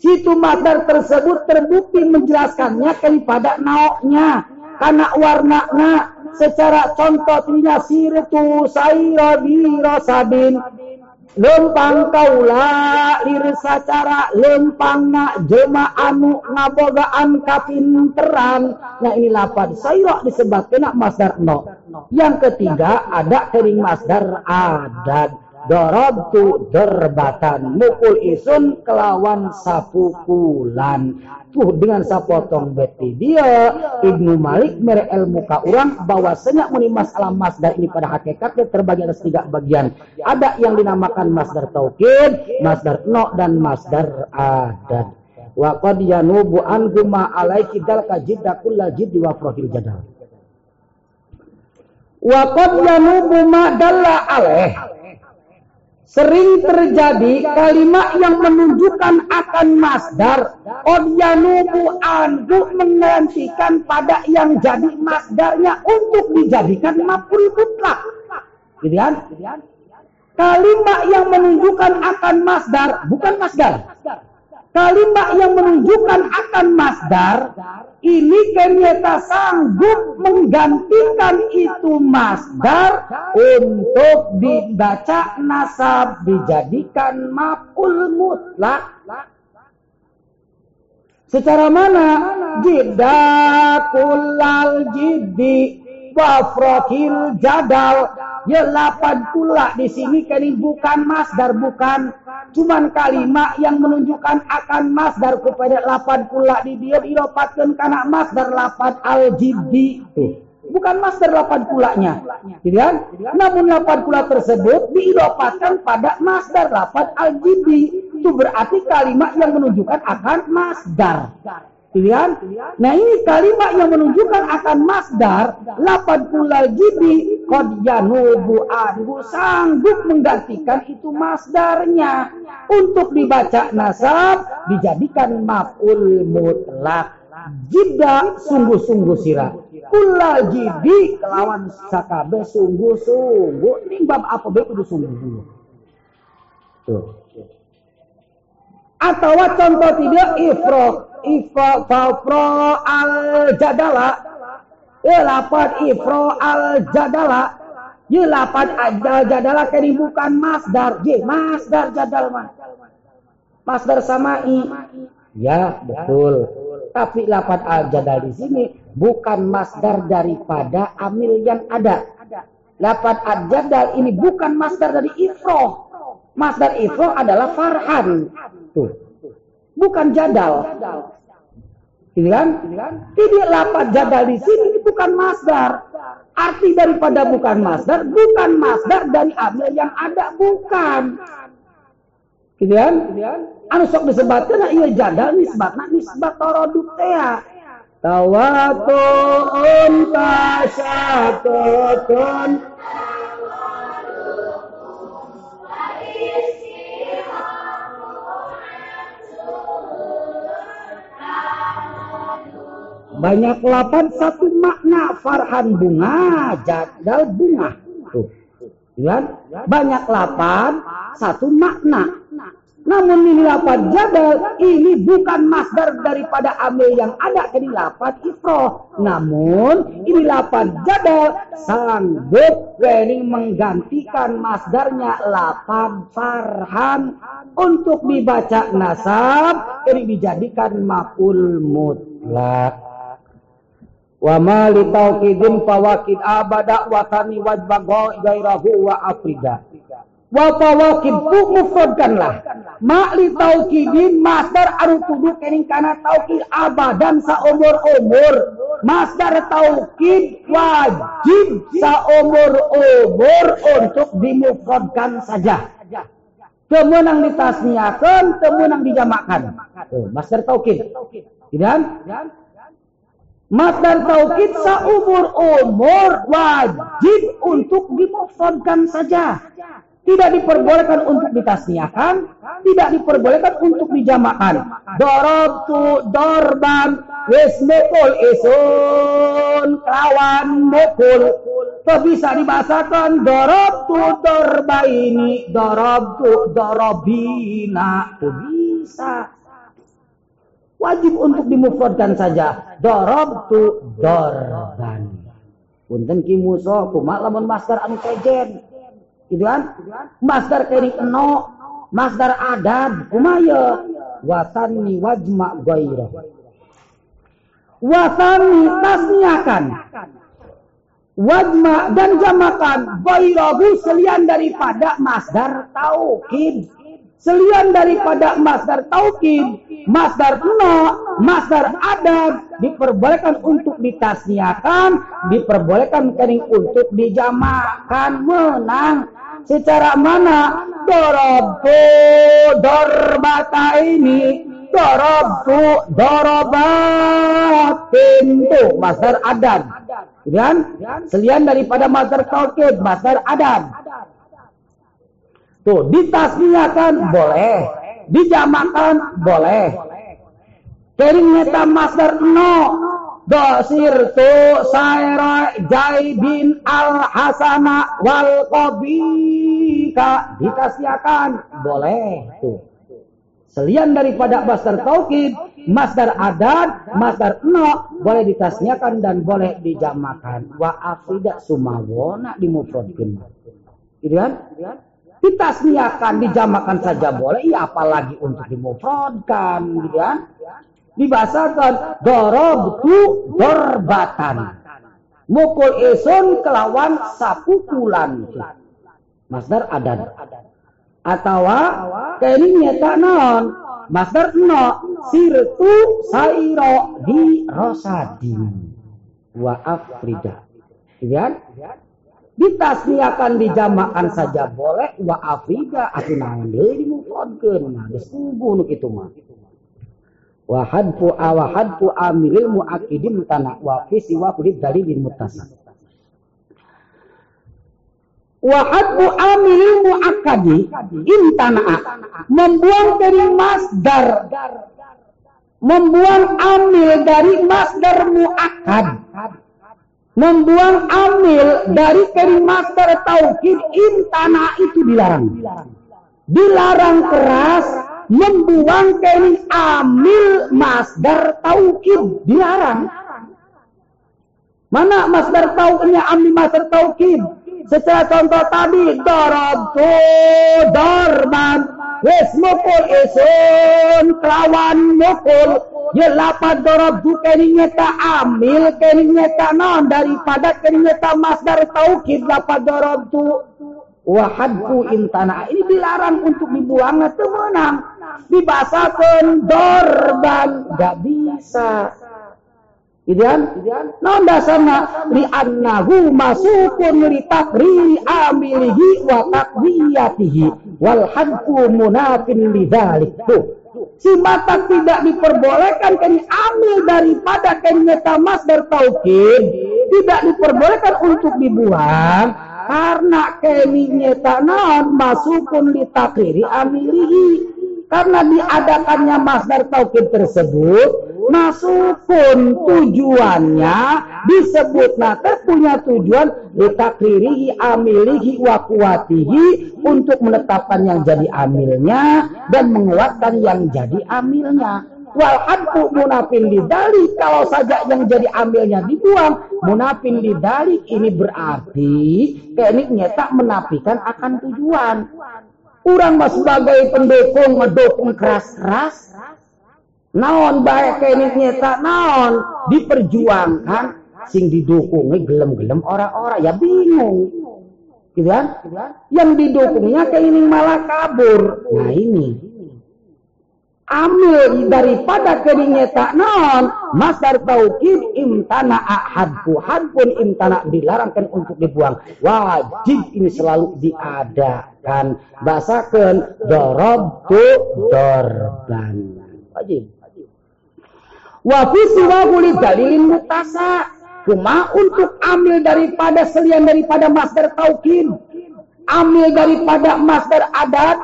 A: situ master tersebut terbukti menjelaskannya daripada naoknya. Karena warnanya. Secara contoh tinya sirtu sayra rosadin lempang kaula lir sacara lempangna jema anu ngabogaan kapinteran. Nah ini lapan sayro disebabkan masdar no. Yang ketiga ada kering masdar adat Dorobtu derbatan mukul isun kelawan sapukulan tuh dengan sapotong beti dia Ibnu Malik mere ilmu ka urang bahwasanya muni masalah masdar ini pada hakikatnya terbagi atas tiga bagian ada yang dinamakan masdar taukid masdar no dan masdar adat Wa qad yanubu anhu ma alaiki dalka jidda kulla jiddi wa profil jadal. Wa qad yanubu ma dalla alaih. Sering terjadi kalimat yang menunjukkan akan masdar. Qad yanubu anhu menggantikan pada yang jadi masdarnya untuk dijadikan maf'ul mutlak. Gitu kan? Kalimat yang menunjukkan akan masdar bukan masdar kalimat yang menunjukkan akan masdar ini ternyata sanggup menggantikan itu masdar untuk dibaca nasab dijadikan maf'ul mutlak. Secara mana? Jidakulal jiddi wafrokil jadal. Ya lapan pula di sini kini bukan masdar bukan. Cuman kalimat yang menunjukkan akan masdar kepada lapan pula di dia dilepaskan karena masdar lapan al-jiddi. Bukan masdar lapan pulanya. Gitu kan? Namun lapan pula tersebut diidopatkan pada masdar lapan al-jiddi. Itu berarti kalimat yang menunjukkan akan masdar Pilihan. Nah ini kalimat yang menunjukkan akan masdar. Lapan pulal jibi. Qad yanubu. Sanggup menggantikan itu masdarnya. Untuk dibaca nasab. Dijadikan maf'ul mutlak. Jida sungguh-sungguh sirah. Pulal jibi. Kelawan sakabe sungguh-sungguh. Ini bab apa? Baik itu sungguh-sungguh. Tuh. Atau contoh tidak ifroh ifra fafro al jadala ya lapat ifro al jadala ya lapat al jadala kini bukan masdar. Je masdar jadal mah. Masdar samai ya betul. Tapi lapat al jadal di sini bukan masdar daripada amil yang ada. Lapat al jadal ini bukan masdar dari ifro masdar ifro adalah farhan. Tuh bukan jadal. Ini kan? Tidak lapat jadal di sini bukan masdar. Arti daripada bukan masdar, bukan masdar dari amil yang ada, bukan. Gitu kan? Anu sok disebutkan iya jadal nisbatna nisbat toroduk teh. Tawatu'un banyak lapan satu makna farhan bunga jadal bunga. Tuh. Kan banyak lapan satu makna. Namun ini lapan jadal ini bukan masdar daripada amil yang ada ini lapan ifroh. Namun ini lapan jadal sanggup ini menggantikan masdarnya lapan farhan. Untuk dibaca nasab ini dijadikan maf'ul mutlak wa ma li tauqidin fawaqid abada wa tani wajbago gairahu wa afrida. Wa fawaqid mufradkanlah ma li tauqidin masdar anu tuduh kening kana tauqid abadan saumur umur masdar tauqid wajib saumur umur untuk dimufradkan saja. Temenang ditasniakan temenang dijamakkan tuh masdar tauqid dan Masdar taukid seumur-umur wajib untuk dimufradkan saja. Tidak diperbolehkan untuk ditasniakan, tidak diperbolehkan untuk dijamakan. tu dorban wis mukul isun kelawan mukul. Bisa dibahasakan tu dorbaini, tu dorobina. Kok bisa wajib untuk dimufradkan saja. tu dorban. Punten ki muso kumak lamun masdar anu sejen. Gitu kan? Masdar kene eno, masdar adad kumaya watani wajma gaira. Watani tasniakan. Wajma dan jamakan gairahu selian daripada masdar taukid Selian daripada masdar taukid, masdar no, masdar adab diperbolehkan untuk ditasniakan, diperbolehkan kening untuk dijamakan. Menang. Secara mana? Dorobu dorbata ini. Darabtu darabatin tuh masdar adad kan? Selian daripada masdar taukid masdar adad tuh ditasniakan boleh. dijamakan boleh. Keringnya masdar no. Dosir tu saira jaibin al hasana wal qabika dikasiakan boleh. Tuh. Selian daripada masdar taukid masdar adat masdar no boleh ditasniakan dan boleh dijamakan. Wa afidak sumawona dimufradkan gitu kan ditasniakan dijamakan saja boleh ya apalagi untuk dimufradkan gitu kan? Dibahasakan tu dorbatan. Mukul eson kelawan sapukulan masdar adan. Atau kini nyata non. Masdar no sirtu sairo di rosadin. Wa afrida. Kan ditasniakan dijamakan saja boleh. Wa afrida aku naon deui dimufradkeun nah geus nu kitu mah. Wa hadfu wa hadfu amilil muakidin tanah wa fi siwa kulit dalilin mutasal wa hadfu amilil muakadi intana membuang dari masdar membuang amil dari masdar muakad membuang amil dari masdar taukid intana itu dilarang dilarang keras membuang kini amil masdar taukid dilarang. Mana masdar taukidnya amil masdar taukid? Secara contoh tadi darabtu darban wes mukul isun kelawan mukul ya lapat darabtu kini nyata amil nyata non. Daripada nyata masdar taukid lapat darabtu wahadku intana. Ini dilarang untuk dibuang atau menang. Dibasakan dorban. Gak bisa. Idean, non dasarna li annahu masukun li takriri amilihi wa wal hadku munafin li dhalik. Tuh. Si mata tidak diperbolehkan kini amil daripada kenyata masdar taukid tidak diperbolehkan untuk dibuang karena kini nyata non masukun li takriri amilihi karena diadakannya masdar taukid tersebut masukun tujuannya disebut nanti punya tujuan ditakririhi amilihi wa kuatihi untuk menetapkan yang jadi amilnya dan menguatkan yang jadi amilnya. Wal hadku munafin lidalik kalau saja yang jadi amilnya dibuang munafin lidalik ini berarti keniknya tak menafikan akan tujuan Kurang mas sebagai pendukung mendukung keras-keras. Naon baik ini nyata naon diperjuangkan sing didukungnya gelem-gelem orang-orang ya bingung. Gitu kan? Yang didukungnya kayak ini malah kabur. Nah ini ambil daripada keringnya tak non masdar taukid imtana hadku hadpun imtana dilarangkan untuk dibuang. Wajib ini selalu diadakan. Bahasakan dorob tu dorban. Wajib. Wa fi siwahuli dalilin mutasa. Cuma untuk ambil daripada selian daripada masdar taukid ambil daripada masdar adat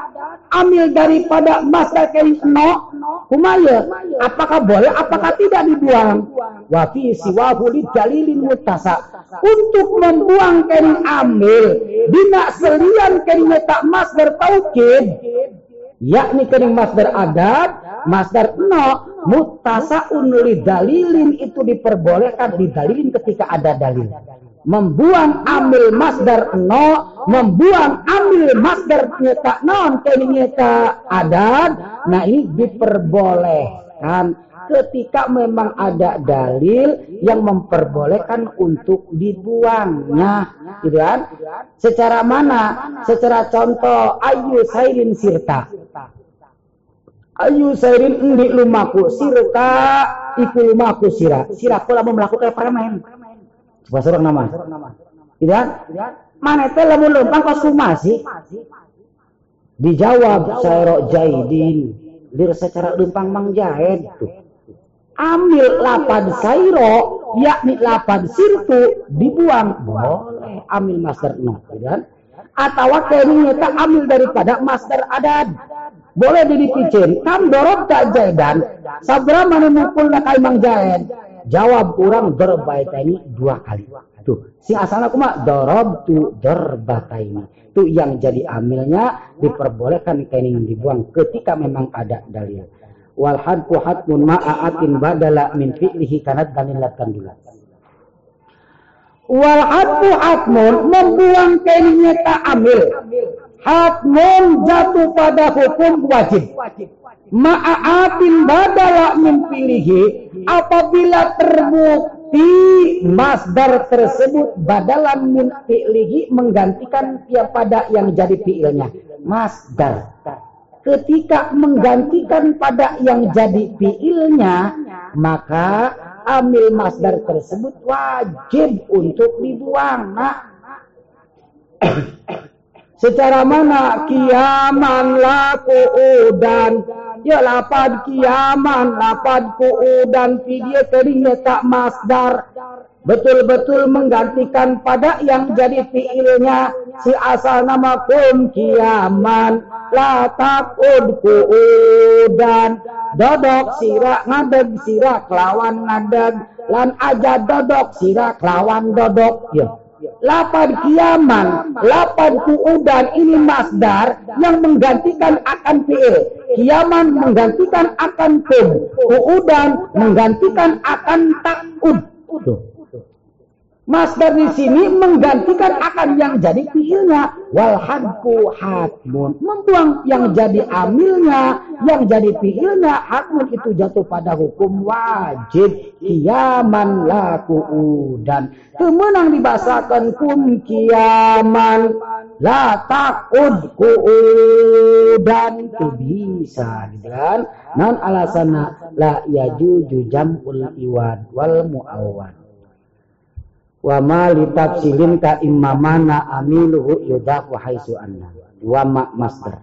A: ambil daripada masa keris no. Kumaya. Apakah boleh apakah tidak dibuang? Wafi siwahu dalilin mutasa. Untuk membuang keris ambil. Dina selian keris tak masdar taukid yakni keris masdar adat masdar no mutasaun li dalilin itu diperbolehkan didalilin ketika ada dalil membuang ambil masdar no, membuang ambil masdar nyata non nyata adat, nah ini diperbolehkan. Ketika memang ada dalil yang memperbolehkan untuk dibuangnya gitu kan? Secara mana? Secara contoh ayu sairin sirta. Ayu sairin endi lumaku sirta iku lumaku sira. Sira kula melakukan permen Orang nama. Tidak? Mana teh lamun lempang kok sumasi? Dijawab Sairo Jaidin. lir secara lempang mangjahed tuh. Ambil lapan sairo yakni lapan sirtu dibuang. Boleh ambil master no kan? Atau kayaknya tak ambil daripada master adat boleh dipicin kan dorot tak jaidan sabra mana mukul nak mang jahed jawab orang ini dua kali. Tuh si asal aku mah dorob tu ini itu yang jadi amilnya diperbolehkan kain yang dibuang ketika memang ada dalil. Wal hadku hatmun ma'atin badala min fi'lihi kanat dalilatan dulu wal hadku hatmun membuang kainnya tak amil. Hatmun jatuh pada hukum wajib ma'atin badala min fi'lihi apabila terbukti masdar tersebut badalan min fi'lihi menggantikan ya pada yang jadi fi'ilnya. Masdar. Ketika menggantikan pada yang jadi fi'ilnya maka ambil masdar tersebut wajib untuk dibuang nah secara mana kiaman laku udan ya lapad kiaman, lapad dan video keringnya tak masdar. Betul-betul menggantikan pada yang jadi fiilnya. Si asal nama kum kiaman. La takud dan dodok sira ngadeg sira kelawan ngadeg. Lan aja dodok sira kelawan dodok. Ya Lapan kiaman, lapan kuudan ini masdar yang menggantikan akan fi'il. Kiaman menggantikan akan kum. Kuudan menggantikan akan takud. Masdar di sini menggantikan akan yang jadi fiilnya. Wal hadku hatmun. Membuang yang jadi amilnya, yang jadi fiilnya. Hatmun itu jatuh pada hukum wajib. Kiaman laku udan. Kemenang dibasakan kum kiaman. La takud udan. Itu bisa gitu kan. Non alasana la yajuju jam'ul iwad wal mu'awad wa ma li tafsilin ka imamana amiluhu yudafu haisu anna. Wa ma masdar.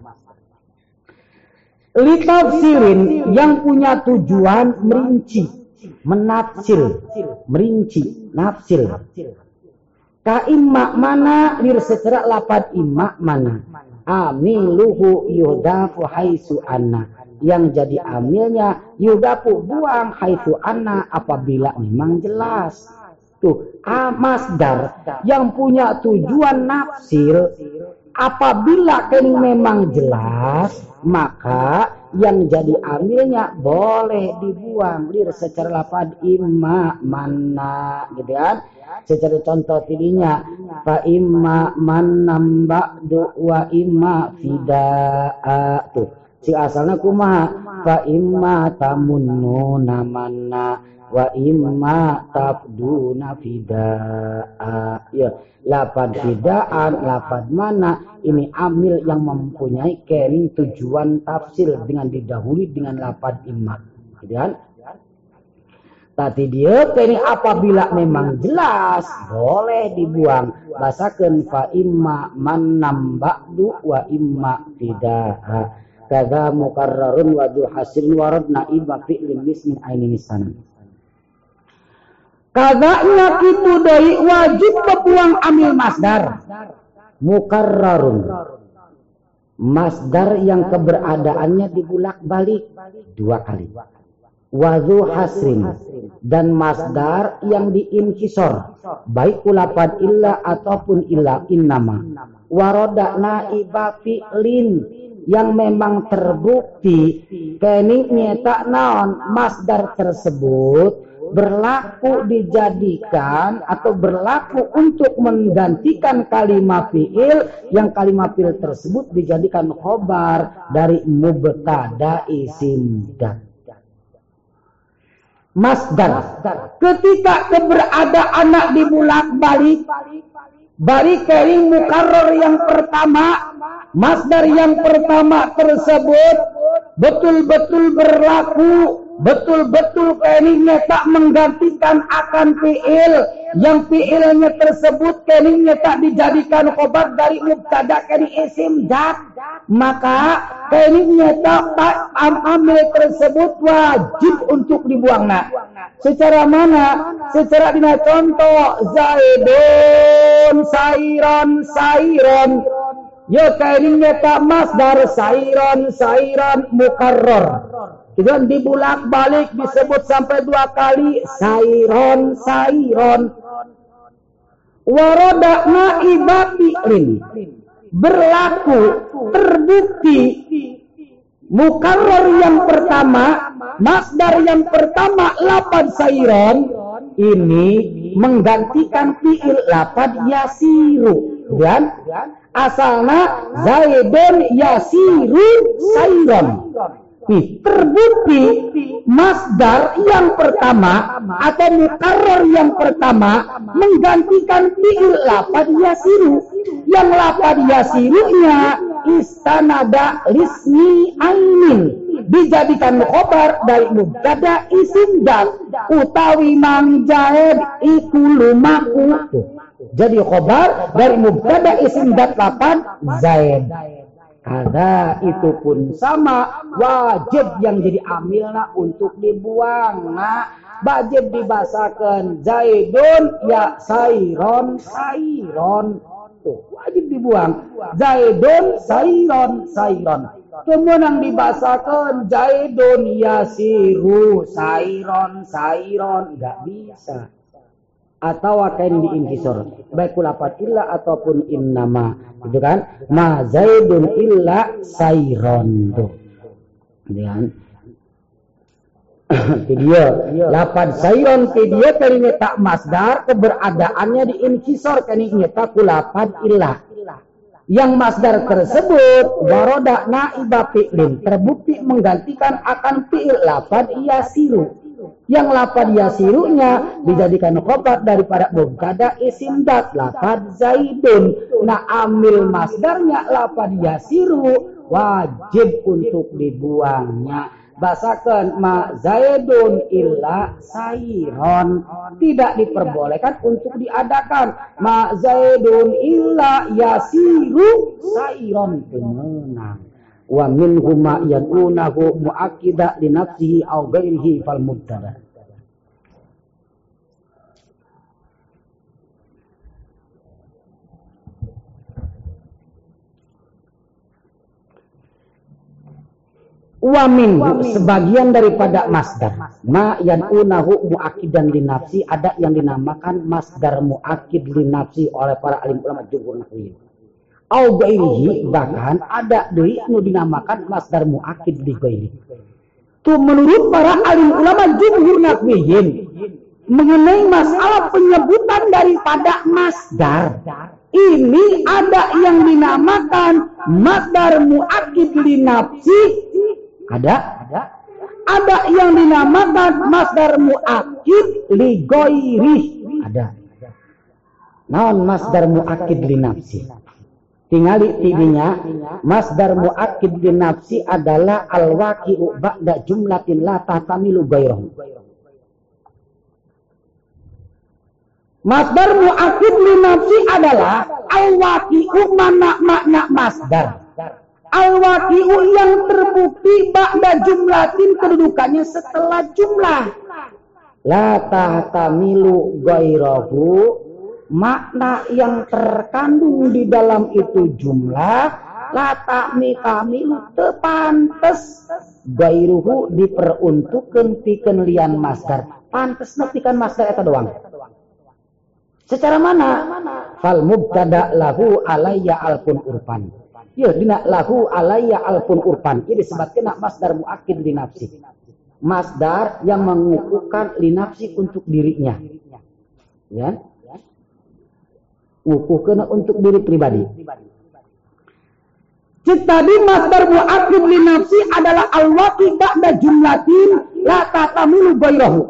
A: Li tafsilin yang punya tujuan merinci menafsir merinci nafsir ka imma mana lir secara lapat imma mana amiluhu yudafu haisu anna. Yang jadi amilnya yudafu buang haisu anna apabila memang jelas Tuh, amasdar yang punya tujuan nafsir apabila kan memang jelas maka yang jadi amilnya boleh dibuang. Lir secara lapad imma mana gitu kan? Secara contoh tidinya fa imma man ba'du wa imma fidaa. Tuh si asalnya kumaha? Fa imma tamunnu namanna wa imma tabduna fidaa ya lapad fidaan lapad mana ini amil yang mempunyai kering tujuan tafsir dengan didahului dengan lapad imma gitu kan Tadi dia ini apabila memang jelas boleh dibuang. Basakan fa imma man ba'du wa imma fidaa. Kada mukarrarun wa du hasil warad na'iba fi'lin mismin aini misanan. Kagaknya itu dari wajib berbuang amil masdar. Mukarrarun. Masdar yang keberadaannya dibulak balik dua kali. Wazu hasrin dan masdar yang diinkisor baik ulapan illa ataupun illa innama waroda naiba fi'lin yang memang terbukti keniknya tak naon masdar tersebut berlaku dijadikan atau berlaku untuk menggantikan kalimat fi'il yang kalimat fi'il tersebut dijadikan khobar dari mubtada isim dan masdar. Ketika keberadaan anak dibulak balik balik kering mukarror yang pertama masdar yang pertama tersebut betul-betul berlaku betul-betul keningnya tak menggantikan akan fi'il. Yang fi'ilnya tersebut keningnya tak dijadikan khobar dari mubtada keni isim dat maka keningnya tak, am amil tersebut wajib untuk dibuang nah secara mana? Secara dina contoh zaidun sairon sairon Ya keningnya tak masdar sairon sairon mukarror dan dibulak balik disebut sampai dua kali sairon sairon. Waroda fi'lin. Berlaku terbukti mukarrar yang pertama, masdar yang pertama lapad sairon ini menggantikan fi'il lapad yasiru dan asalnya zaidun yasiru sairon Nih, terbukti masdar yang pertama atau mukarrar yang pertama menggantikan fi'il lapad yasiru. Yang lapad yasirunya istanada lismi ainin. Dijadikan khobar dari mubtada isim dal. Utawi mang jahed iku lumaku. Jadi khobar dari mubtada isim dat lapan zaid ada itu pun sama wajib yang jadi amilna untuk dibuang. Nah, wajib dibasakan Zaidun ya Sairon Sairon. Tuh, wajib dibuang. Zaidun Sairon Sairon. Kemudian dibasakan Zaidun Yasiru Sairon Sairon. Enggak bisa atau akan diinkisor baik kulapat illa ataupun innama. Itu kan? Ma zaidun illa sayron. Tuh. Kan video. Lapan sayron video tak masdar keberadaannya diinkisor kali tak kulapat illa. Yang masdar tersebut waroda naibah fi'lin. Terbukti menggantikan akan fi'il lapad siru yang lapad yasirunya dijadikan khobar daripada mubtada isim dat lapad zaidun. Nah amil masdarnya lapad yasiru wajib untuk dibuangnya. Basakan ma zaidun illa sairon tidak diperbolehkan untuk diadakan. Ma zaidun illa yasiru sairon menang wa min huma yakunahu muakkida li nafsihi aw ghairihi fal mubtada. Wa min sebagian daripada masdar. Ma yakunahu muakkidan li nafsi ada yang dinamakan masdar muakkid li nafsi oleh para alim ulama jumhur nahwiyin au gairihi bahkan ada deui anu dinamakan masdar muakid di gairi. Tu menurut para alim ulama jumhur nakwiyin mengenai masalah penyebutan daripada masdar. Ini ada yang dinamakan masdar muakid li nafsi. Ada? Ada. Ada yang dinamakan masdar muakid li gairi. Ada. Naon masdar muakid li nafsi? Tingali tidinya masdar muakkid bin nafsi adalah al-waqi'u ba'da jumlatin la tatamilu gairahu. Masdar muakkid bin nafsi adalah al-waqi'u mana makna masdar. Al-waqi'u yang terbukti ba'da jumlatin kedudukannya setelah jumlah. La tatamilu gairahu makna yang terkandung di dalam itu jumlah lata kami tepantes. Gairuhu diperuntukkan piken lian masdar. Pantes nepikan masdar itu doang. Secara mana? Fal mubtada lahu alayya alpun urpan ya dina lahu alayya alpun urpan ini disebutkan masdar muakid di nafsi. Masdar yang mengukuhkan linafsi untuk dirinya. Ya kena untuk diri pribadi. Cik tadi masdar mu'akib li nafsi adalah al-waqi ba'da jumlatin la tatamilu gairahu.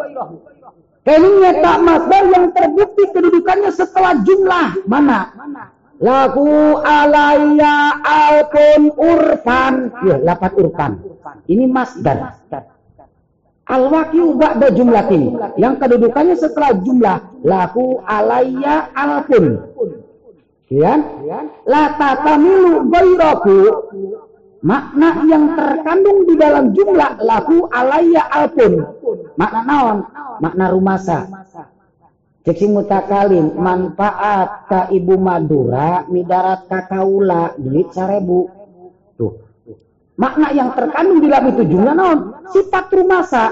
A: Kalinya tak masdar yang terbukti kedudukannya setelah jumlah. Mana? Laku alaya alpun urfan. Ya, lapat urfan. Ini masdar. Al-waqi'u ba'da jumlatin. Yang kedudukannya setelah jumlah. Lahu alayya alpun. Ya? La tatamilu gairahu. Makna yang terkandung di dalam jumlah lahu alayya alpun. Makna naon? Makna rumasa. Cek si mutakalim manfaat ka ibu Madura midarat kakaula duit sarebu. Tuh. Makna yang terkandung di dalam itu jumlah naon? Sifat rumasa.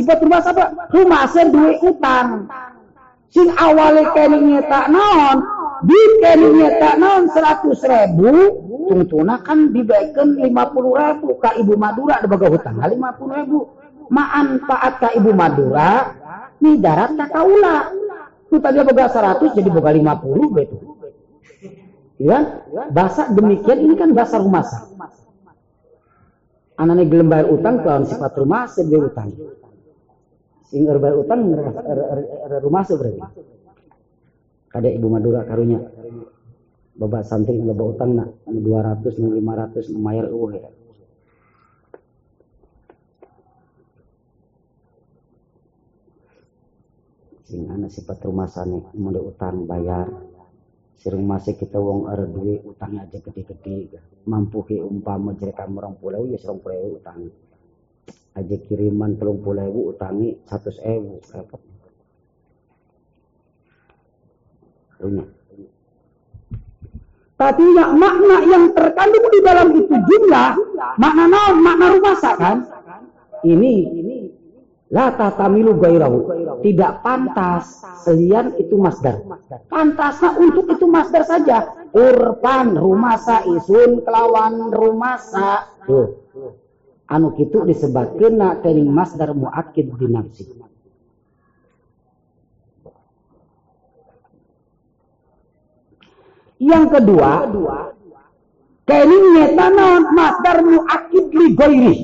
A: Sifat rumasa apa? Rumasa duit utang. Sing awalnya kene nyeta naon? Di kene nyeta naon 100 ribu. Tungtuna kan dibaikan 50 ribu ka ibu Madura ada baga hutang 50 ribu. Manfaat ka ibu Madura midarat kakaula itu tadi boga 100 jadi boga 50 begitu. Ya, bahasa demikian ini kan bahasa rumasa. Anaknya gelem bayar utang ke sifat rumasa dia utang. Sehingga bayar utang rumasa berarti. Kada ibu Madura karunya. Bapak santri bapak utang nak 200 500 mayar eueuh sing ana sifat rumah sana mau utang bayar sering masih kita wong ada duit utangnya aja gede-gede mampu ke umpama jadi orang pulau ya serong pulau utang aja kiriman telung pulau utangi satu ewu repot tapi ya makna yang terkandung di dalam itu jumlah makna makna rumah kan? Ini La tatamilu gairahu. Tidak pantas selian itu masdar. Pantasnya untuk itu masdar saja. Urpan rumasa isun kelawan rumasa. Tuh. Anu kitu disebabkan nak tening masdar muakid binafsi. Yang kedua, kening nyeta masdar muakid li gairi.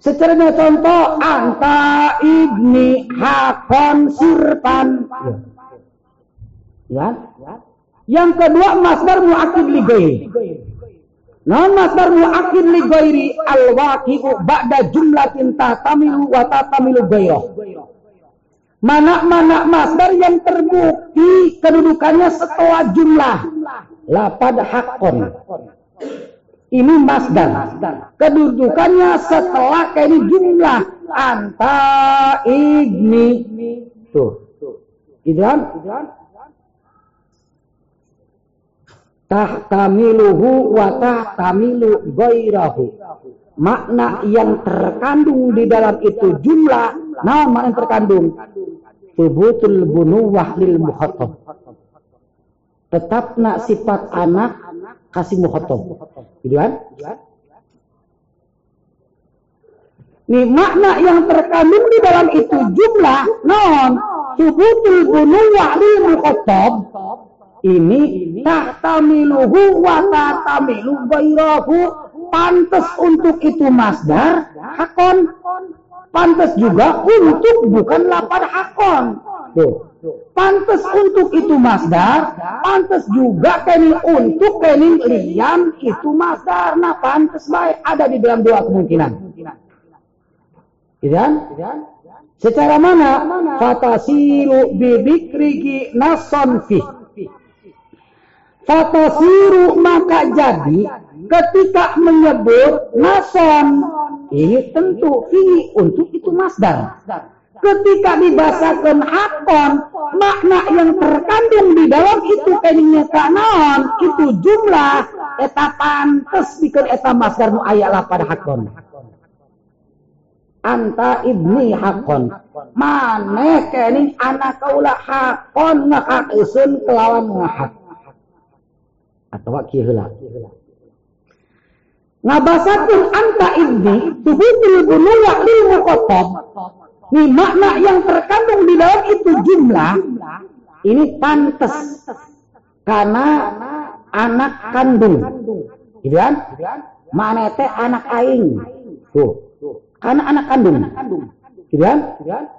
A: Secara contoh anta ibni hakon sirpan. Ya. Yang kedua masdar muakid li ghairi. Non masdar muakid li ghairi al waqi'u ba'da jumlatin tatamilu wa tatamilu ghairah. Mana-mana masdar yang terbukti kedudukannya setelah jumlah. Lapad hakon ini masdar. Kedudukannya setelah ini jumlah anta ibni. Tuh. Gitu kan? Tahtamiluhu wa tahtamilu gairahu. Makna yang terkandung di dalam itu jumlah. Nah, makna yang terkandung. Tubutul bunuwah lil muhatab. Tetapna sifat anak kasih muhatab. Gitu kan? Nih makna yang terkandung di dalam itu jumlah non subutul bunuwa lil muhatab ini tahtamiluhu wa tahtamilu gairahu pantas untuk itu masdar hakon pantas juga untuk bukan lapar hakon tuh Pantes untuk itu masdar, pantes juga kening untuk kening lian itu masdar. Nah, pantes baik ada di dalam dua kemungkinan. Gitu? Secara mana? Fatasiru bibikrigi nason fi. Fatasiru maka jadi ketika menyebut nason ini tentu fi untuk itu masdar. Ketika dibahasakan hakon, makna yang terkandung di dalam itu keningnya kanon, itu jumlah, eta pantes bikin eta masdar nu lah pada hakon. Anta ibni hakon. Mana kening anak kaulah hakon ngahak isun kelawan ngahak. Atau kihela. Ngabasakeun anta ibni tubutul bunuwa lil muqattab Nih makna yang terkandung di dalam itu jumlah ini pantas karena anak kandung. Gitu kan? Mana teh anak aing. Tuh. Karena anak kandung. Gitu kan?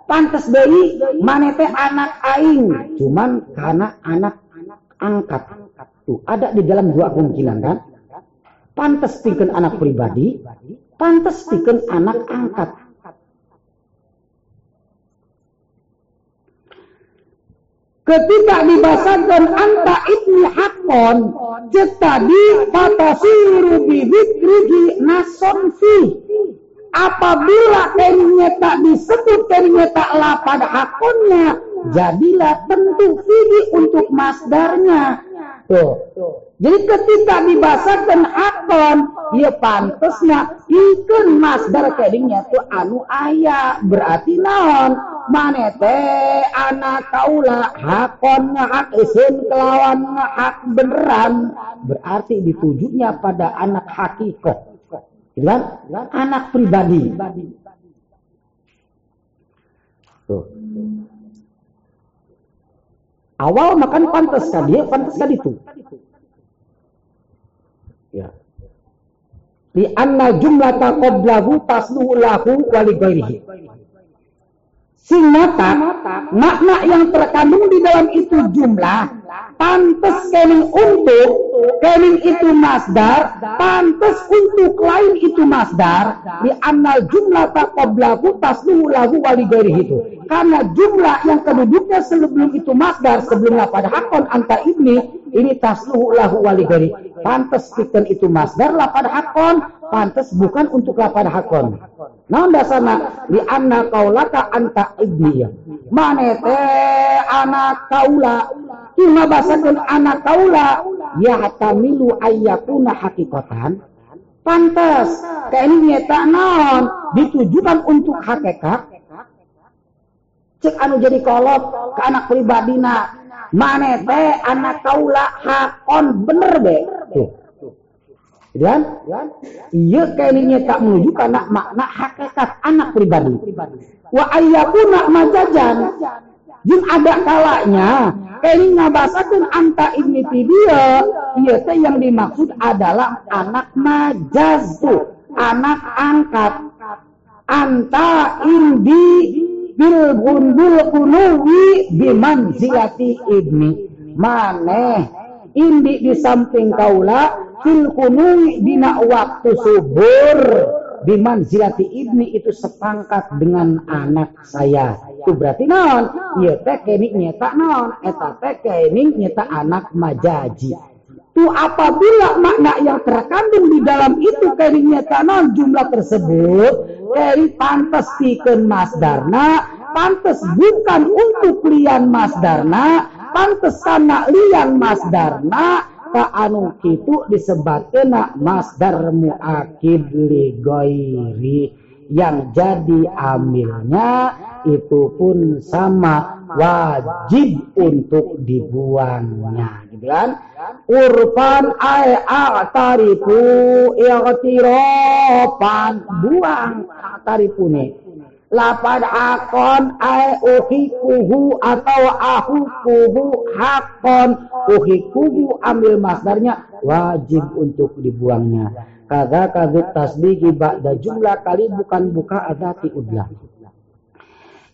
A: Pantas bayi mana teh anak aing. Cuman karena anak angkat. Tuh, ada di dalam dua kemungkinan kan? Pantas bikin anak pribadi, pantas bikin anak angkat. Ketika dibasakan anta ibni hakon cetadi fatasiru bibikrihi nason fi. Apabila kayaknya tak disebut kayaknya tak lapad hakonnya jadilah tentu fihi untuk masdarnya. Tuh. Jadi ketika dibasakan hakon ya pantesnya ikun masdar kayaknya tuh anu ayah berarti naon? Manete anak kaula hakonnya hak isim kelawan hak beneran. Berarti ditujunya pada anak hakikoh. Kan? Anak pribadi. Tuh. Awal makan pantas kan dia, pantas kan itu. Ya. Di anna jumlata qablahu tasluhu lahu wa ghairihi. Singata, makna yang terkandung di dalam itu jumlah, pantas kening untuk, kening itu masdar, pantas untuk lain itu masdar, di anal jumlah tak qablahu taslimu lahu wali itu. Karena jumlah yang keduduknya sebelum itu masdar, sebelumnya pada hakon anta ibni, ini tasluhu lahu wali Pantas pikan itu masdar lapad hakon, pantas bukan untuk lapad hakon. Nah dasana di anna kaulaka anta ibniya. Mana teh anak kaula. Cuma bahasakan anak kaula. Ya tamilu ayyakuna hakikatan. Pantas. Kayak ini nyata non. Ditujukan untuk hakikat. Cek anu jadi kolot ke anak pribadina. Mana teh anak kaula hakon bener be. Tuh dan iya kayaknya tak menuju karena makna hakikat anak pribadi. Wa ayyakuna majajan. Jin ada kalanya kayaknya ngabasakan anta ibni tidia iya teh yang dimaksud adalah anak majaz tuh anak angkat anta indi bil bundul kunuwi biman zilati ibni maneh indi di samping kaula fil kunui dina waktu subur. Biman zilati ibni itu sepangkat dengan anak saya. Itu berarti non. Iya teh kini nyeta non. Eta teh kini nyeta anak majaji. Tu apabila makna yang terkandung di dalam itu kini nyeta non jumlah tersebut kini pantas pikeun masdarna pantas bukan untuk lian masdarna pantas sana lian masdarna ka anu kitu disebutkeun masdar muakid li ghairi yang jadi amilnya itu pun sama wajib untuk dibuangnya. Gitu kan? Urfan ay a'tarifu i'tirafan buang a'tarifune lapad akon ay uhikuhu atau ahukuhu hakon. Uhikuhu ambil masdarnya wajib untuk dibuangnya. Kada kadut tasbih ba'da jumlah kali bukan buka adati udlah.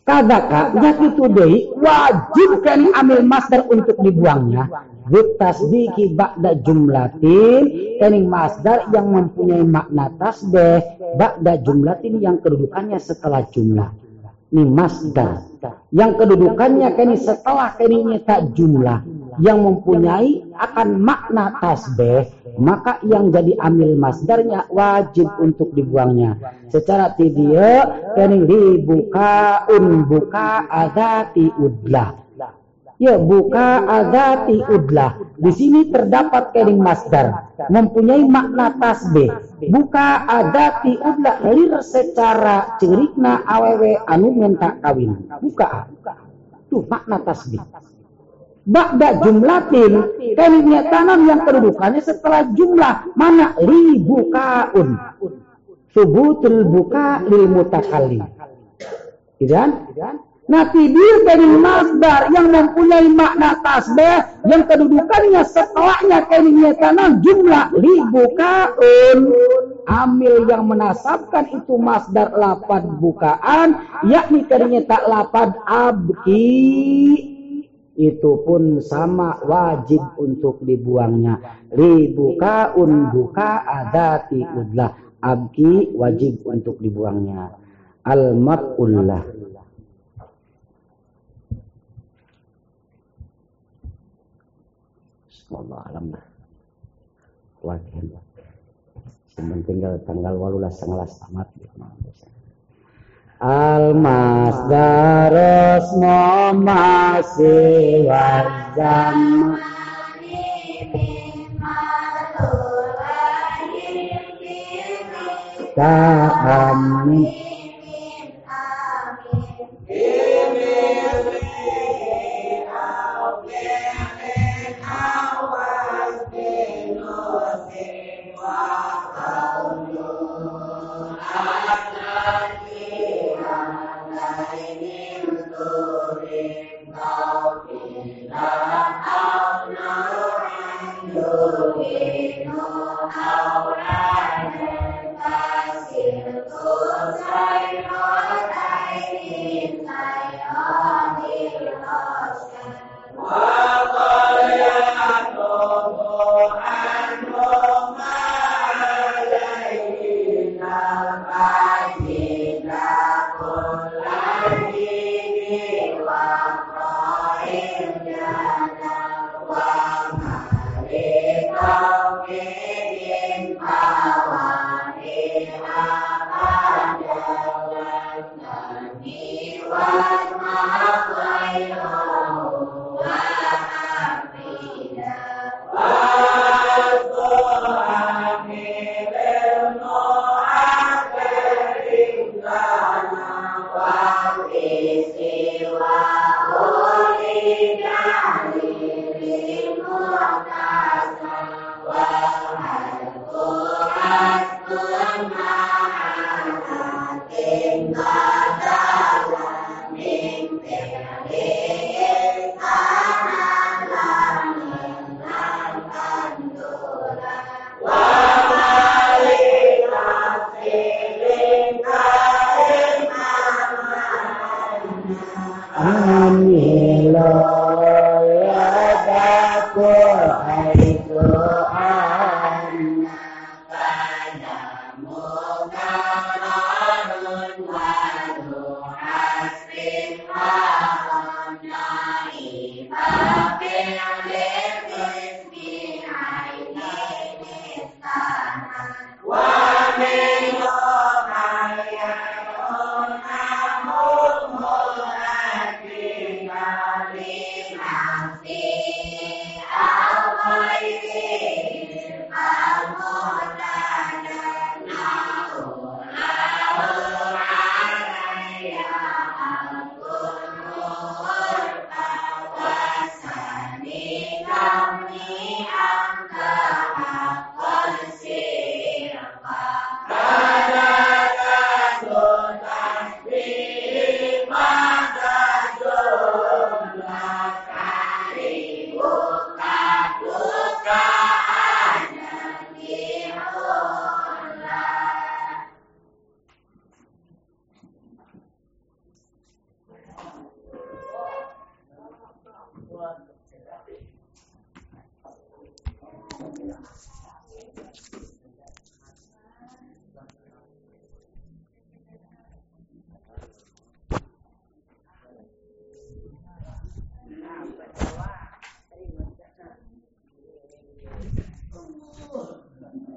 A: Kada ka itu deh wajib kan ambil masdar untuk dibuangnya. Bit tasbih ba'da jumlatin kening masdar yang mempunyai makna tasbih ba'da jumlatin yang kedudukannya setelah jumlah. Ini masdar. Yang kedudukannya kini setelah kini nyata jumlah yang mempunyai akan makna tasbih, maka yang jadi amil masdarnya wajib untuk dibuangnya. Secara tidak kini dibuka un buka adati udlah Ya, buka adati udlah. Di sini terdapat kening masdar. Mempunyai makna tasbih. Buka adati udlah. Lir secara cerikna awewe anu minta kawin. Buka. Tuh makna tasbih. Ba'da jumlatin. Keningnya tanam yang kedudukannya setelah jumlah. Mana? Li bukaun. Subutul buka lil mutakallim. Gitu kan? Dia dari masdar yang mempunyai makna tasbih yang kedudukannya setelahnya keningnya tanam jumlah ribukaun amil yang menasabkan itu masdar lapad bukaan yakni tak lapad abki. Itu pun sama wajib untuk dibuangnya. Ribukaun buka adati udlah. Abki wajib untuk dibuangnya. Al-maf'ullah
B: Allah alam lah. Wakil Cuman tinggal tanggal walulah sengalas tamat Almas daros masih wajam Amin.